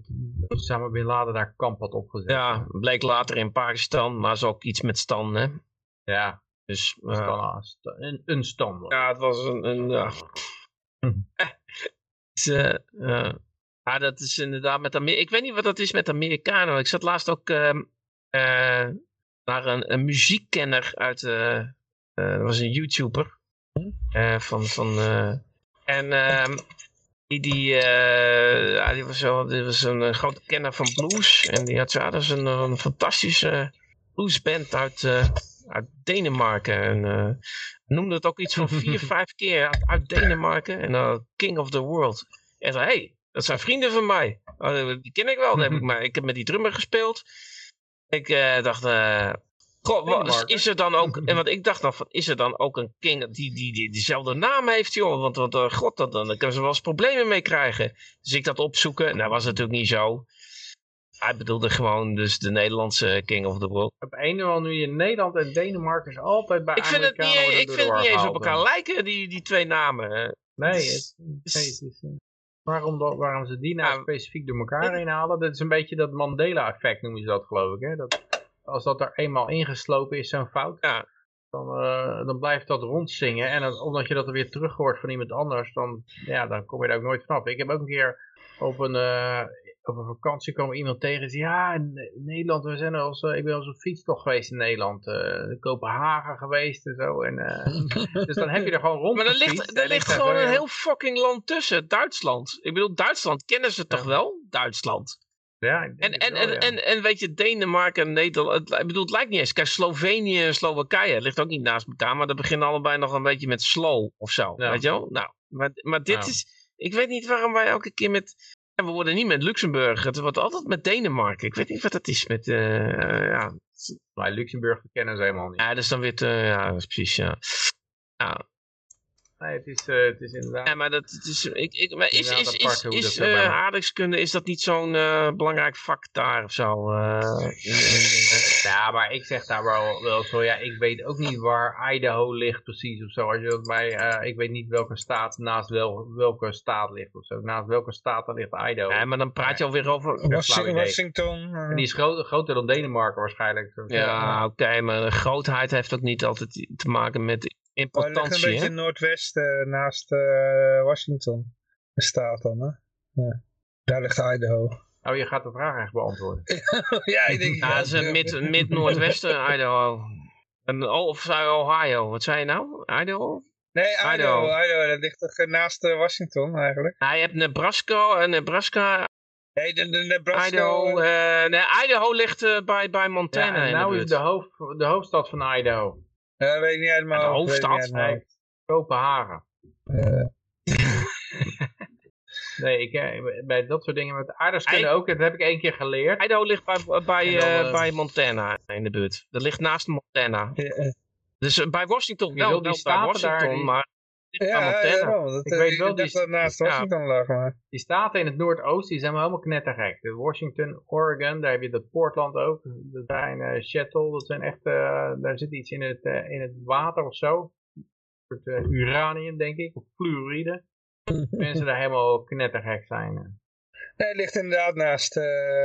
Osama Bin Laden daar kamp had opgezet. Ja, bleek later in Pakistan, maar is ook iets met Stan, hè? Ja, dus, uh, een, een Stan. Ja, het was een, een ja. dus, uh, uh, ja, dat is inderdaad met Amerika. Ik weet niet wat dat is met Amerikanen. Ik zat laatst ook uh, naar een, een, muziekkenner uit. dat was een YouTuber. Van, van, en ehm, die, die, ja, die was, zo, die was een grote kenner van blues. En die had, ja, dat is een, een fantastische bluesband uit, uit Denemarken. En noemde het ook iets van vier, vijf keer uit, uit Denemarken. En uh, King of the World. En zei, hey, dat zijn vrienden van mij. Oh, die ken ik wel. heb ik, maar, ik heb met die drummer gespeeld. Ik uh, dacht, goh, is er dan ook, en wat ik dacht dan van, is er dan ook een king die, die, die diezelfde naam heeft, joh? Want, want uh, god, dan, dan kunnen ze wel eens problemen mee krijgen. Dus ik dat opzoeken, nou was het natuurlijk niet zo. Hij bedoelde gewoon dus de Nederlandse King of the World. Op een of andere manier Nederland en Denemarken is altijd bij ik vind het niet, Ik vind het niet eens op elkaar lijken, die, die twee namen. Nee, het, nee, het is, waarom, waarom ze die nou specifiek door elkaar heen halen, dat is een beetje dat Mandela-effect noemen ze dat geloof ik. Hè? Dat, als dat er eenmaal ingeslopen is, zo'n fout, ja. dan, uh, dan blijft dat rondzingen. En dan, omdat je dat er weer terug hoort van iemand anders, dan, ja, dan kom je daar ook nooit vanaf. Ik heb ook een keer op een, uh, op een vakantie kwam iemand tegen en zei, ja, in Nederland, we zijn als, uh, ik ben als een fietstocht geweest in Nederland, uh, Kopenhagen geweest en zo. En, uh, dus dan heb je er gewoon rond Maar er ligt, er ligt gewoon een heel fucking land tussen, Duitsland. Ik bedoel, Duitsland kennen ze toch wel? Duitsland. Ja, en, en, wel, en, ja. en, en weet je, Denemarken en Nederland, ik bedoel, het lijkt niet eens. Kijk, Slovenië en Slowakije, ligt ook niet naast elkaar, maar dat beginnen allebei nog een beetje met slow of zo, ja. weet je wel? Nou, maar, maar dit is, ik weet niet waarom wij elke keer met, en we worden niet met Luxemburg, het wordt altijd met Denemarken. Ik weet niet wat dat is met, uh, ja. Maar Luxemburg kennen ze helemaal niet. Ja, dat is dan weer te, ja, dat is precies, ja. ja. Nee, het is, uh, het is inderdaad... Ja, maar dat het is, ik, ik, maar is, is, is, is uh, aardrijkskunde, is dat niet zo'n uh, belangrijk vak daar of zo? Ja, maar ik zeg daar wel, wel zo, ja, ik weet ook niet waar Idaho ligt precies of zo. Als je dat bij, ik weet niet welke staat naast wel, welke staat ligt of zo. Naast welke staat dan ligt Idaho. Ja, maar dan praat je alweer over... Washington. Washington en die is groter, groter dan Denemarken waarschijnlijk. Ja, oké, okay, maar grootheid heeft ook niet altijd te maken met importantie. ligt een beetje noordwest uh, naast uh, Washington. De staat dan, hè? Ja. Daar ligt Idaho. Oh, je gaat de vraag echt beantwoorden. ja, ik denk... Ja, dat is mid, mid-noordwesten Idaho. En, oh, of Ohio? Wat zei je nou? Idaho? Nee, Idaho. Idaho, Idaho dat ligt toch naast uh, Washington eigenlijk? Nou, je hebt Nebraska en Nebraska... Nee, de, de Nebraska... Idaho, uh, nee, Idaho ligt uh, bij, bij Montana. Ja, en nou is de, hoofd, de hoofdstad van Idaho. Ja, weet ik niet. De hoofdstad? Nee, Kopenhagen. Uh. nee, ik, eh, bij dat soort dingen met aardrijkskunde ook, dat heb ik één keer geleerd. Idaho ligt bij, bij, uh, Montana in de buurt. Dat ligt naast Montana. Dus bij Washington wel, wel bij Washington, daar, maar ja, ja, dat, ik weet wel dat naast Washington lag. Maar. Die staten in het Noordoosten die zijn helemaal knettergek. De Washington, Oregon, daar heb je dat Portland ook. Dat zijn uh, Seattle, dat zijn echt, uh, daar zit iets in het, uh, in het water of zo. Soort uranium, denk ik, of fluoride. Mensen daar helemaal knettergek zijn. Nee, het ligt inderdaad naast,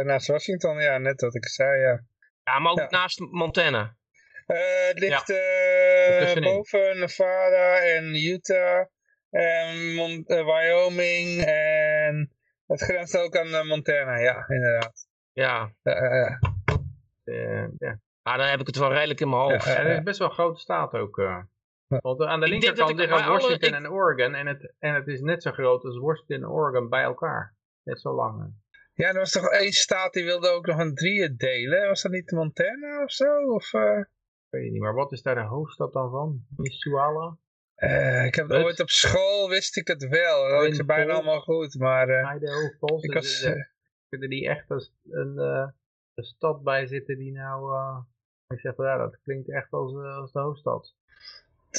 naast Washington, ja, net wat ik zei, ja. Ja, maar ook naast Montana. Uh, het ligt ja. uh, boven Nevada en Utah en uh, Wyoming en het grenst ook aan Montana, ja, inderdaad. Ja. ja. Maar dan heb ik het wel redelijk in mijn hoofd. Ja, het is best wel een grote staat ook. Want aan de linkerkant liggen Washington alle, ik... en Oregon en het, en het is net zo groot als Washington en Oregon bij elkaar. Net zo lang. Ja, er was toch één staat die wilde ook nog een drieën delen. Was dat niet Montana of zo? Of, uh weet niet, maar wat is daar de hoofdstad dan van? Misuala? Uh, ik heb het ooit op school, wist ik het wel. Dat is bijna allemaal goed, maar... Uh, Idaho Falls, ik was, uh, er die echt als een, uh, een stad bij zitten die nou... Uh, ik zeg, ja, dat klinkt echt als, als de hoofdstad.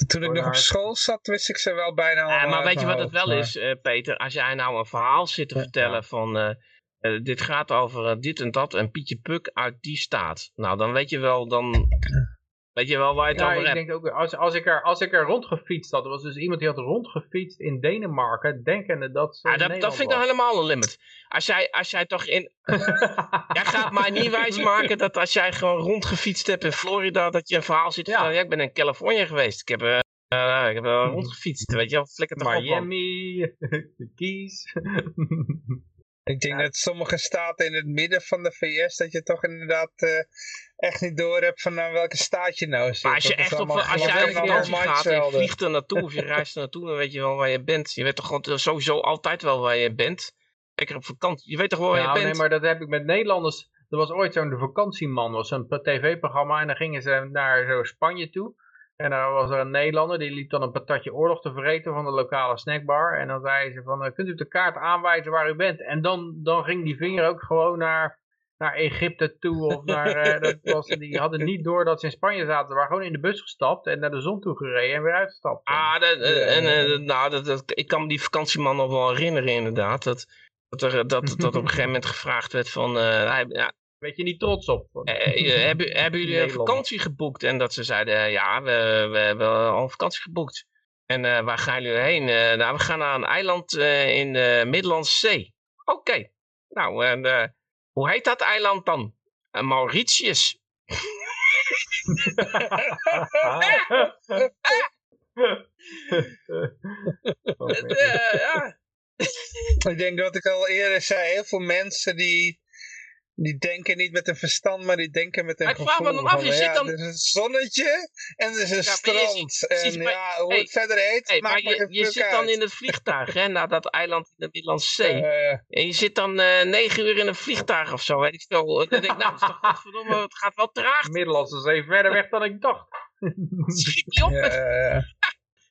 Toen ik nog op school zat, wist ik ze wel bijna allemaal ja, Maar weet je wat het wel maar... is, Peter? Als jij nou een verhaal zit te vertellen van... dit gaat over dit en dat en Pietje Puk uit die staat. Nou, dan weet je wel, dan Weet je wel waar je het ja, over ik hebt? Denk ook, als, als, ik er, als ik er rondgefietst had, er was dus iemand die had rondgefietst in Denemarken, denkende dat ze. Ja, dat, dat vind ik dan helemaal een limit. Als jij, als jij toch in. jij gaat mij niet wijsmaken dat als jij gewoon rondgefietst hebt in Florida, dat je een verhaal ziet van. Ja. ik ben in Californië geweest. Ik heb. Uh, uh, ik heb uh, rondgefietst, weet je wel, flikker toch Miami, de Keys. Ik denk dat sommige staten in het midden van de VS, dat je toch inderdaad uh, echt niet door hebt van naar welke staat je nou zit. Maar als je echt op, als je uit vakantie gaat en je vliegt er naartoe of je reist er naartoe, dan weet je wel waar je bent. Je weet toch gewoon sowieso altijd wel waar je bent. Lekker op vakantie, je weet toch wel waar je bent. Nee, maar dat heb ik met Nederlanders. Er was ooit zo'n vakantieman, was een tv-programma en dan gingen ze naar zo Spanje toe. En dan was er een Nederlander, die liep dan een patatje oorlog te vreten van de lokale snackbar. En dan zei ze van, eh, kunt u de kaart aanwijzen waar u bent? En dan, dan ging die vinger ook gewoon naar, naar Egypte toe. Of naar, uh, dat was, die hadden niet door dat ze in Spanje zaten. Ze waren gewoon in de bus gestapt en naar de zon toe gereden en weer uitgestapt. Ah, dat, en, uh, nou, dat, dat, ik kan me die vakantieman nog wel herinneren inderdaad. Dat, dat, er, dat, dat op een gegeven moment gevraagd werd van, ja, Weet je niet trots op? Uh, hebben, hebben jullie een vakantie geboekt? En dat ze zeiden, ja, we, we hebben al een vakantie geboekt. En uh, waar gaan jullie heen? Uh, nou, we gaan naar een eiland in de Middellandse Zee. Oké. Nou, en hoe heet dat eiland dan? Mauritius. ja. ik denk dat ik al eerder zei, heel veel mensen die die denken niet met een verstand, maar die denken met een ik gevoel. Vraag me dan af, je zit dan... Er is een zonnetje en er is een strand. en ja, hoe het verder heet, hey, maar je, je zit dan in het vliegtuig, hè, naar dat eiland in de Middellandse Zee. en je zit dan uh, negen uur in een vliegtuig of zo, weet ik veel. Dan denk ik, nou, is toch godverdomme, het gaat wel traag. Middellandse Zee verder weg dan ik dacht. Schiet niet op. Ja,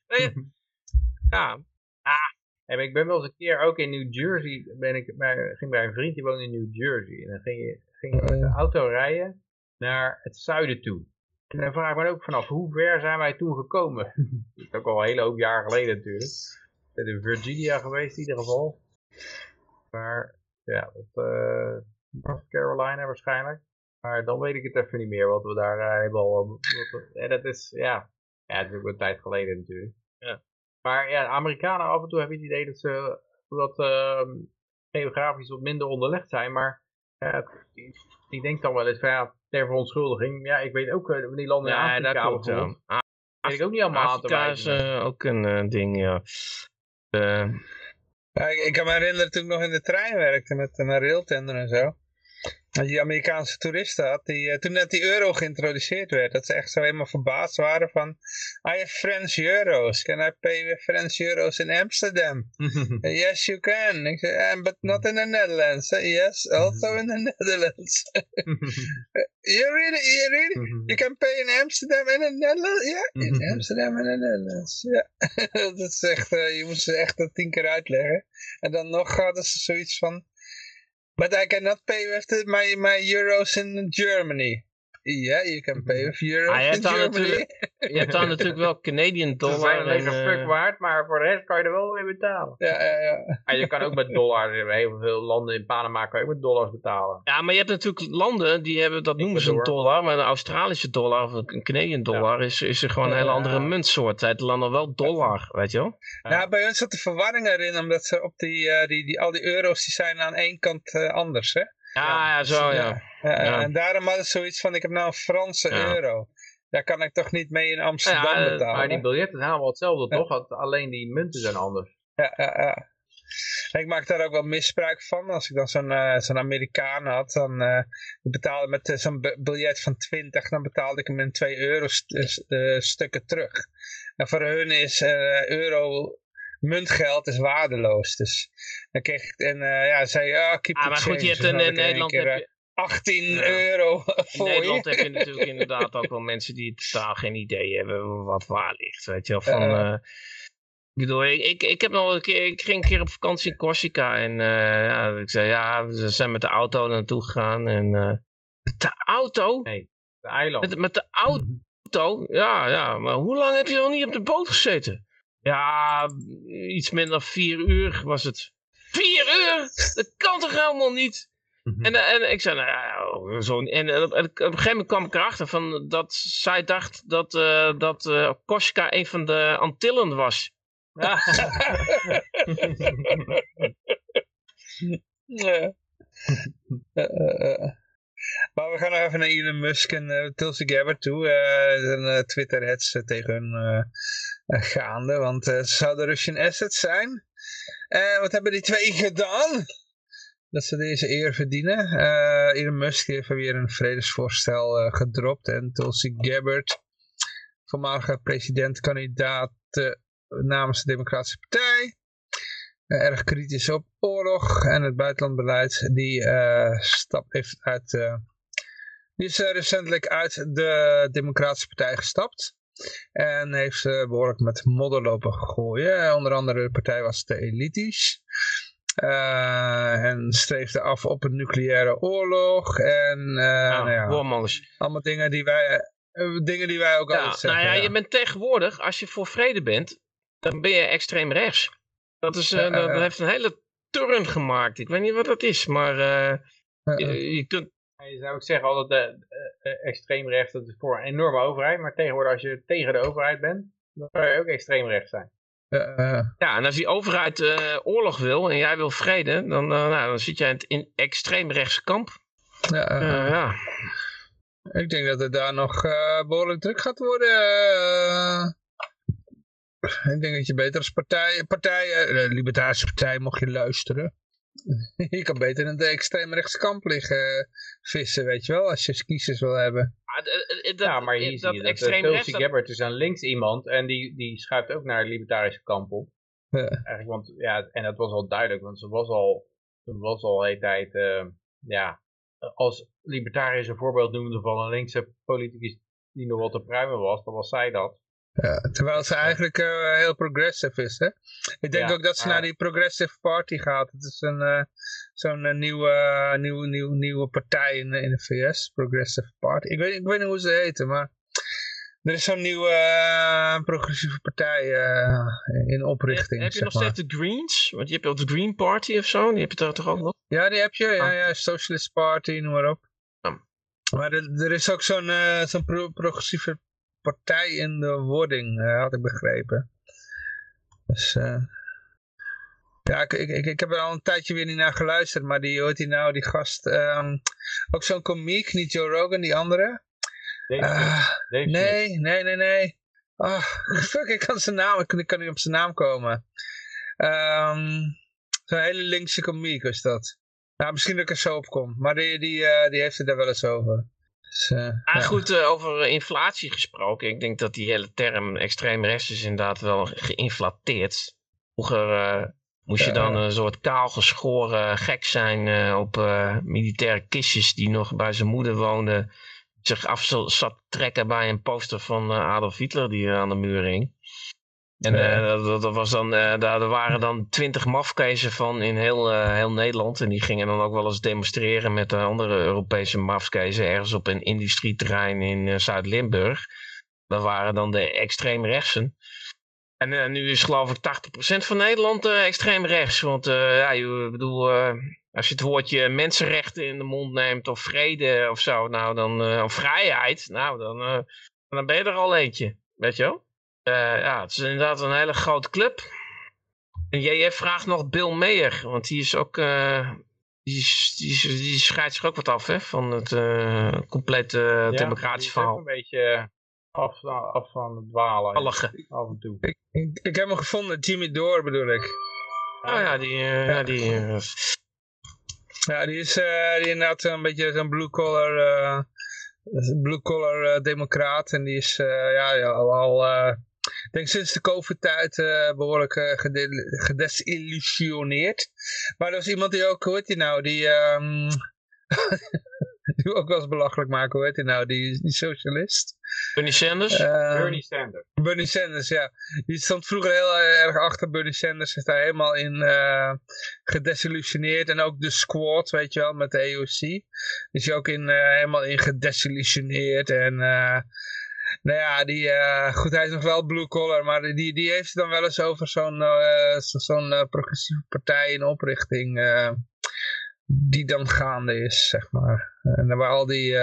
ja. Ah, en ik ben wel eens een keer ook in New Jersey, ben ik bij, ging bij een vriend die woont in New Jersey. En dan ging je, ging je met de auto rijden naar het zuiden toe. En dan vraag ik me ook vanaf, hoe ver zijn wij toen gekomen? dat is ook al een hele hoop jaar geleden natuurlijk. Ik ben in Virginia geweest in ieder geval. Maar ja, dat, uh, North Carolina waarschijnlijk. Maar dan weet ik het even niet meer, wat we daar uh, hebben al... En dat is, ja, ja, het is ook een tijd geleden natuurlijk. Ja. Maar ja, de Amerikanen af en toe hebben het idee dat ze wat uh, geografisch wat minder onderlegd zijn. Maar uh, ik denk dan wel eens van ja, ter verontschuldiging. Ja, ik weet ook uh, die landen in Afrika ja, dat klopt, ja. weet ik ook niet allemaal Afrika aan te is ook een uh, ding, ja. ja ik, ik, kan me herinneren toen ik nog in de trein werkte met mijn railtender en zo die Amerikaanse toeristen had, die, uh, toen net die euro geïntroduceerd werd, dat ze echt zo helemaal verbaasd waren van, I have French euros, can I pay with French euros in Amsterdam? uh, yes, you can. Ik zei, uh, but not in the Netherlands. Yes, also in the Netherlands. you really, you really, you can pay in Amsterdam in the Netherlands? Ja, yeah, in Amsterdam in the Netherlands. Ja, dat is echt, je moet ze echt dat tien keer uitleggen. En dan nog hadden ze zoiets van, But I cannot pay with the, my, my euros in Germany. Ja, je kan pay with euros ah, in Germany. Je hebt dan natuurlijk wel Canadian dollar. Ze zijn een fuck eh, waard, maar voor de rest kan je er wel mee betalen. Ja, ja, ja. En je kan ook met dollars, heel veel landen in Panama kan je ook met dollars betalen. Ja, maar je hebt natuurlijk landen die hebben, dat noemen ze een dollar, maar een Australische dollar of een Canadian dollar is, is er gewoon een hele andere muntsoort. Het landen wel dollar, weet je wel. Ja, bij ons zat de verwarring erin, omdat ze op die, uh, die, die, al die euro's die zijn aan één kant uh, anders, hè. Ja, ja, zo, ja. En daarom had ik zoiets van, ik heb nou een Franse euro. Daar kan ik toch niet mee in Amsterdam ja, betalen. Maar die biljetten zijn allemaal hetzelfde, toch? Alleen die munten zijn anders. Ja, ja, ja. Ik maak daar ook wel misbruik van. Als ik dan zo'n uh, zo'n Amerikaan had, dan uh, betaalde met uh, zo'n biljet van 20, dan betaalde ik hem in 2 euro st stukken terug. En voor hun is euro muntgeld is waardeloos. Dus dan kreeg ik, en uh, ja, zei ja, keep ah, maar goed, je hebt in, in Nederland heb je... 18 ja. euro voor In Nederland heb je natuurlijk inderdaad ook wel mensen die totaal geen idee hebben wat waar ligt, weet je wel, van... Uh, ik bedoel, ik, ik, ik, heb nog een keer, ik ging een keer op vakantie in Corsica en uh, ja, ik zei, ja, we zijn met de auto naartoe gegaan en uh, de auto? Nee, de eiland. Met, met de auto? Ja, ja, maar hoe lang heb je nog niet op de boot gezeten? Ja, iets minder dan vier uur was het. Vier uur? Dat kan toch helemaal niet? Mhm. En, en ik zei, nou ja, zo. En op, op, een gegeven moment kwam ik erachter van dat zij dacht dat, uh, dat uh, Koska een van de Antillen was. Ja. ja. Maar we gaan nog even naar Elon Musk en uh, Tulsi Gabbard toe. Uh, een uh, Twitter-heads tegen hun gaande, want ze zouden Russian assets zijn. wat hebben die twee gedaan? dat ze deze eer verdienen. Elon Musk heeft weer een vredesvoorstel gedropt. En Tulsi Gabbard, voormalige presidentkandidaat namens de Democratische Partij. Erg kritisch op oorlog en het buitenlandbeleid. Die stap heeft uit... die is recentelijk uit de Democratische Partij gestapt. En heeft ze behoorlijk met modder lopen gooien. Onder andere de partij was te elitisch. Uh, en streefde af op een nucleaire oorlog. En uh, nou ja, allemaal dingen die wij, uh, dingen die wij ook ja, altijd zeggen. Nou ja, je bent tegenwoordig, als je voor vrede bent, dan ben je extreem rechts. Dat, is, dat heeft een hele turn gemaakt. Ik weet niet wat dat is, maar je, je, kunt... Je zou ook zeggen altijd de extreem rechts, dat is voor een enorme overheid. Maar tegenwoordig als je tegen de overheid bent, dan kan je ook extreem rechts zijn. Uh, ja, en als die overheid uh, oorlog wil en jij wil vrede, dan, uh, nou, dan zit jij in het in extreem rechtse kamp. Ja, ja. Ik denk dat het daar nog behoorlijk druk gaat worden. Ik denk dat je beter als partij, partij de Libertarische Partij, mocht je luisteren. je kan beter in de extreemrechtse kamp liggen vissen, weet je wel, als je kiezers wil hebben. dat, ja, maar hier zie je dat Tulsi Gabbard is aan links iemand en die, die schuift ook naar het libertarische kamp op. Ja. Eigenlijk, want, ja, en dat was al duidelijk, want ze was al, ze was al de hele tijd, uh, ja, als libertariërs een voorbeeld noemde van een linkse politicus die nog wat te pruimen was, dan was zij dat. Ja, terwijl ze eigenlijk uh, heel progressive is. Hè? Ik denk ook dat ze naar die Progressive Party gaat. Het is een uh, zo'n uh, nieuwe, nieuwe, nieuwe, nieuwe partij in, in de VS. Progressive Party. Ik weet, ik weet niet hoe ze heten, maar er is zo'n nieuwe progressieve partij in oprichting. Heb, heb je nog steeds de Greens? Want je hebt ook de Green Party of zo. Die heb je daar toch ook nog? Ja, die heb je. Ja, ah. ja Socialist Party, noem maar op. Maar er, er, is ook zo'n zo'n pro progressieve partij in de wording, uh, had ik begrepen. Dus, uh, ja, ik, ik, ik heb er al een tijdje weer niet naar geluisterd, maar die, hoort hij nou, die gast, um, ook zo'n komiek, niet Joe Rogan, die andere. Uh, nee, nee, nee, nee. Oh, fuck, ik kan zijn naam, ik kan niet op zijn naam komen. Um, zo'n hele linkse komiek is dat. Nou, misschien dat ik er zo op kom, maar die, die, uh, die heeft het daar wel eens over. Dus, uh, ah, goed, uh, over inflatie gesproken. Ik denk dat die hele term extreem rechts is inderdaad wel geïnflateerd. Vroeger uh, moest je dan een soort kaalgeschoren gek zijn op militaire kistjes die nog bij zijn moeder woonde. Zich af zat trekken bij een poster van Adolf Hitler die aan de muur hing. En uh, dat, dat, was dan, uh, daar waren dan twintig mafkezen van in heel, uh, heel Nederland. En die gingen dan ook wel eens demonstreren met de andere Europese mafkezen ergens op een industrieterrein in Zuid-Limburg. Dat waren dan de extreemrechtsen. En nu is geloof ik 80% van Nederland extreem rechts. Want ja, ik bedoel, als je het woordje mensenrechten in de mond neemt of vrede of zo, nou dan, of vrijheid, nou dan, dan ben je er al eentje. Weet je wel? Uh, ja, het is inderdaad een hele grote club. En JF vraagt nog Bill Meyer, want die is ook, uh, die, die, die scheidt zich ook wat af hè, van het uh, complete ja, democratische verhaal. een beetje af, af van het dwalen. Allige. Af en toe. Ik, ik, ik, heb hem gevonden, Jimmy Door bedoel ik. Oh ja, die... ja, die ja, die is die inderdaad een beetje zo'n blue collar... blue collar democraat en die is ja, al, al denk sinds de COVID-tijd uh, behoorlijk uh, gedesillusioneerd. Maar er was iemand die ook, hoe heet die nou, die... Um, die ook wel eens belachelijk maken, hoe heet hij nou, die, die socialist. Bernie Sanders? Uh, Bernie Sanders. Bernie Sanders, ja. Die stond vroeger heel erg achter Bernie Sanders, is daar helemaal in uh, gedesillusioneerd. En ook de squad, weet je wel, met de AOC. Is hij ook in, uh, helemaal in gedesillusioneerd en... Nou ja, die, uh, goed, hij is nog wel blue collar, maar die, die heeft het dan wel eens over zo'n uh, zo'n uh, progressieve partij in oprichting die dan gaande is, zeg maar. En waar al die,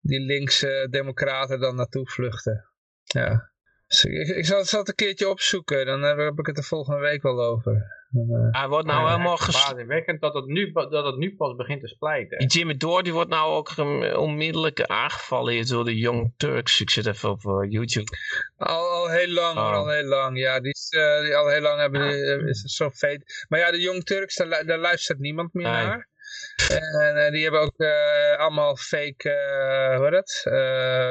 die linkse democraten dan naartoe vluchten. Ja. Dus ik, ik zal, zal het een keertje opzoeken, dan heb ik het de volgende week wel over. Hij wordt nou helemaal verbazingwekkend dat het, nu, dat het nu pas begint te splijten. Die Jimmy Dore die wordt nou ook onmiddellijk aangevallen hier door de Young Turks. Ik zit even op YouTube. Al, al heel lang, oh. al heel lang. Ja, die, is, die al heel lang hebben, die, is zo feit. Maar ja, de Young Turks, daar, daar luistert niemand meer naar. En uh, die hebben ook uh, allemaal fake, uh, hoe heet het?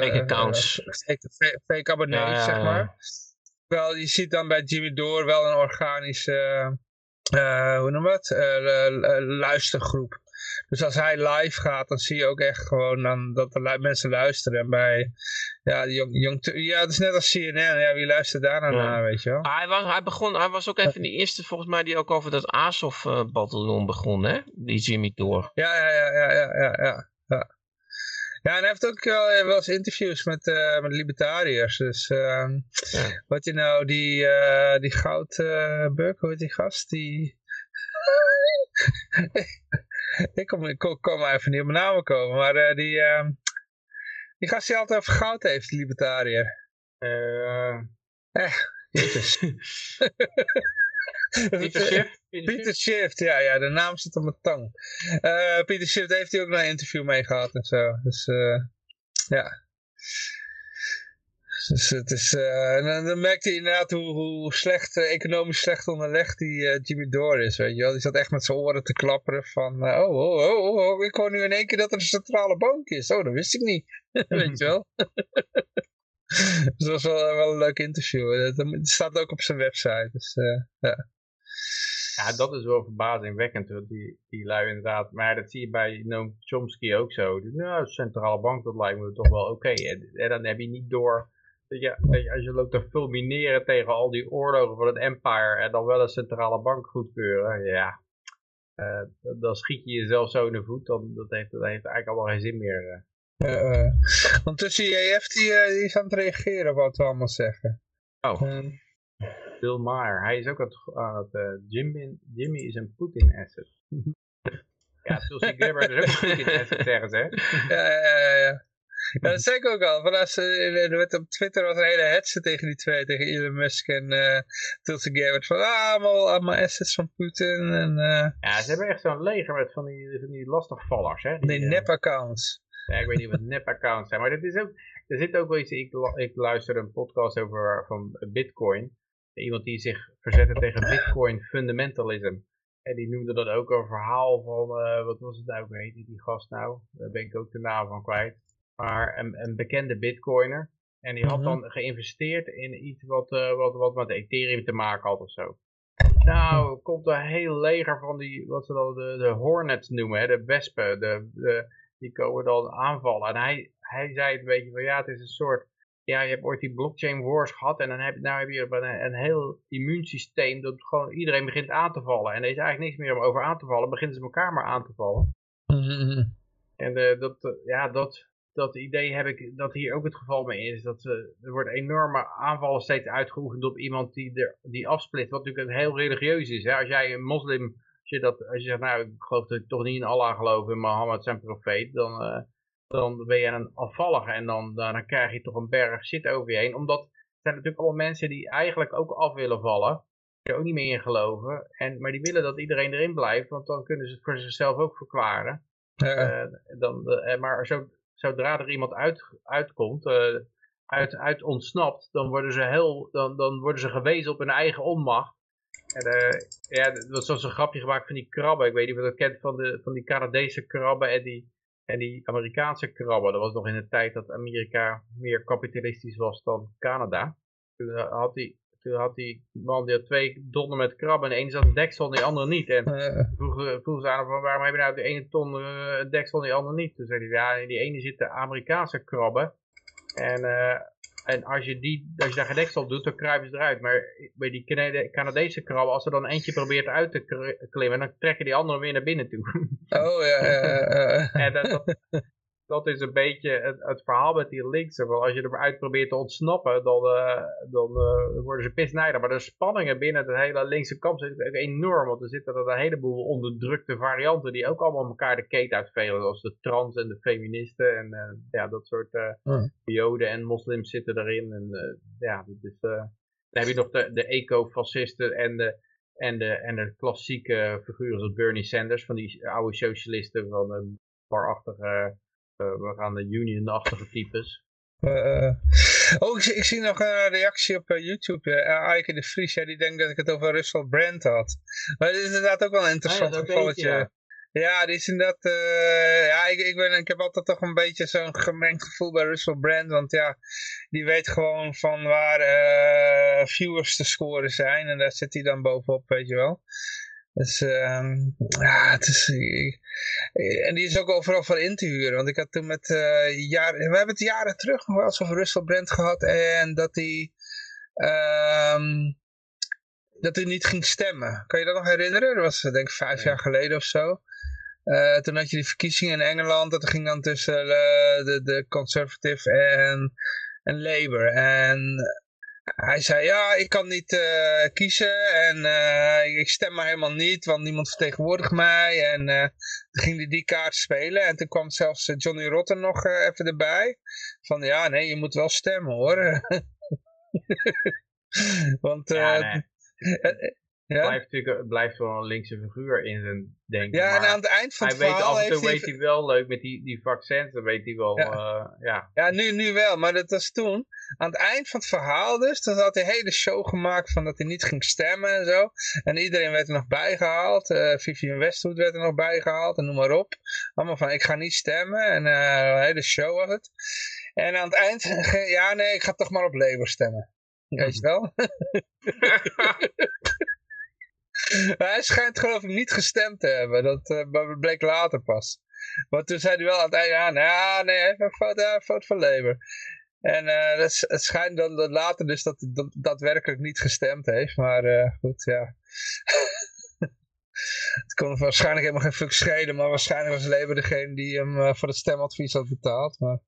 fake accounts. Fake, fake abonnees, ja, ja, zeg maar. Wel, je ziet dan bij Jimmy Door wel een organische, hoe noem je het, luistergroep. Dus als hij live gaat, dan zie je ook echt gewoon dan, dat de mensen luisteren. En bij, ja, jong, jong, ja, het is net als CNN. Ja, wie luistert daar nou naar, weet je wel? hij, was, hij, begon, hij was ook even de eerste, volgens mij, die ook over dat Azov-bataljon begon, hè? Die Jimmy Door. Ja, ja, ja, ja, ja, ja. ja. Ja, en hij heeft ook wel, wel eens interviews met, uh, met libertariërs. Dus uh, ja. wat je nou, die, uh, die goudbuk, hoe heet die gast? Die... ik, kom, ik kom even niet op mijn naam komen, maar die, uh, die gast die altijd over goud heeft, die libertariër. Eh, jezus. Pieter Schiff? Pieter Schiff, ja, ja, de naam zit op mijn tong. Uh, Pieter Schiff heeft hij ook een interview mee gehad en zo. Dus uh, ja. Dus het is, uh, dan, dan merkte hij inderdaad hoe, hoe slecht, uh, economisch slecht onderlegd die uh, Jimmy Dore is, weet je wel. Die zat echt met zijn oren te klapperen van, oh, oh, oh, oh, ik hoor nu in één keer dat er een centrale bank is. Oh, dat wist ik niet. weet je wel. dus dat was wel, wel een leuk interview. Dat, staat ook op zijn website, dus ja. Ja, dat is wel verbazingwekkend, die, die lui inderdaad. Maar dat zie je bij Noam Chomsky ook zo. Nou, centrale bank, dat lijkt me toch wel oké. En, dan heb je niet door ja, als je loopt te fulmineren tegen al die oorlogen van het empire en dan wel een centrale bank goedkeuren, ja, uh, dan schiet je jezelf zo in de voet, dan dat heeft, dat heeft eigenlijk allemaal geen zin meer. Uh. Uh, want tussen JF die, die is aan het reageren wat we allemaal zeggen. Oh. Bill Maher, hij is ook aan het, uh, Jimmy, Jimmy is een Putin asset. ja, Tulsi Gabbard is ook een Putin asset, zeggen ze. Ja, ja, ja. ja. Dat zei ik ook al. Van als, uh, op Twitter was een hele hetze tegen die twee, tegen Elon Musk en uh, Tulsi Gabbard. Van ah, allemaal, allemaal assets van Putin. En, uh, ja, ze hebben echt zo'n leger met van die, van die lastigvallers. Hè? Die, nep-accounts. Ja, ik weet niet wat nep-accounts zijn, maar dit is ook, er zit ook wel iets, ik, ik luister een podcast over van Bitcoin. Iemand die zich verzette tegen Bitcoin fundamentalism. En die noemde dat ook een verhaal van, wat was het nou, hoe heet die, gast nou? Daar ben ik ook de naam van kwijt maar een, een bekende bitcoiner. En die had mhm. dan geïnvesteerd in iets wat, uh, wat, wat met Ethereum te maken had of zo. Nou, komt een heel leger van die, wat ze dan de, de Hornets noemen, hè, de wespen, de, de, die komen dan aanvallen. En hij, hij zei een beetje van, ja, het is een soort, ja, je hebt ooit die blockchain wars gehad en dan heb, nou heb je een, een heel immuunsysteem dat gewoon iedereen begint aan te vallen. En er is eigenlijk niks meer om over aan te vallen, beginnen ze elkaar maar aan te vallen. En uh, dat, uh, ja, dat, dat idee heb ik dat hier ook het geval mee is. Dat uh, er wordt enorme aanvallen steeds uitgeoefend op iemand die, er, die afsplit. Wat natuurlijk heel religieus is. Hè? Als jij een moslim, als je, dat, als je zegt, nou ik geloof dat ik toch niet in Allah geloof, in Mohammed zijn profeet. Dan, uh, dan ben je een afvallige en dan, dan krijg je toch een berg shit over je heen. Omdat er zijn natuurlijk allemaal mensen die eigenlijk ook af willen vallen. Die er ook niet meer in geloven. En, maar die willen dat iedereen erin blijft, want dan kunnen ze het voor zichzelf ook verklaren. Uh, dan, maar zo, zodra er iemand uit, uitkomt, uh, uit, uit ontsnapt, dan worden, ze heel, dan, dan worden ze gewezen op hun eigen onmacht. En, uh, ja, dat was zo'n grapje gemaakt van die krabben. Ik weet niet of je dat kent van, de, van die Canadese krabben en die, en die Amerikaanse krabben. Dat was nog in de tijd dat Amerika meer kapitalistisch was dan Canada. Toen had hij toen had die man die had twee tonnen met krabben. En de ene zat een deksel en de andere niet. En vroeg, vroeg ze aan van waarom heb je nou de ene ton uh, een deksel en die andere niet. Toen zei hij ja in die ene zitten Amerikaanse krabben. En, uh, en als, je die, als je daar geen deksel doet dan kruipen ze eruit. Maar bij die Canadese krabben als er dan eentje probeert uit te klimmen. Dan trekken die andere weer naar binnen toe. Oh ja. ja, en dat, dat, dat is een beetje het, het verhaal met die linkse. Want als je eruit probeert te ontsnappen, dan, uh, dan uh, worden ze pisnijdig. Maar de spanningen binnen het hele linkse kamp zijn ook enorm. Want er zitten er een heleboel onderdrukte varianten die ook allemaal elkaar de keet uitvelen. Zoals de trans en de feministen en uh, ja, dat soort joden en moslims zitten erin. En ja, is, dan heb je nog de, de ecofascisten en de En de, en de klassieke figuren zoals Bernie Sanders, van die oude socialisten van de barachtige, we gaan de union-achtige types. Uh, oh, ik, ik, zie nog een reactie op YouTube. Uh, de Vries, ja, die denkt dat ik het over Russell Brand had. Maar dit is inderdaad ook wel een interessant ah, gevalletje. Ja, die is inderdaad, ja, ik, ik, ben, ik heb altijd toch een beetje zo'n gemengd gevoel bij Russell Brand, want ja, die weet gewoon van waar viewers te scoren zijn en daar zit hij dan bovenop, weet je wel. Dus ja, het is, en die is ook overal voor in te huren, want ik had toen met uh, jaren, we hebben het jaren terug nog wel eens over Russell Brand gehad en dat hij, um, dat hij niet ging stemmen. Kan je dat nog herinneren? Dat was denk ik vijf jaar geleden of zo. Uh, toen had je die verkiezingen in Engeland. Dat ging dan tussen uh, de, de Conservative en, en Labour. En hij zei, ja, ik kan niet uh, kiezen en ik stem maar helemaal niet, want niemand vertegenwoordigt mij. En toen ging hij die kaart spelen en toen kwam zelfs Johnny Rotten nog even erbij. Van, ja, nee, je moet wel stemmen hoor. want ja, nee. Ja? Blijft natuurlijk blijft wel een linkse figuur in zijn denken. Ja, en aan het eind van het hij verhaal weet af en toe weet hij wel leuk met die, die vaccins, dan weet hij wel, ja. Uh, ja. Ja, nu, nu wel, maar dat was toen. Aan het eind van het verhaal dus, dan had hij een hele show gemaakt van dat hij niet ging stemmen en zo. En iedereen werd er nog bijgehaald. Uh, Vivian Westwood werd er nog bijgehaald en noem maar op. Allemaal van, ik ga niet stemmen. En uh, een hele show was het. En aan het eind, ja nee, ik ga toch maar op Labour stemmen. Weet je wel? hij schijnt geloof ik niet gestemd te hebben. Dat uh, bleek later pas. Maar toen zei hij wel aan het einde, ja, nou, nee, foto, een foto van Labour. En uh, het, het, schijnt dan dat later dus dat hij daadwerkelijk niet gestemd heeft. Maar uh, goed, ja. het kon waarschijnlijk helemaal geen fuck schelen. Maar waarschijnlijk was Labour degene die hem voor het stemadvies had betaald. Maar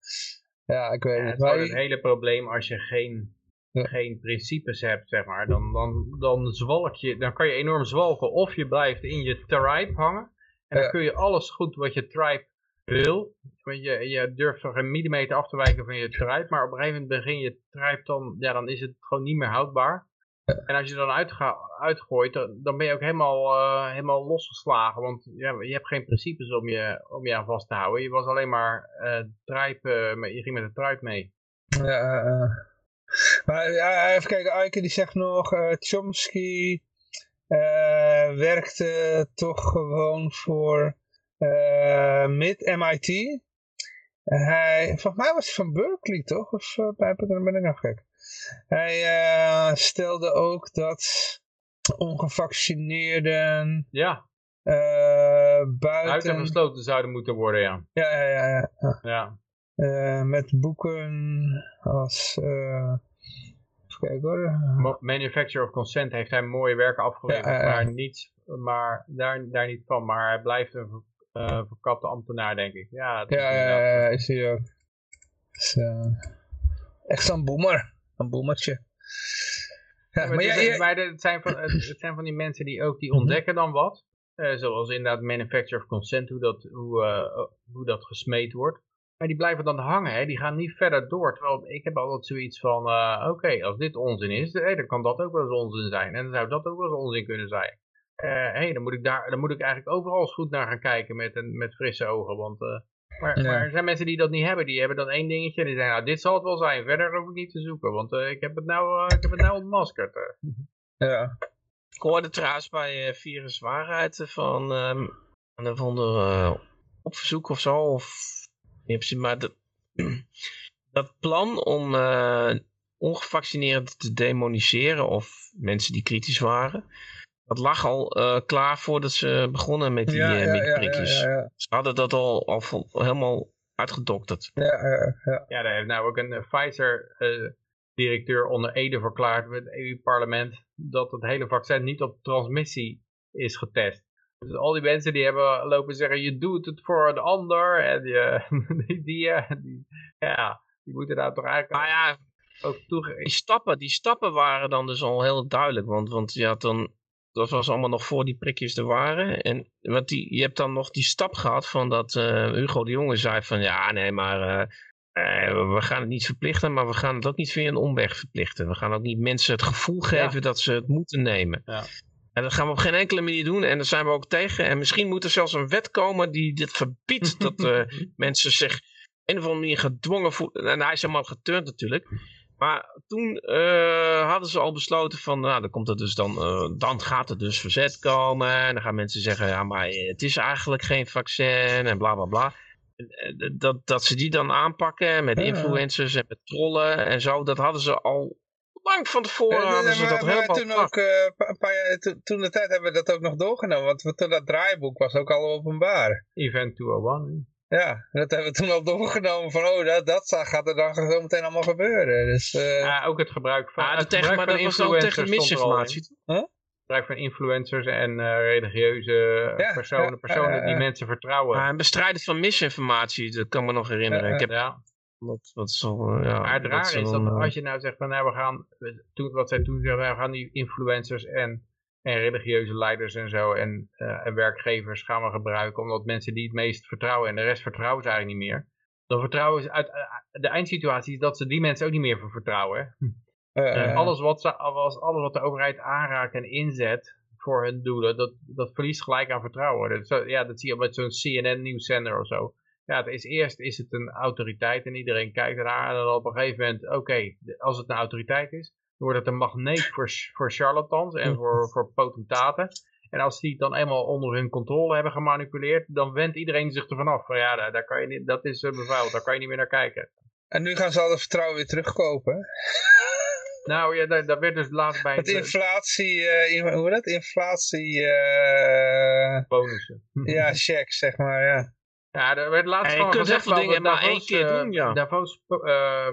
ja, ik weet ja, niet. Het is een hele probleem als je geen geen principes hebt, zeg maar, dan, dan, dan zwalk je, dan kan je enorm zwalken. Of je blijft in je tribe hangen. En dan kun je alles goed wat je tribe wil. Want je, je durft zo geen millimeter af te wijken van je tribe. Maar op een gegeven moment begin je tribe dan, ja, dan is het gewoon niet meer houdbaar. En als je dan uitga, uitgooit, dan, dan ben je ook helemaal, uh, helemaal losgeslagen. Want ja, je hebt geen principes om je, om je aan vast te houden. Je was alleen maar uh, tribe, uh, je ging met de tribe mee. Ja, maar ja, even kijken, Eike die zegt nog, uh, Chomsky uh, werkte toch gewoon voor uh, MIT, MIT. Hij, volgens mij was hij van Berkeley toch? Of ben ik nou gek? Hij stelde ook dat ongevaccineerden ja. buiten... Buiten gesloten zouden moeten worden, ja. Ja, ja, ja. ja. ja. Uh, met boeken als... Uh, hoor. Manufacture of Consent heeft hij mooie werken afgeleverd, ja, maar, niet, maar daar, daar niet van. Maar hij blijft een uh, verkapte ambtenaar, denk ik. Ja, ja, ja, ja, is hij ook. Is, echt zo'n boemer. Een boemertje. Ja, maar, ja, het, maar het, zijn van, het zijn van die mensen die ook die mhm. ontdekken dan wat. zoals inderdaad Manufacture of Consent, hoe dat, hoe, hoe dat gesmeed wordt. Maar die blijven dan hangen, hè? die gaan niet verder door. Terwijl ik heb altijd zoiets van, uh, oké, als dit onzin is, hey, dan kan dat ook wel eens onzin zijn. En dan zou dat ook wel eens onzin kunnen zijn. Uh, hey, dan, moet ik daar, dan moet ik eigenlijk overal eens goed naar gaan kijken met, een, met frisse ogen. Want, uh, maar, maar, er zijn mensen die dat niet hebben. Die hebben dan één dingetje en die zeggen, nou, dit zal het wel zijn. Verder hoef ik niet te zoeken, want ik heb het nou, ik heb het nou ontmaskerd. Ja. Ik hoorde trouwens bij Virus Waarheid van um, een of ander opverzoek of zo, of maar dat, dat plan om uh, ongevaccineerden te demoniseren of mensen die kritisch waren, dat lag al uh, klaar voordat ze begonnen met die, ja, uh, met prikjes. Ze hadden dat al, al helemaal uitgedokterd. Ja, ja, ja. ja, daar heeft nou ook een Pfizer-directeur onder Ede verklaard met het EU-parlement dat het hele vaccin niet op transmissie is getest. Dus al die mensen die hebben lopen zeggen, je doet het voor de ander. En je, die, die, eh, die, ja, die moeten daar toch eigenlijk maar ja, ook toe... Die stappen, die stappen waren dan dus al heel duidelijk. Want, want je had dan, dat was allemaal nog voor die prikjes er waren. En wat die, je hebt dan nog die stap gehad van dat uh, Hugo de Jonge zei van, ja nee, maar... Uh, we gaan het niet verplichten, maar we gaan het ook niet via een omweg verplichten. We gaan ook niet mensen het gevoel geven dat ze het moeten nemen. Ja. En dat gaan we op geen enkele manier doen. En daar zijn we ook tegen. En misschien moet er zelfs een wet komen die dit verbiedt. dat uh, mensen zich een of andere manier gedwongen voelen. En hij is helemaal geturnd natuurlijk. Maar toen uh, hadden ze al besloten van, nou, dan komt er dus dan, uh, dan gaat er dus verzet komen. En dan gaan mensen zeggen, ja, maar het is eigenlijk geen vaccin en bla bla bla. Dat, dat ze die dan aanpakken met influencers en met trollen en zo, dat hadden ze al lang van tevoren ja, hadden ze dat helemaal toen ook, uh, een paar jaar, toen de tijd hebben we dat ook nog doorgenomen, want toen dat draaiboek was ook al openbaar. Event 201. Ja, dat hebben we toen al doorgenomen van, oh, dat, dat gaat er dan zo meteen allemaal gebeuren. Dus, uh... Ja, ook het gebruik van, ah, het tegen, gebruik maar van dat was tegen misinformatie. Huh? Het gebruik van influencers en uh, religieuze ja, personen, personen ja, die mensen vertrouwen. Ja, en bestrijden van misinformatie, dat kan me nog herinneren. Ik heb, ja. Wat, wat zo, ja, maar het raar is dat als je nou zegt van nou we gaan, toen, wat zij toen zeggen, we gaan die influencers en, en religieuze leiders en zo en, uh, en werkgevers gaan we gebruiken omdat mensen die het meest vertrouwen en de rest vertrouwen ze eigenlijk niet meer. Dan vertrouwen ze uit, de eindsituatie is dat ze die mensen ook niet meer vertrouwen. Uh, alles, wat ze, alles, alles wat de overheid aanraakt en inzet voor hun doelen, dat, dat verliest gelijk aan vertrouwen. Dat, ja, dat zie je met zo'n CNN nieuwszender of zo ja, het is eerst is het een autoriteit en iedereen kijkt ernaar. En dan op een gegeven moment, oké, als het een autoriteit is, dan wordt het een magneet voor, voor charlatans en voor, voor potentaten. En als die het dan eenmaal onder hun controle hebben gemanipuleerd, dan wendt iedereen zich ervan af. Van ja, daar, daar kan je niet, dat is bevuild, daar kan je niet meer naar kijken. En nu gaan ze al het vertrouwen weer terugkopen. Nou ja, dat, dat werd dus laatst bij... Het inflatie, uh, hoe dat? Inflatie... Uh... Bonussen. Ja, checks, zeg maar, ja. Ja, er werd laatst gewoon gezegd van dingen maar één keer doen, ja. Davos uh,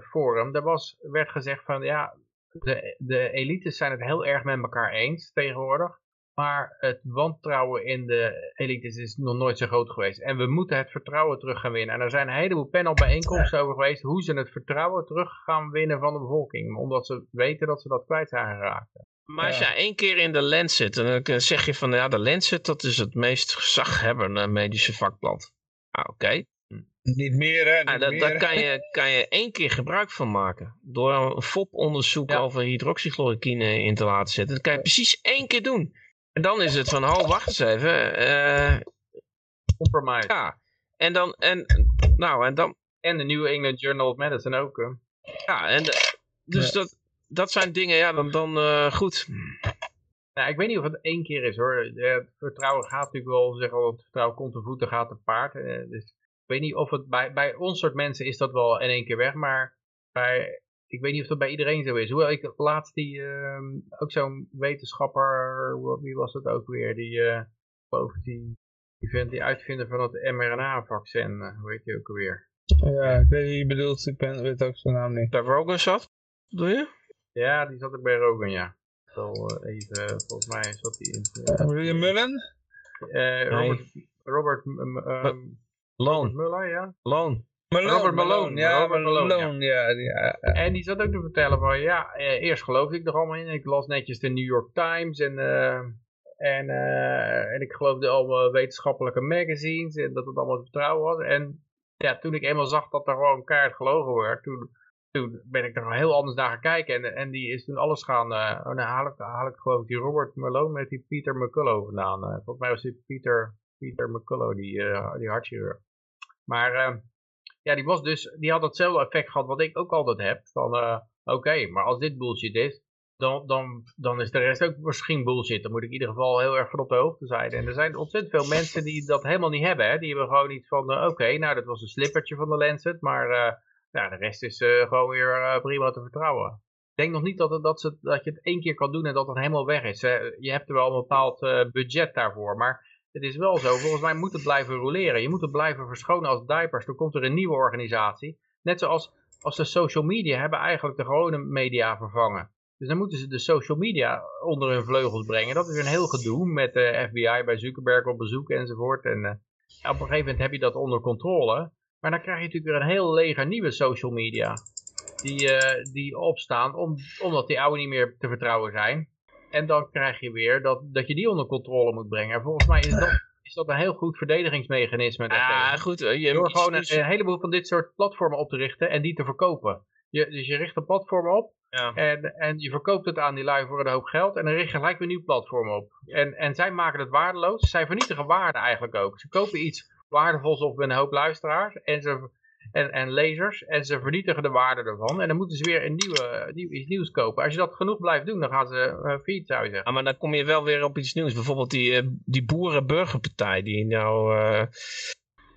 Forum, daar was, werd gezegd van ja, de, de elites zijn het heel erg met elkaar eens tegenwoordig. Maar het wantrouwen in de elites is nog nooit zo groot geweest. En we moeten het vertrouwen terug gaan winnen. En er zijn een heleboel panelbijeenkomsten over geweest hoe ze het vertrouwen terug gaan winnen van de bevolking. Omdat ze weten dat ze dat kwijt zijn geraakt. Maar als je één keer in de lens zit, dan zeg je van ja, de Lancet dat is het meest gezaghebbende medische vakblad. Ah, oké. Hm. Niet meer hè? Ah, dat, Daar kan je, kan je één keer gebruik van maken. Door een FOP-onderzoek over hydroxychloroquine in te laten zetten. Dat kan je precies één keer doen. En dan is het van, oh wacht eens even. Uh, Compromise. Ja. En dan, en, nou en dan. En de New England Journal of Medicine ook. Hè? Ja, en dus dat dat zijn dingen, ja, dan, dan uh, goed. Nou, ik weet niet of het één keer is hoor. Vertrouwen gaat natuurlijk wel, zeggen al, het vertrouwen komt te voeten, gaat te paard. Uh, dus ik weet niet of het bij, bij ons soort mensen is dat wel in één keer weg, maar bij, ik weet niet of dat bij iedereen zo is. Hoewel ik laatst die, uh, ook zo'n wetenschapper, wie was het ook weer, die, uh, die, die, vent, die uitvinder van het mRNA-vaccin, hoe heet die ook alweer? Ja, ik weet wie je bedoelt, ik ben, weet ook zijn naam niet. Bij Rogan zat, doe je? Ja, die zat ook bij Rogan, ja. Zo uh, even, volgens mij zat hij in... Uh, William Mullen? Uh, Robert... Robert um, Loan. Muller, ja. Malone, Robert Malone, ja, Robert Malone, Malone ja. Ja, ja, ja. En die zat ook te vertellen van, ja, eh, eerst geloofde ik er allemaal in. Ik las netjes de New York Times en, uh, en, uh, en ik geloofde allemaal wetenschappelijke magazines en dat het allemaal te vertrouwen was. En ja, toen ik eenmaal zag dat er gewoon kaart gelogen werd, toen toen ben ik er heel anders naar gaan kijken. En, en die is toen alles gaan... Uh, oh, nou haal ik, haal ik die Robert Malone met die Peter McCullough vandaan. Uh, volgens mij was die Peter, Peter McCullough, die, uh, die hartchirurg. Maar ja, die, was dus, die had hetzelfde effect gehad wat ik ook altijd heb. Van oké, maar als dit bullshit is, dan, dan, dan is de rest ook misschien bullshit. Dan moet ik in ieder geval heel erg van op de hoogte zijn. En er zijn ontzettend veel mensen die dat helemaal niet hebben. Hè? Die hebben gewoon iets van, oké, nou dat was een slippertje van de Lancet, maar ja, de rest is uh, gewoon weer uh, prima te vertrouwen. Ik denk nog niet dat, het, dat, ze, dat je het één keer kan doen en dat het helemaal weg is. je hebt er wel een bepaald uh, budget daarvoor, maar het is wel zo. Volgens mij moet het blijven roleren. Je moet het blijven verschonen als diapers. Dan komt er een nieuwe organisatie. Net zoals als de social media hebben eigenlijk de gewone media vervangen. Dus dan moeten ze de social media onder hun vleugels brengen. Dat is een heel gedoe met de FBI bij Zuckerberg op bezoek enzovoort. En op een gegeven moment heb je dat onder controle. Maar dan krijg je natuurlijk weer een heel leger nieuwe social media. Die, uh, die opstaan om, omdat die oude niet meer te vertrouwen zijn. En dan krijg je weer dat, dat je die onder controle moet brengen. En volgens mij is dat, is dat een heel goed verdedigingsmechanisme. Ja, goed. Je, Door gewoon een, een, heleboel van dit soort platformen op te richten en die te verkopen. Je, dus je richt een platform op ja. en, en je verkoopt het aan die lui voor een hoop geld en dan richt je gelijk weer een nieuw platform op. En, en zij maken het waardeloos. Zij vernietigen waarde eigenlijk ook. Ze kopen iets waardevols op een hoop luisteraars en, ze, en, en lezers en ze vernietigen de waarde ervan. En dan moeten ze weer een nieuwe, nieuw, iets nieuws kopen. Als je dat genoeg blijft doen, dan gaan ze uh, failliet, zou je zeggen. Ah, maar dan kom je wel weer op iets nieuws. Bijvoorbeeld die, uh, die Boerenburgerpartij die nou... Uh,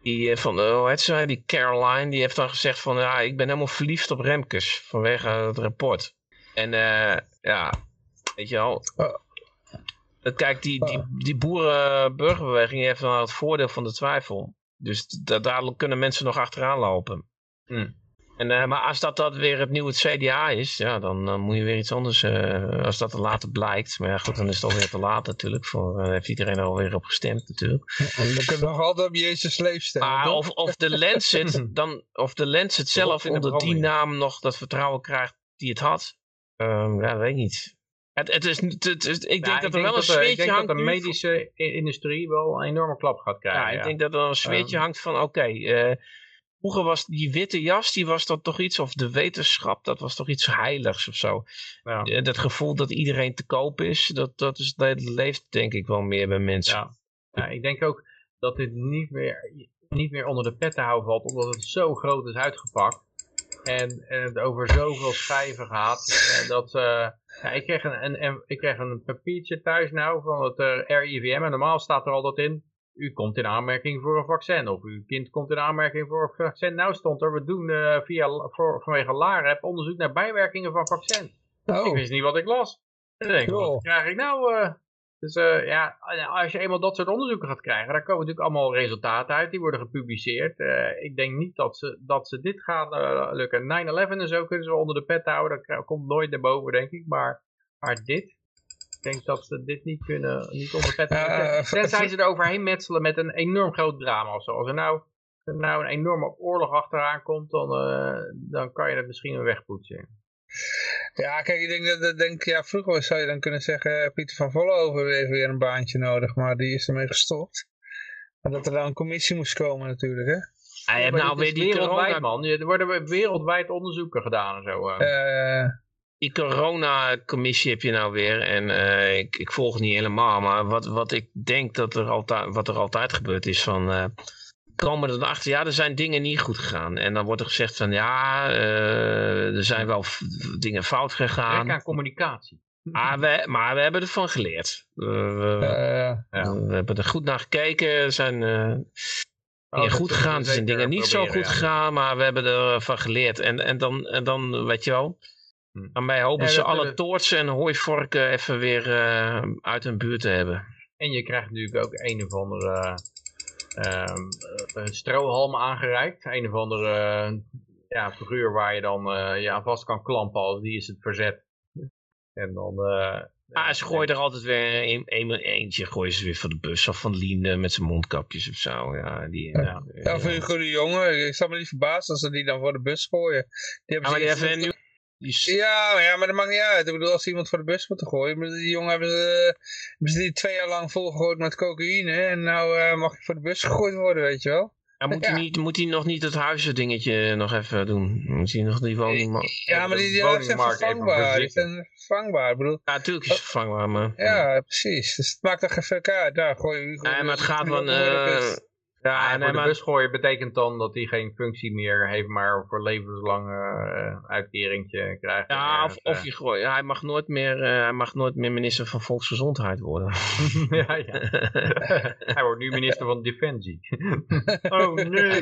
die van, hoe heet ze, die Caroline, die heeft dan gezegd van, ja, ik ben helemaal verliefd op Remkes vanwege het rapport. En ja, weet je wel, Kijk, die, die, die boerenburgerbeweging heeft dan het voordeel van de twijfel. Dus daar kunnen mensen nog achteraan lopen. Hmm. En, uh, maar als dat, dat weer het nieuwe CDA is, ja, dan, moet je weer iets anders, uh, als dat er later blijkt. Maar ja, goed, dan is het alweer te laat natuurlijk. Voor, uh, heeft iedereen er alweer op gestemd natuurlijk. Dan kunnen nog altijd op Jezus leef stemmen. Maar of, of de Lancet, dan, of de Lancet zelf onder die naam nog dat vertrouwen krijgt die het had, um, ja, weet ik niet. Het, het is, het, ik denk dat er wel een sfeertje hangt. Ik denk dat de medische industrie wel een enorme klap gaat krijgen. Ja, ik denk dat er een sfeertje um, hangt van oké, okay, uh, vroeger was die witte jas, die was dat toch iets, of de wetenschap, dat was toch iets heiligs of zo. Ja. Uh, dat gevoel dat iedereen te koop is, dat, dat, is, dat leeft denk ik wel meer bij mensen. Ja, ik denk ook dat dit niet meer, niet meer onder de pet te houden valt, omdat het zo groot is uitgepakt. En, en het over zoveel schijven gaat. Eh, dat, uh, ja, ik, kreeg een, een, ik kreeg een papiertje thuis nou van het uh, RIVM. En normaal staat er altijd in. U komt in aanmerking voor een vaccin. Of uw kind komt in aanmerking voor een vaccin. Nou stond er, we doen uh, via, voor, vanwege LAREP onderzoek naar bijwerkingen van vaccin. Oh. Ik wist niet wat ik las. En dan denk ik, wat krijg ik nou? Dus uh, ja, als je eenmaal dat soort onderzoeken gaat krijgen, dan komen natuurlijk allemaal resultaten uit, die worden gepubliceerd. Uh, ik denk niet dat ze, dat ze dit gaan uh, lukken. 9-11 en zo kunnen ze onder de pet houden, dat komt nooit naar boven, denk ik. Maar, maar dit, ik denk dat ze dit niet kunnen, niet onder de pet houden. Tenzij ze er overheen metselen met een enorm groot drama of zo. Als er nou, er nou een enorme oorlog achteraan komt, dan, dan kan je het misschien wegpoetsen. Ja, kijk, ik denk dat, denk, ja, vroeger zou je dan kunnen zeggen, eh, Pieter van Vollenhoven heeft weer een baantje nodig, maar die is ermee gestopt. Maar dat er dan een commissie moest komen natuurlijk, hè. Hij heeft nou weer die wereldwijd, man. Er worden wereldwijd onderzoeken gedaan en zo. Uh. die corona-commissie heb je nou weer. En uh, ik, ik volg het niet helemaal. Maar wat, wat ik denk dat er altijd, wat er altijd gebeurd is van... Uh, komen er achter, ja, er zijn dingen niet goed gegaan. En dan wordt er gezegd van, ja, uh, er zijn wel dingen fout gegaan. Werk aan communicatie. Maar we, maar we hebben ervan geleerd. We, we, uh, ja. we hebben er goed naar gekeken. Er zijn uh, dingen goed gegaan, er zijn dingen niet zo goed gegaan, maar we hebben ervan geleerd. En, en, dan, en dan, weet je wel, hm. dan bij hopen ze alle toortsen en hooivorken even weer uit hun buurt te hebben. En je krijgt natuurlijk ook een of andere een strohalm aangereikt. Een of andere ja, figuur waar je dan uh, je aan vast kan klampen als die is het verzet. En dan... Uh, ah, ze gooien er altijd weer een, een, eentje gooien ze weer van de bus of van Lien met zijn mondkapjes of zo. Ja, die, ja. ja, ja voor een goede jongen. Ik zou me niet verbazen als ze die dan voor de bus gooien. Die hebben ja, maar die nu ja, ja, maar dat maakt niet uit. Ik bedoel, als iemand voor de bus moet gooien. Maar die jongen hebben ze, hebben ze die twee jaar lang volgegooid met cocaïne. En nou uh, mag ik voor de bus gegooid worden, weet je wel. Ja, moet, Hij niet, moet hij nog niet het huisdingetje nog even doen? Moet hij nog die woning... Ja, maar die, die zijn vervangbaar. Die zijn vervangbaar. Ik bedoel, ja, natuurlijk is het vervangbaar, maar... Ja, precies. Dus het maakt toch even uit. Daar gooi je... Ja, maar het gaat van... Uh, ja, en voor de bus gooien betekent dan dat hij geen functie meer heeft, maar voor levenslang uh, uitkeringtje krijgt. Ja, of, of je gooit. hij, mag nooit meer, uh, hij mag nooit meer minister van Volksgezondheid worden. ja, ja. hij wordt nu minister van Defensie. oh nee.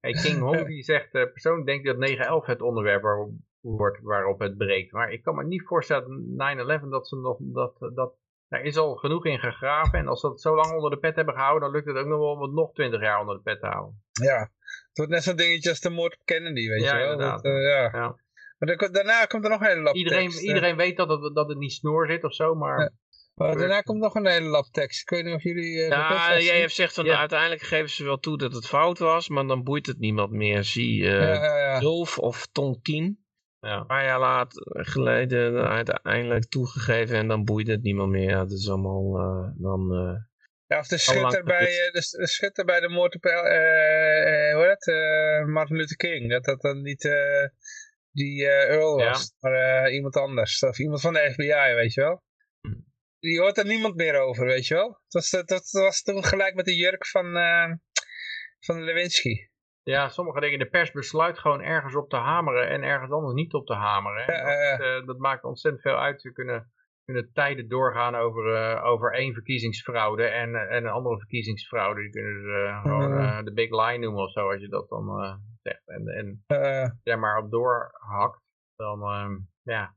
hey, King Hong die zegt, uh, persoonlijk denk ik dat 9-11 het onderwerp waarop, wordt, waarop het breekt. Maar ik kan me niet voorstellen 9-11 dat ze nog dat, dat er is al genoeg in gegraven. En als ze het zo lang onder de pet hebben gehouden, dan lukt het ook nog wel om het nog twintig jaar onder de pet te houden. Ja, het wordt net zo'n dingetje als de moord op Kennedy, weet je wel. Dat, uh, ja, ja. Maar daarna komt er nog een hele lap iedereen, tekst, Iedereen weet dat het, dat het niet snoor zit of zo, maar... Ja. Maar daarna komt nog een hele lap tekst. Ik weet niet of jullie... Uh, ja, jij hebt zegt van ja. uiteindelijk geven ze wel toe dat het fout was, maar dan boeit het niemand meer. Zie uh, ja, of Tonkin. Ja. Een paar jaar later geleden uiteindelijk toegegeven en dan boeit het niemand meer. Ja, het is allemaal uh, dan... Uh, Ja, of de schutter, bij, de, de schutter bij de moord op uh, hoe heet het? Martin Luther King. Dat dat dan niet die Earl was, maar iemand anders. Of iemand van de FBI, weet je wel. Die hoort er niemand meer over, weet je wel. Dat was, dat, was toen gelijk met de jurk van, van Lewinsky. Ja, sommige dingen, de pers besluit gewoon ergens op te hameren en ergens anders niet op te hameren. dat, uh, dat, maakt ontzettend veel uit. Ze kunnen, kunnen tijden doorgaan over, uh, over één verkiezingsfraude en, en een andere verkiezingsfraude. Die kunnen ze gewoon de big lie noemen of zo, als je dat dan zegt. En, en daar maar op doorhakt, dan ehm, ja.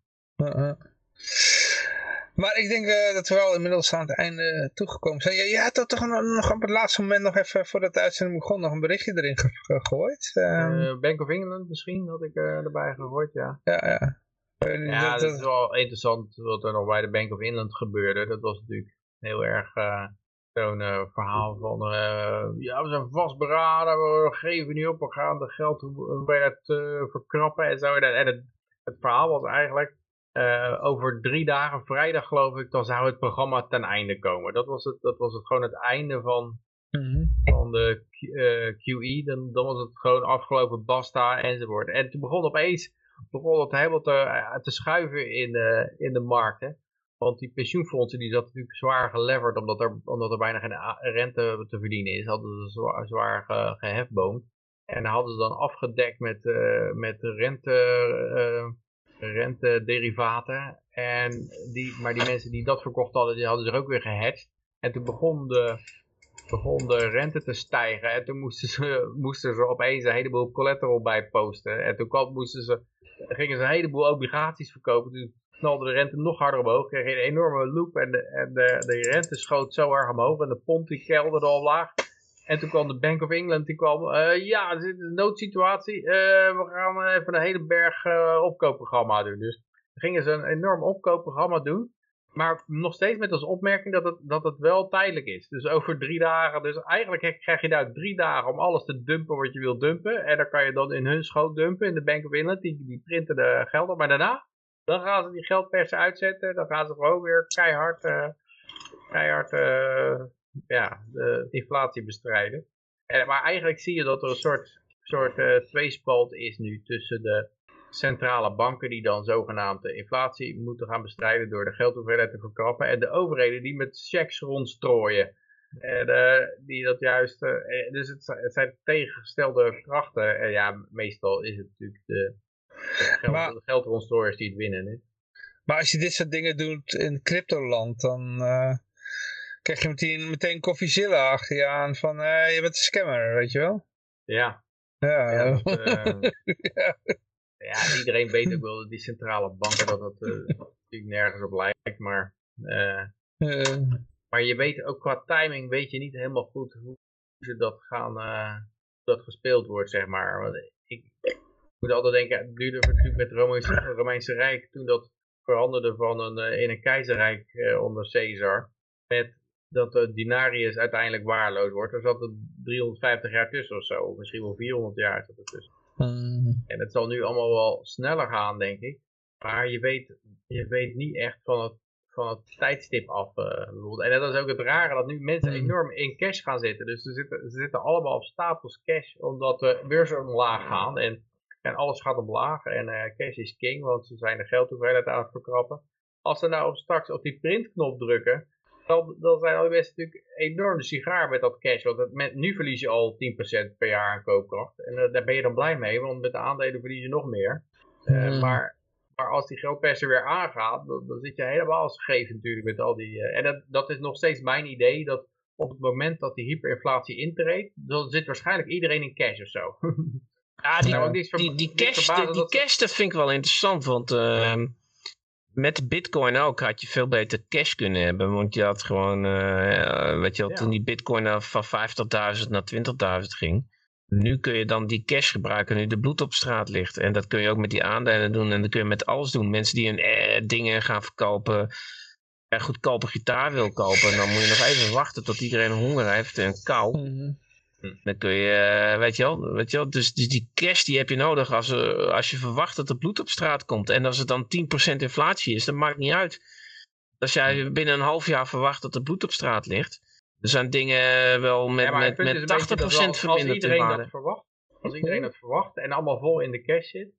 Maar ik denk uh, dat we wel inmiddels aan het einde toegekomen zijn. Je, je had toch nog op het laatste moment nog even voordat de uitzending begon nog een berichtje erin gegooid. Uh, Bank of England misschien had ik erbij gegooid, ja. Ja, ja. ja, dat, is wel interessant wat er nog bij de Bank of England gebeurde. Dat was natuurlijk heel erg zo'n verhaal van... ja, we zijn vastberaden, we geven niet op, we gaan de geld bij het verkrappen en zo. En het, het verhaal was eigenlijk uh, over drie dagen, vrijdag geloof ik, dan zou het programma ten einde komen. Dat was het, dat was het gewoon het einde van, mm van de uh, eh, QE. Dan, dan was het gewoon afgelopen, basta enzovoort. En toen begon opeens begon het helemaal te, eh, te schuiven in de, in de markten. Want die pensioenfondsen die zat natuurlijk zwaar geleverd omdat er, omdat er bijna geen rente te verdienen is. Hadden ze zwaar, zwaar ge, gehefboomd. En hadden ze dan afgedekt met, uh, met rente rentederivaten. En die, maar die mensen die dat verkocht hadden, die hadden zich ook weer gehedged. En toen begon de, begon de rente te stijgen. En toen moesten ze, moesten ze opeens een heleboel collateral bij posten. En toen kwam, moesten ze, gingen ze een heleboel obligaties verkopen. Toen knalde de rente nog harder omhoog. Kreeg een enorme loop. En, de, en de, de rente schoot zo erg omhoog. En de pond die kelderde al laag. En toen kwam de Bank of England, die kwam, uh, ja, er zit een noodsituatie, uh, we gaan even een hele berg uh, opkoopprogramma doen. Dus gingen ze een enorm opkoopprogramma doen, maar nog steeds met als opmerking dat het, dat het wel tijdelijk is. Dus over drie dagen, dus eigenlijk krijg je daar drie dagen om alles te dumpen wat je wil dumpen. En dan kan je dan in hun schoot dumpen, in de Bank of England, die, die printen de gelden. Maar daarna, dan gaan ze die geldpersen uitzetten, dan gaan ze gewoon weer keihard, keihard ja, de inflatie bestrijden. En, maar eigenlijk zie je dat er een soort, soort uh, tweespalt is nu tussen de centrale banken die dan zogenaamd de inflatie moeten gaan bestrijden door de geldhoeveelheid te verkrappen en de overheden die met checks rondstrooien. En, uh, die dat juist, uh, dus het, het, zijn tegengestelde krachten. En ja, meestal is het natuurlijk de, de, geld, maar, de geldrondstrooiers die het winnen. Hè? Maar als je dit soort dingen doet in cryptoland, dan krijg je meteen, meteen Koffiezilla achter je aan van uh, je bent een scammer, weet je wel? Ja. Ja, ja, dat, uh, ja. ja. iedereen weet ook wel dat die centrale banken dat dat uh, natuurlijk nergens op lijkt, maar, maar je weet ook qua timing weet je niet helemaal goed hoe ze dat gaan, dat gespeeld wordt, zeg maar. Want ik, ik moet altijd denken, het duurde natuurlijk met het Romeinse, Romeinse Rijk toen dat veranderde van een, in een keizerrijk onder Caesar. Met dat de dinarius uiteindelijk waarloos wordt. Er zat er 350 jaar tussen of zo. Of misschien wel 400 jaar zat er tussen. Hmm. En het zal nu allemaal wel sneller gaan, denk ik. Maar je weet, je weet niet echt van het, van het tijdstip af. Uh, en dat is ook het rare, dat nu mensen hmm. enorm in cash gaan zitten. Dus ze zitten, ze zitten allemaal op stapels cash, omdat de beurzen omlaag gaan. En, en alles gaat omlaag. En uh, cash is king, want ze zijn de geldhoeveelheid aan het verkrappen. Als ze nou straks op die printknop drukken, dan, zijn al die mensen natuurlijk enorm de sigaar met dat cash. Want met, nu verlies je al 10% per jaar aan koopkracht. En uh, daar ben je dan blij mee, want met de aandelen verlies je nog meer. Uh, maar, maar als die geldpersen weer aangaat, dan, dan, zit je helemaal scheef natuurlijk met al die... Uh, en dat, dat is nog steeds mijn idee, dat op het moment dat die hyperinflatie intreedt, dan zit waarschijnlijk iedereen in cash of zo. ja, die, die, die, cash, die, die cash, dat vind ik wel interessant, want... Ehm, met bitcoin ook had je veel beter cash kunnen hebben. Want je had gewoon, uh, weet je wel, toen die bitcoin van 50.000 naar 20.000 ging. Nu kun je dan die cash gebruiken nu de bloed op straat ligt. En dat kun je ook met die aandelen doen. En dat kun je met alles doen. Mensen die hun eh, dingen gaan verkopen. Een goedkope gitaar wil kopen. Dan moet je nog even wachten tot iedereen honger heeft en kou. Mm Hm. Dan kun je, eh, weet je wel, weet je wel dus, dus die cash die heb je nodig als, uh, als je verwacht dat er bloed op straat komt. En als het dan 10% inflatie is, dat maakt niet uit. Als jij hm. binnen een half jaar verwacht dat er bloed op straat ligt, Er zijn dingen wel met, ja, met, met 80% verminderd Als iedereen dat verwacht, als iedereen dat verwacht en allemaal vol in de cash zit,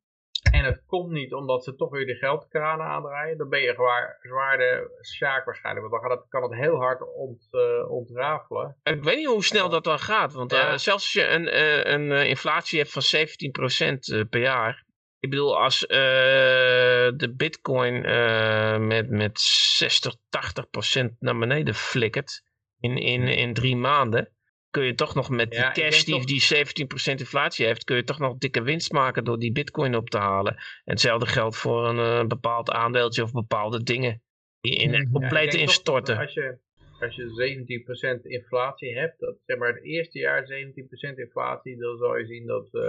en het komt niet omdat ze toch weer de geldkranen aandraaien, dan ben je zwaar, zwaar de sjaak waarschijnlijk. Want dan gaat het, kan het heel hard ont, uh, ontrafelen. Ik weet niet hoe snel dat dan gaat. Want uh, zelfs als je een, uh, een inflatie hebt van 17% per jaar. Ik bedoel, als de bitcoin met, met 60, 80% naar beneden flikkert in, in, in drie maanden kun je toch nog met die cash die, die 17% inflatie heeft, kun je toch nog dikke winst maken door die bitcoin op te halen. En hetzelfde geldt voor een uh, bepaald aandeeltje of bepaalde dingen die in ja, compleet instorten. Als je, als je 17% inflatie hebt, dat, zeg maar het eerste jaar 17% inflatie, dan zal je zien dat, uh,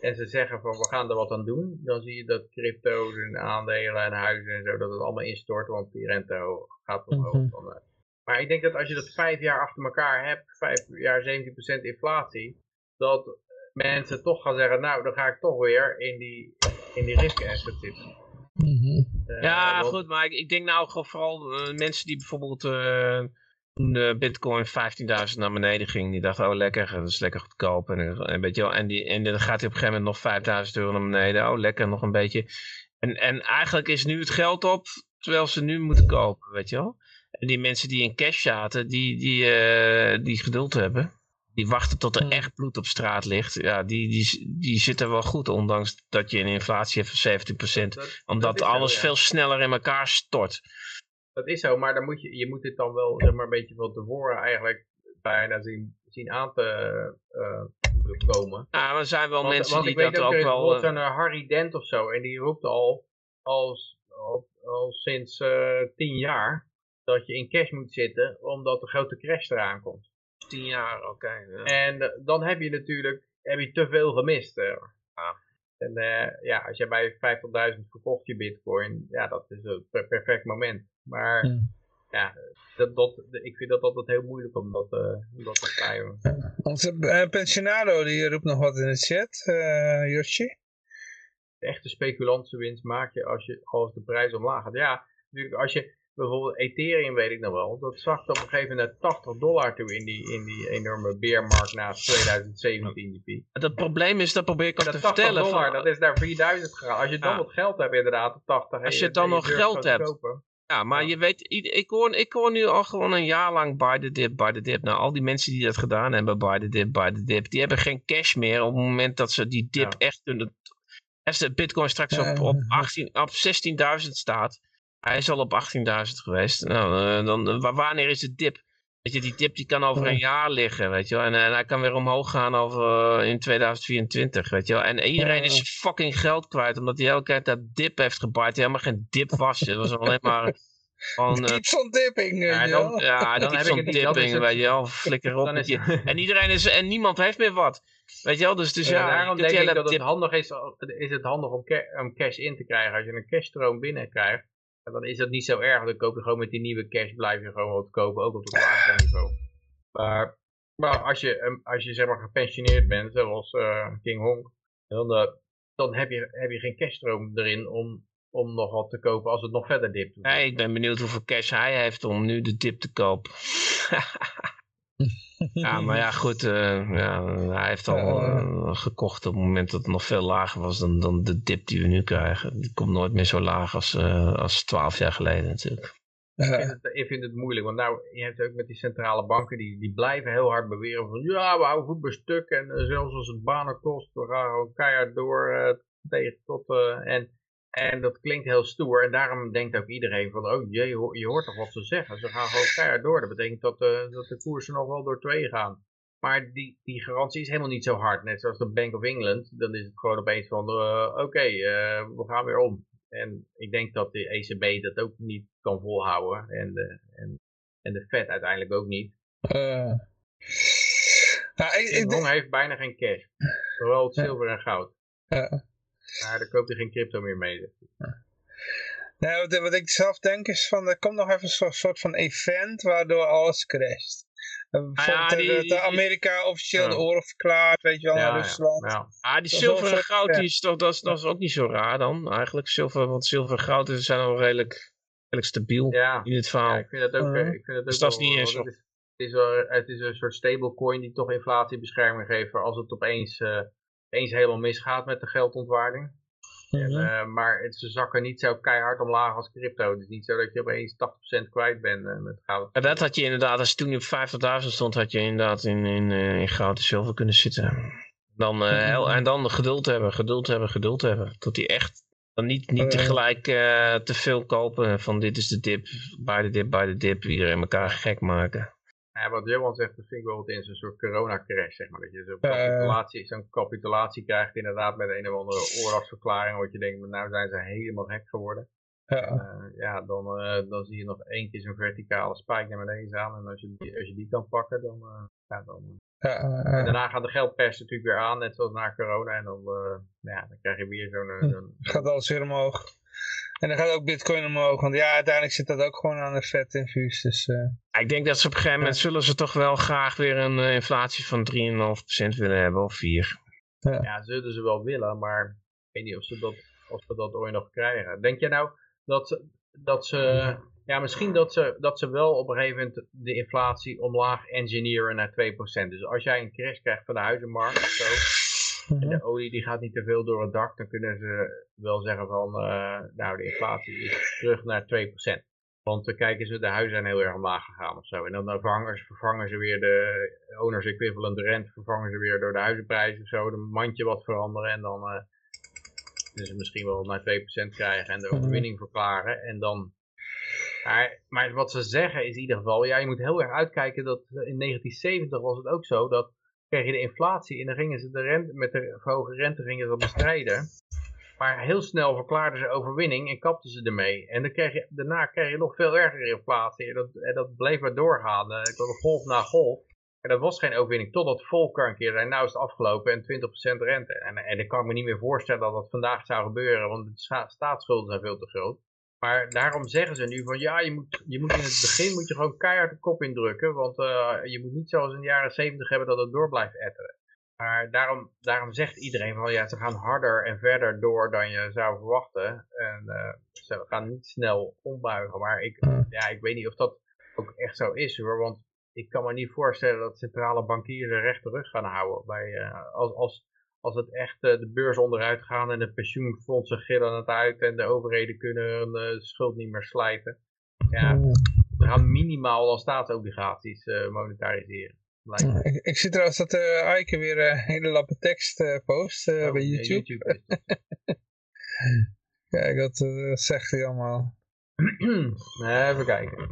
en ze zeggen van we gaan er wat aan doen, dan zie je dat crypto's en aandelen en huizen en zo, dat het allemaal instort, want die rente gaat omhoog. Mm -hmm. Maar ik denk dat als je dat vijf jaar achter elkaar hebt, vijf jaar 17% inflatie, dat mensen toch gaan zeggen, nou dan ga ik toch weer in die, in die risk asset zitten. Mm ja, goed, maar ik, ik, denk nou vooral uh, mensen die bijvoorbeeld uh, toen de bitcoin 15.000 naar beneden ging, die dachten, oh lekker, dat is lekker goedkoop. En, en, weet je wel, en, die, en dan gaat hij op een gegeven moment nog 5.000 euro naar beneden, oh lekker, nog een beetje. En, en eigenlijk is nu het geld op, terwijl ze nu moeten kopen, weet je wel. En die mensen die in cash zaten, die, die, uh, die geduld hebben, die wachten tot er echt bloed op straat ligt. Ja, die, die, die zitten wel goed, ondanks dat je een inflatie hebt van 17%. omdat alles veel sneller in elkaar stort. Dat is zo, maar dan moet je, je moet dit dan wel zeg maar, een beetje van tevoren eigenlijk bijna zien, zien aan te uh, komen. Ja, er zijn wel mensen die dat ook, ook wel... zo'n Harry Dent of zo, en die roept al, als, al, al sinds uh, tien jaar dat je in cash moet zitten, omdat de grote crash eraan komt. 10 jaar, oké. ja. En eh, dan heb je natuurlijk heb je te veel gemist. Uh. En uh, ja, als je bij 50.000 verkocht je bitcoin, ja, dat is een perfect moment. Maar ja, dat, dat, ik vind dat altijd heel moeilijk om dat, uh, dat te schrijven. Onze pensionado die roept nog wat in de chat, uh, Yoshi. De echte speculantse winst maak je als, je als de prijs omlaag gaat. Ja, natuurlijk als je bijvoorbeeld Ethereum weet ik nog wel, dat zakte op een gegeven moment 80 dollar toe in die, in die enorme beermarkt na 2017. Die Het probleem is, dat probeer ik ook te vertellen. Dollar, dat is naar 4000 gegaan. Als je dan wat geld hebt inderdaad, 80. Als je dan nog geld hebt. Ja, maar je weet, ik hoor, ik hoor nu al gewoon een jaar lang buy the dip, buy the dip. Nou, al die mensen die dat gedaan hebben, buy the dip, buy the dip, die hebben geen cash meer op het moment dat ze die dip echt kunnen... Als de bitcoin straks op, op, op 16.000 staat, hij is al op 18.000 geweest. Nou, uh, dan, uh, wanneer is de dip? Weet je, die dip die kan over een jaar liggen, weet je wel. En, en hij kan weer omhoog gaan over, uh, in 2024, weet je wel. En iedereen is fucking geld kwijt, omdat hij elke keer dat dip heeft gebaaid. Die helemaal geen dip was. Het was alleen maar... Van, uh, zo'n dipping. Ja, dan, ja, dan heb ik een dipping, weet je wel. Flikker op. En iedereen is, en niemand heeft meer wat. Weet je wel, dus, dus ja. Daarom denk ik dat het handig is, is het handig om, om cash in te krijgen. Als je een cashstroom binnenkrijgt, dan is dat niet zo erg. Dan koop je gewoon met die nieuwe cash, blijf je gewoon wat kopen, ook op het lagere niveau. Maar, maar als je, ehm, als je zeg maar gepensioneerd bent, zoals uh, King Hong, dan, uh, dan heb, je, heb je geen cashstroom erin om, om nog wat te kopen als het nog verder dipt. Ja, ik ben benieuwd hoeveel cash hij heeft om nu de dip te kopen. ja, maar ja, goed. Uh, ja, hij heeft al uh, gekocht op het moment dat het nog veel lager was dan, dan de dip die we nu krijgen. Die komt nooit meer zo laag als, uh, als 12 jaar geleden natuurlijk. Ik vind, het, ik vind, het, moeilijk, want nou, je hebt ook met die centrale banken, die, die blijven heel hard beweren van ja, we houden goed bij stuk en zelfs als het banen kost, we gaan gewoon keihard door tegen tot, en en dat klinkt heel stoer. En daarom denkt ook iedereen van, oh jee, je hoort toch wat ze zeggen. Ze gaan gewoon keihard door. Dat betekent dat, uh, dat de koersen nog wel door twee gaan. Maar die, die garantie is helemaal niet zo hard. Net zoals de Bank of England. Dan is het gewoon opeens van, uh, oké, uh, we gaan weer om. En ik denk dat de ECB dat ook niet kan volhouden. En de, en, en de Fed uiteindelijk ook niet. Nou, ik, ik, heeft bijna geen cash. Vooral het zilver en goud. Ja, dan koopt hij geen crypto meer mee. Nou, wat, wat, ik zelf denk is van, er komt nog even zo'n soort van event waardoor alles crasht. Ah, ja, die, dat Amerika officieel de oorlog verklaart, weet je wel, naar Rusland. Ja, Ah, die zilver en goud, die is toch, dat, is, dat is ook niet zo raar dan, eigenlijk. Zilver, want zilver en goud zijn al redelijk, redelijk stabiel in het verhaal. Ja, ik vind dat ook, uh, ik vind dat ook dus dat is niet eens het is, wel, het is een soort stablecoin die toch inflatiebescherming geeft voor als het opeens, uh, eens helemaal misgaat met de geldontwaarding. en, uh, maar het, ze zakken niet zo keihard omlaag als crypto. Het is niet zo dat je opeens 80% kwijt bent uh, met goud. Ja, dat had je inderdaad, als je toen op 50.000 stond, had je inderdaad in, in, in goud en zilver kunnen zitten. Dan, heel, en dan geduld hebben, geduld hebben, geduld hebben. Tot die echt dan niet, niet tegelijk te veel kopen van dit is de dip, bij de dip, bij de dip. Iedereen elkaar gek maken. Ja, wat Johan zegt, dat vind ik wel in zo'n soort corona-crash, zeg maar. Dat je zo'n capitulatie, zo'n capitulatie krijgt inderdaad met een of andere oorlogsverklaring, wat je denkt, nou zijn ze helemaal gek geworden. Ja, uh, ja dan, uh, dan zie je nog één keer zo'n verticale spijk naar beneden aan. En als je die, als je die kan pakken, dan... Uh, ja, dan en daarna gaat de geldpers natuurlijk weer aan, net zoals na corona. En dan, ja, dan krijg je weer zo'n... Zo gaat alles weer omhoog. En dan gaat ook bitcoin omhoog, want ja, uiteindelijk zit dat ook gewoon aan de vet infuus. Dus, uh... Ik denk dat ze op een gegeven moment zullen ze toch wel graag weer een uh, inflatie van 3,5% willen hebben, of 4. Ja. ja, zullen ze wel willen, maar ik weet niet of ze dat, of ze dat ooit nog krijgen. Denk je nou dat, ze, dat ze, ja misschien dat ze, dat ze wel op een gegeven moment de inflatie omlaag engineeren naar 2%. Dus als jij een crash krijgt van de huizenmarkt en de mhm. olie die gaat niet te veel door het dak, dan kunnen ze wel zeggen van, uh, nou de inflatie is terug naar 2%. Want dan kijken ze, de huizen zijn heel erg omlaag gegaan of zo. En dan vervangen ze, vervangen ze weer de owners equivalent rent, vervangen ze weer door de huizenprijzen of zo, de mandje wat veranderen en dan uh, kunnen ze misschien wel naar 2% krijgen en de mhm. overwinning verklaren. En dan maar, maar, wat ze zeggen is in ieder geval, ja, je moet heel erg uitkijken dat in 1970 was het ook zo dat kreeg je de inflatie en dan gingen ze de rente, met de hoge rente gingen ze bestrijden. Maar heel snel verklaarden ze overwinning en kapten ze ermee. En dan kreeg je, daarna kreeg je nog veel erger inflatie. En dat, en dat bleef maar doorgaan. Uh, golf na golf. En dat was geen overwinning. Totdat Volker een keer zei, nou is het afgelopen en 20% rente. En, en ik kan me niet meer voorstellen dat dat vandaag zou gebeuren. Want de staatsschulden zijn veel te groot. Maar daarom zeggen ze nu van ja, je moet, je moet in het begin moet je gewoon keihard de kop indrukken. Want uh, je moet niet zoals in de jaren 70 hebben dat het door blijft etteren. Maar daarom, daarom zegt iedereen van ja, ze gaan harder en verder door dan je zou verwachten. En uh, ze gaan niet snel ombuigen. Maar ik, ja, ik weet niet of dat ook echt zo is hoor. Want ik kan me niet voorstellen dat centrale bankiers recht rug gaan houden. Bij, uh, als, als, als het echt uh, de beurs onderuit gaan en de pensioenfondsen gillen het uit en de overheden kunnen hun uh, schuld niet meer slijten. Ja, we gaan minimaal al staatsobligaties uh, monetariseren. Ik, ik, zie trouwens dat uh, Eike weer een hele lappe tekst post oh, bij YouTube. YouTube Kijk, wat zegt hij allemaal? Even kijken.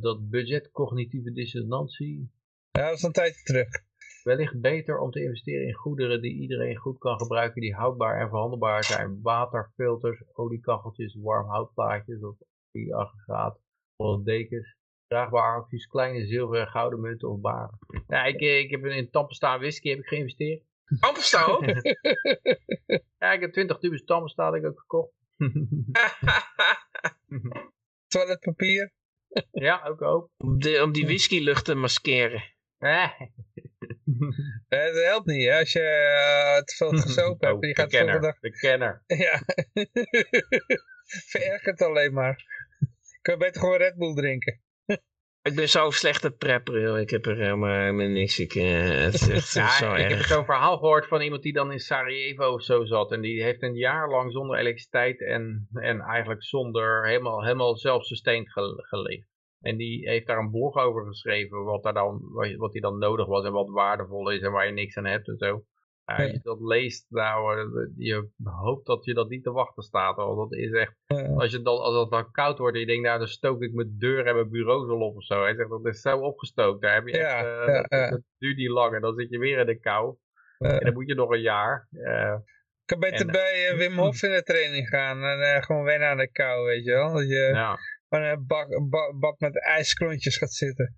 dat budget cognitieve dissonantie. Ja, dat is een tijdje terug wellicht beter om te investeren in goederen die iedereen goed kan gebruiken, die houdbaar en verhandelbaar zijn. Waterfilters, oliekacheltjes, warm houtplaatjes of aggregaat, dekens, draagbare acties, kleine zilveren en gouden munten of baren. Ja, ik, ik heb in Tampesta whisky heb ik geïnvesteerd. Tampesta ook? ja, ik heb 20 tubes Tampesta ik ook gekocht. Toiletpapier? ja, ook ook. Om, de, om die whiskylucht te maskeren. dat helpt niet, hè? als je uh, te veel gesopen hebt. Oh, je gaat de kenner, dag... de kenner. Ja, verergert alleen maar. Kun je beter gewoon Red Bull drinken. Ik ben zo'n slechte prepper, ik heb er helemaal niks. Ik, uh, het is echt ja, zo ik heb zo'n verhaal gehoord van iemand die dan in Sarajevo of zo zat. En die heeft een jaar lang zonder elektriciteit en, en eigenlijk zonder helemaal, helemaal zelfsustained geleefd. En die heeft daar een blog over geschreven, wat, daar dan, wat hij dan nodig was en wat waardevol is en waar je niks aan hebt en zo. als je dat leest, nou, eh, je hoopt dat je dat niet te wachten staat. Want dat is echt, als, je dan, als het dan koud wordt en je denkt, nou dan stook ik mijn deur en mijn bureau zo op of zo. Hij zegt, dat is zo opgestookt. Daar heb je echt, uh, dat, duurt niet lang en dan zit je weer in de kou. En dan moet je nog een jaar. Uh, ik kan beter bij Wim Hof in de training gaan en gewoon wennen aan de kou, weet je wel. Dat je... Een bak, bak, met ijsklontjes gaat zitten.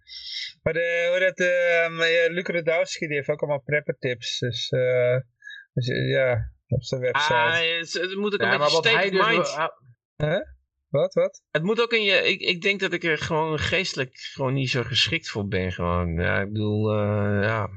Maar de, hoe dat, uh, Luc Radowski die heeft ook allemaal prepper tips. Dus, uh, dus ja, op zijn website. Ah, het, moet ook een beetje state of mind. Huh? Wat, wat? Het moet ook in je, ik, ik denk dat ik er gewoon geestelijk gewoon niet zo geschikt voor ben gewoon. Ja, ik bedoel, uh, ja,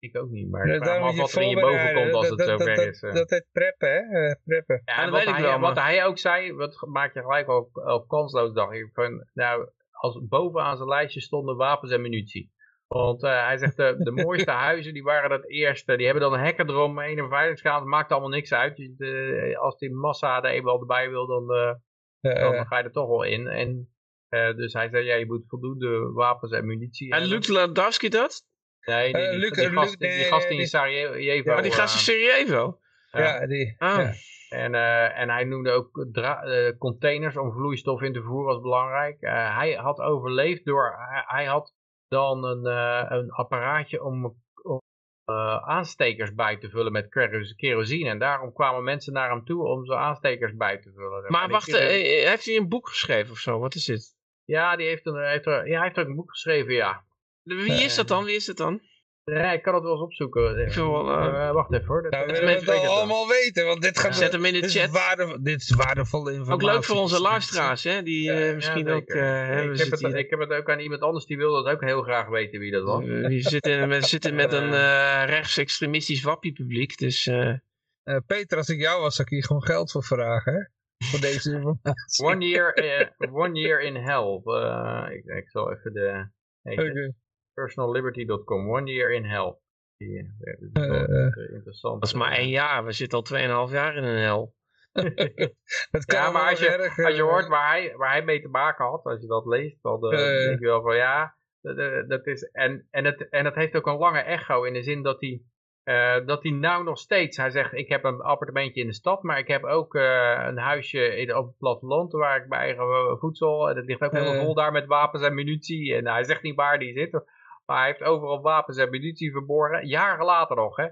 ik ook niet, maar ik vraag me af wat er in je boven komt als het zover is. Dat, dat heet preppen, hè? Uh, preppen. Ja, wat, hij, wat hij ook zei, wat maak je gelijk al, al kansloos, dacht ik. Van, nou, als bovenaan zijn lijstje stonden wapens en munitie. Want uh, hij zegt, de, de mooiste huizen die waren het eerste. Die hebben dan een hekken eromheen, een veiligheidsgraad. Het maakt allemaal niks uit. De, als die massa er eenmaal erbij wil, dan, uh, dan ga je er toch wel in. En, uh, dus hij zei, ja, je moet voldoende wapens en munitie En Luc Ladowski dat? Nee, die, die, die, gast, die, gast in Sarajevo. Ja, die gast in Sarajevo? Ja, die. Ah. Ja. En, uh, en hij noemde ook uh, containers om vloeistof in te voeren als belangrijk. Uh, hij had overleefd door, hij, hij had dan een, een apparaatje om, om aanstekers bij te vullen met kerosine. En daarom kwamen mensen naar hem toe om zo aanstekers bij te vullen. Maar en wacht, heeft hij een boek geschreven of zo? Wat is dit? Ja, die heeft, een, heeft er, ja, hij heeft ook een boek geschreven, ja. Wie is dat dan? Wie is dat dan? Ja, ik kan het wel eens opzoeken. Ik wel, uh, wacht even hoor. Dat nou, we willen het allemaal weten, want dit gaat... Zet hem in de dit chat. Is waarde, dit is waardevolle informatie. Ook leuk voor onze luisteraars, hè? Die ja, uh, misschien ja, ook... Uh, ik, heb het, ik heb het ook aan iemand anders die wil dat ook heel graag weten wie dat was. We zitten, we zitten met een rechtsextremistisch wappiepubliek, dus... Peter, als ik jou was, zou ik hier gewoon geld voor vragen, hè? Voor deze informatie. One year, one year in hell. ik, ik zal even de... Oké. Okay personalliberty.com, one year in hell. Ja, dat is wel uh, interessant. Dat is maar één jaar, we zitten al 2,5 jaar in een hel. ja, maar als je, erg, als je hoort waar hij, waar hij mee te maken had, als je dat leest, dan uh, denk je wel van ja, dat, dat is, en, en, het, en het heeft ook een lange echo in de zin dat hij, uh, dat hij nou nog steeds, hij zegt ik heb een appartementje in de stad, maar ik heb ook uh, een huisje in, op het platteland waar ik mijn eigen voedsel, en het ligt ook helemaal vol daar met wapens en munitie, en hij zegt niet waar die zit, maar hij heeft overal wapens en munitie verborgen. Jaren later nog, hè.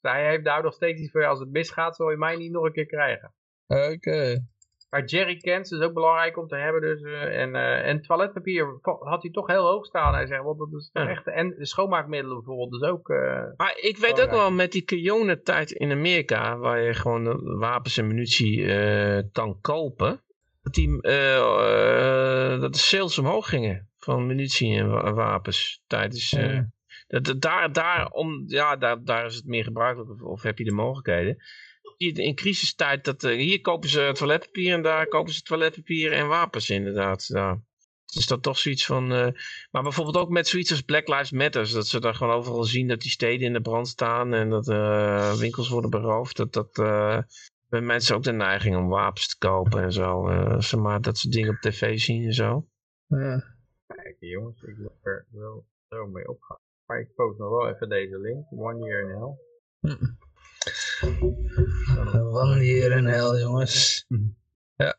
Dus hij heeft daar nog steeds iets voor. Als het misgaat, zal je mij niet nog een keer krijgen. Oké. Maar jerrycans is ook belangrijk om te hebben. Dus, uh, en, uh, en toiletpapier had hij toch heel hoog staan. Hij zegt, want dat is ja. echt... En schoonmaakmiddelen bijvoorbeeld, dus ook... Uh, maar ik weet ook wel met die Kione-tijd in Amerika... waar je gewoon wapens en munitie kan kopen... dat, die, dat de sales omhoog gingen van munitie en wapens tijdens... Uh, dat, daar, daar, om, ja, daar, daar is het meer gebruikelijk of, of heb je de mogelijkheden. In crisistijd, dat, uh, hier kopen ze toiletpapier en daar kopen ze toiletpapier en wapens inderdaad. Ja. Is dat toch zoiets van... Uh, maar bijvoorbeeld ook met zoiets als Black Lives Matter. Dat ze daar gewoon overal zien dat die steden in de brand staan en dat uh, winkels worden beroofd. Dat, dat hebben mensen ook de neiging om wapens te kopen en zo. maar, dat ze dingen op tv zien en zo. Ja. Kijk jongens, ik wil er wel zo mee opgaan. Maar ik post nog wel even deze link. One year in hell. One year in hell, jongens. Ja.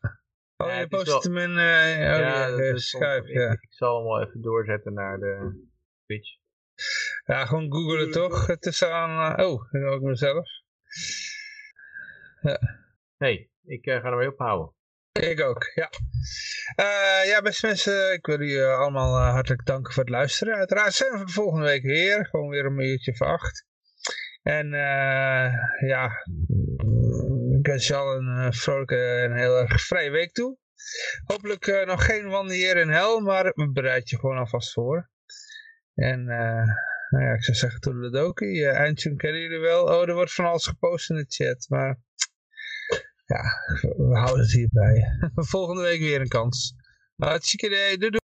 Oh, ja, je post hem in uh, oh, ja, ja, schuif, ja. Ik, ik, zal hem wel even doorzetten naar de Twitch. Ja, gewoon googlen toch? Het is aan... Uh, oh, ook mezelf. Ja. hey, ik uh, ga ermee ophouden. Ik ook, ja. Uh, ja, beste mensen, ik wil jullie allemaal uh, hartelijk danken voor het luisteren. Uiteraard zijn we de volgende week weer, gewoon weer een uurtje voor acht. En ja, ik wens je al een vrolijke en heel erg vrije week toe. Hopelijk nog geen wanneer in hel, maar bereid je gewoon alvast voor. En nou ja, ik zou zeggen, toedeledokie. Uh, eindtune kennen jullie wel. Oh, er wordt van alles gepost in de chat, maar ja, we houden het hierbij. Volgende week weer een kans. Hartstikke idee. Doei doei.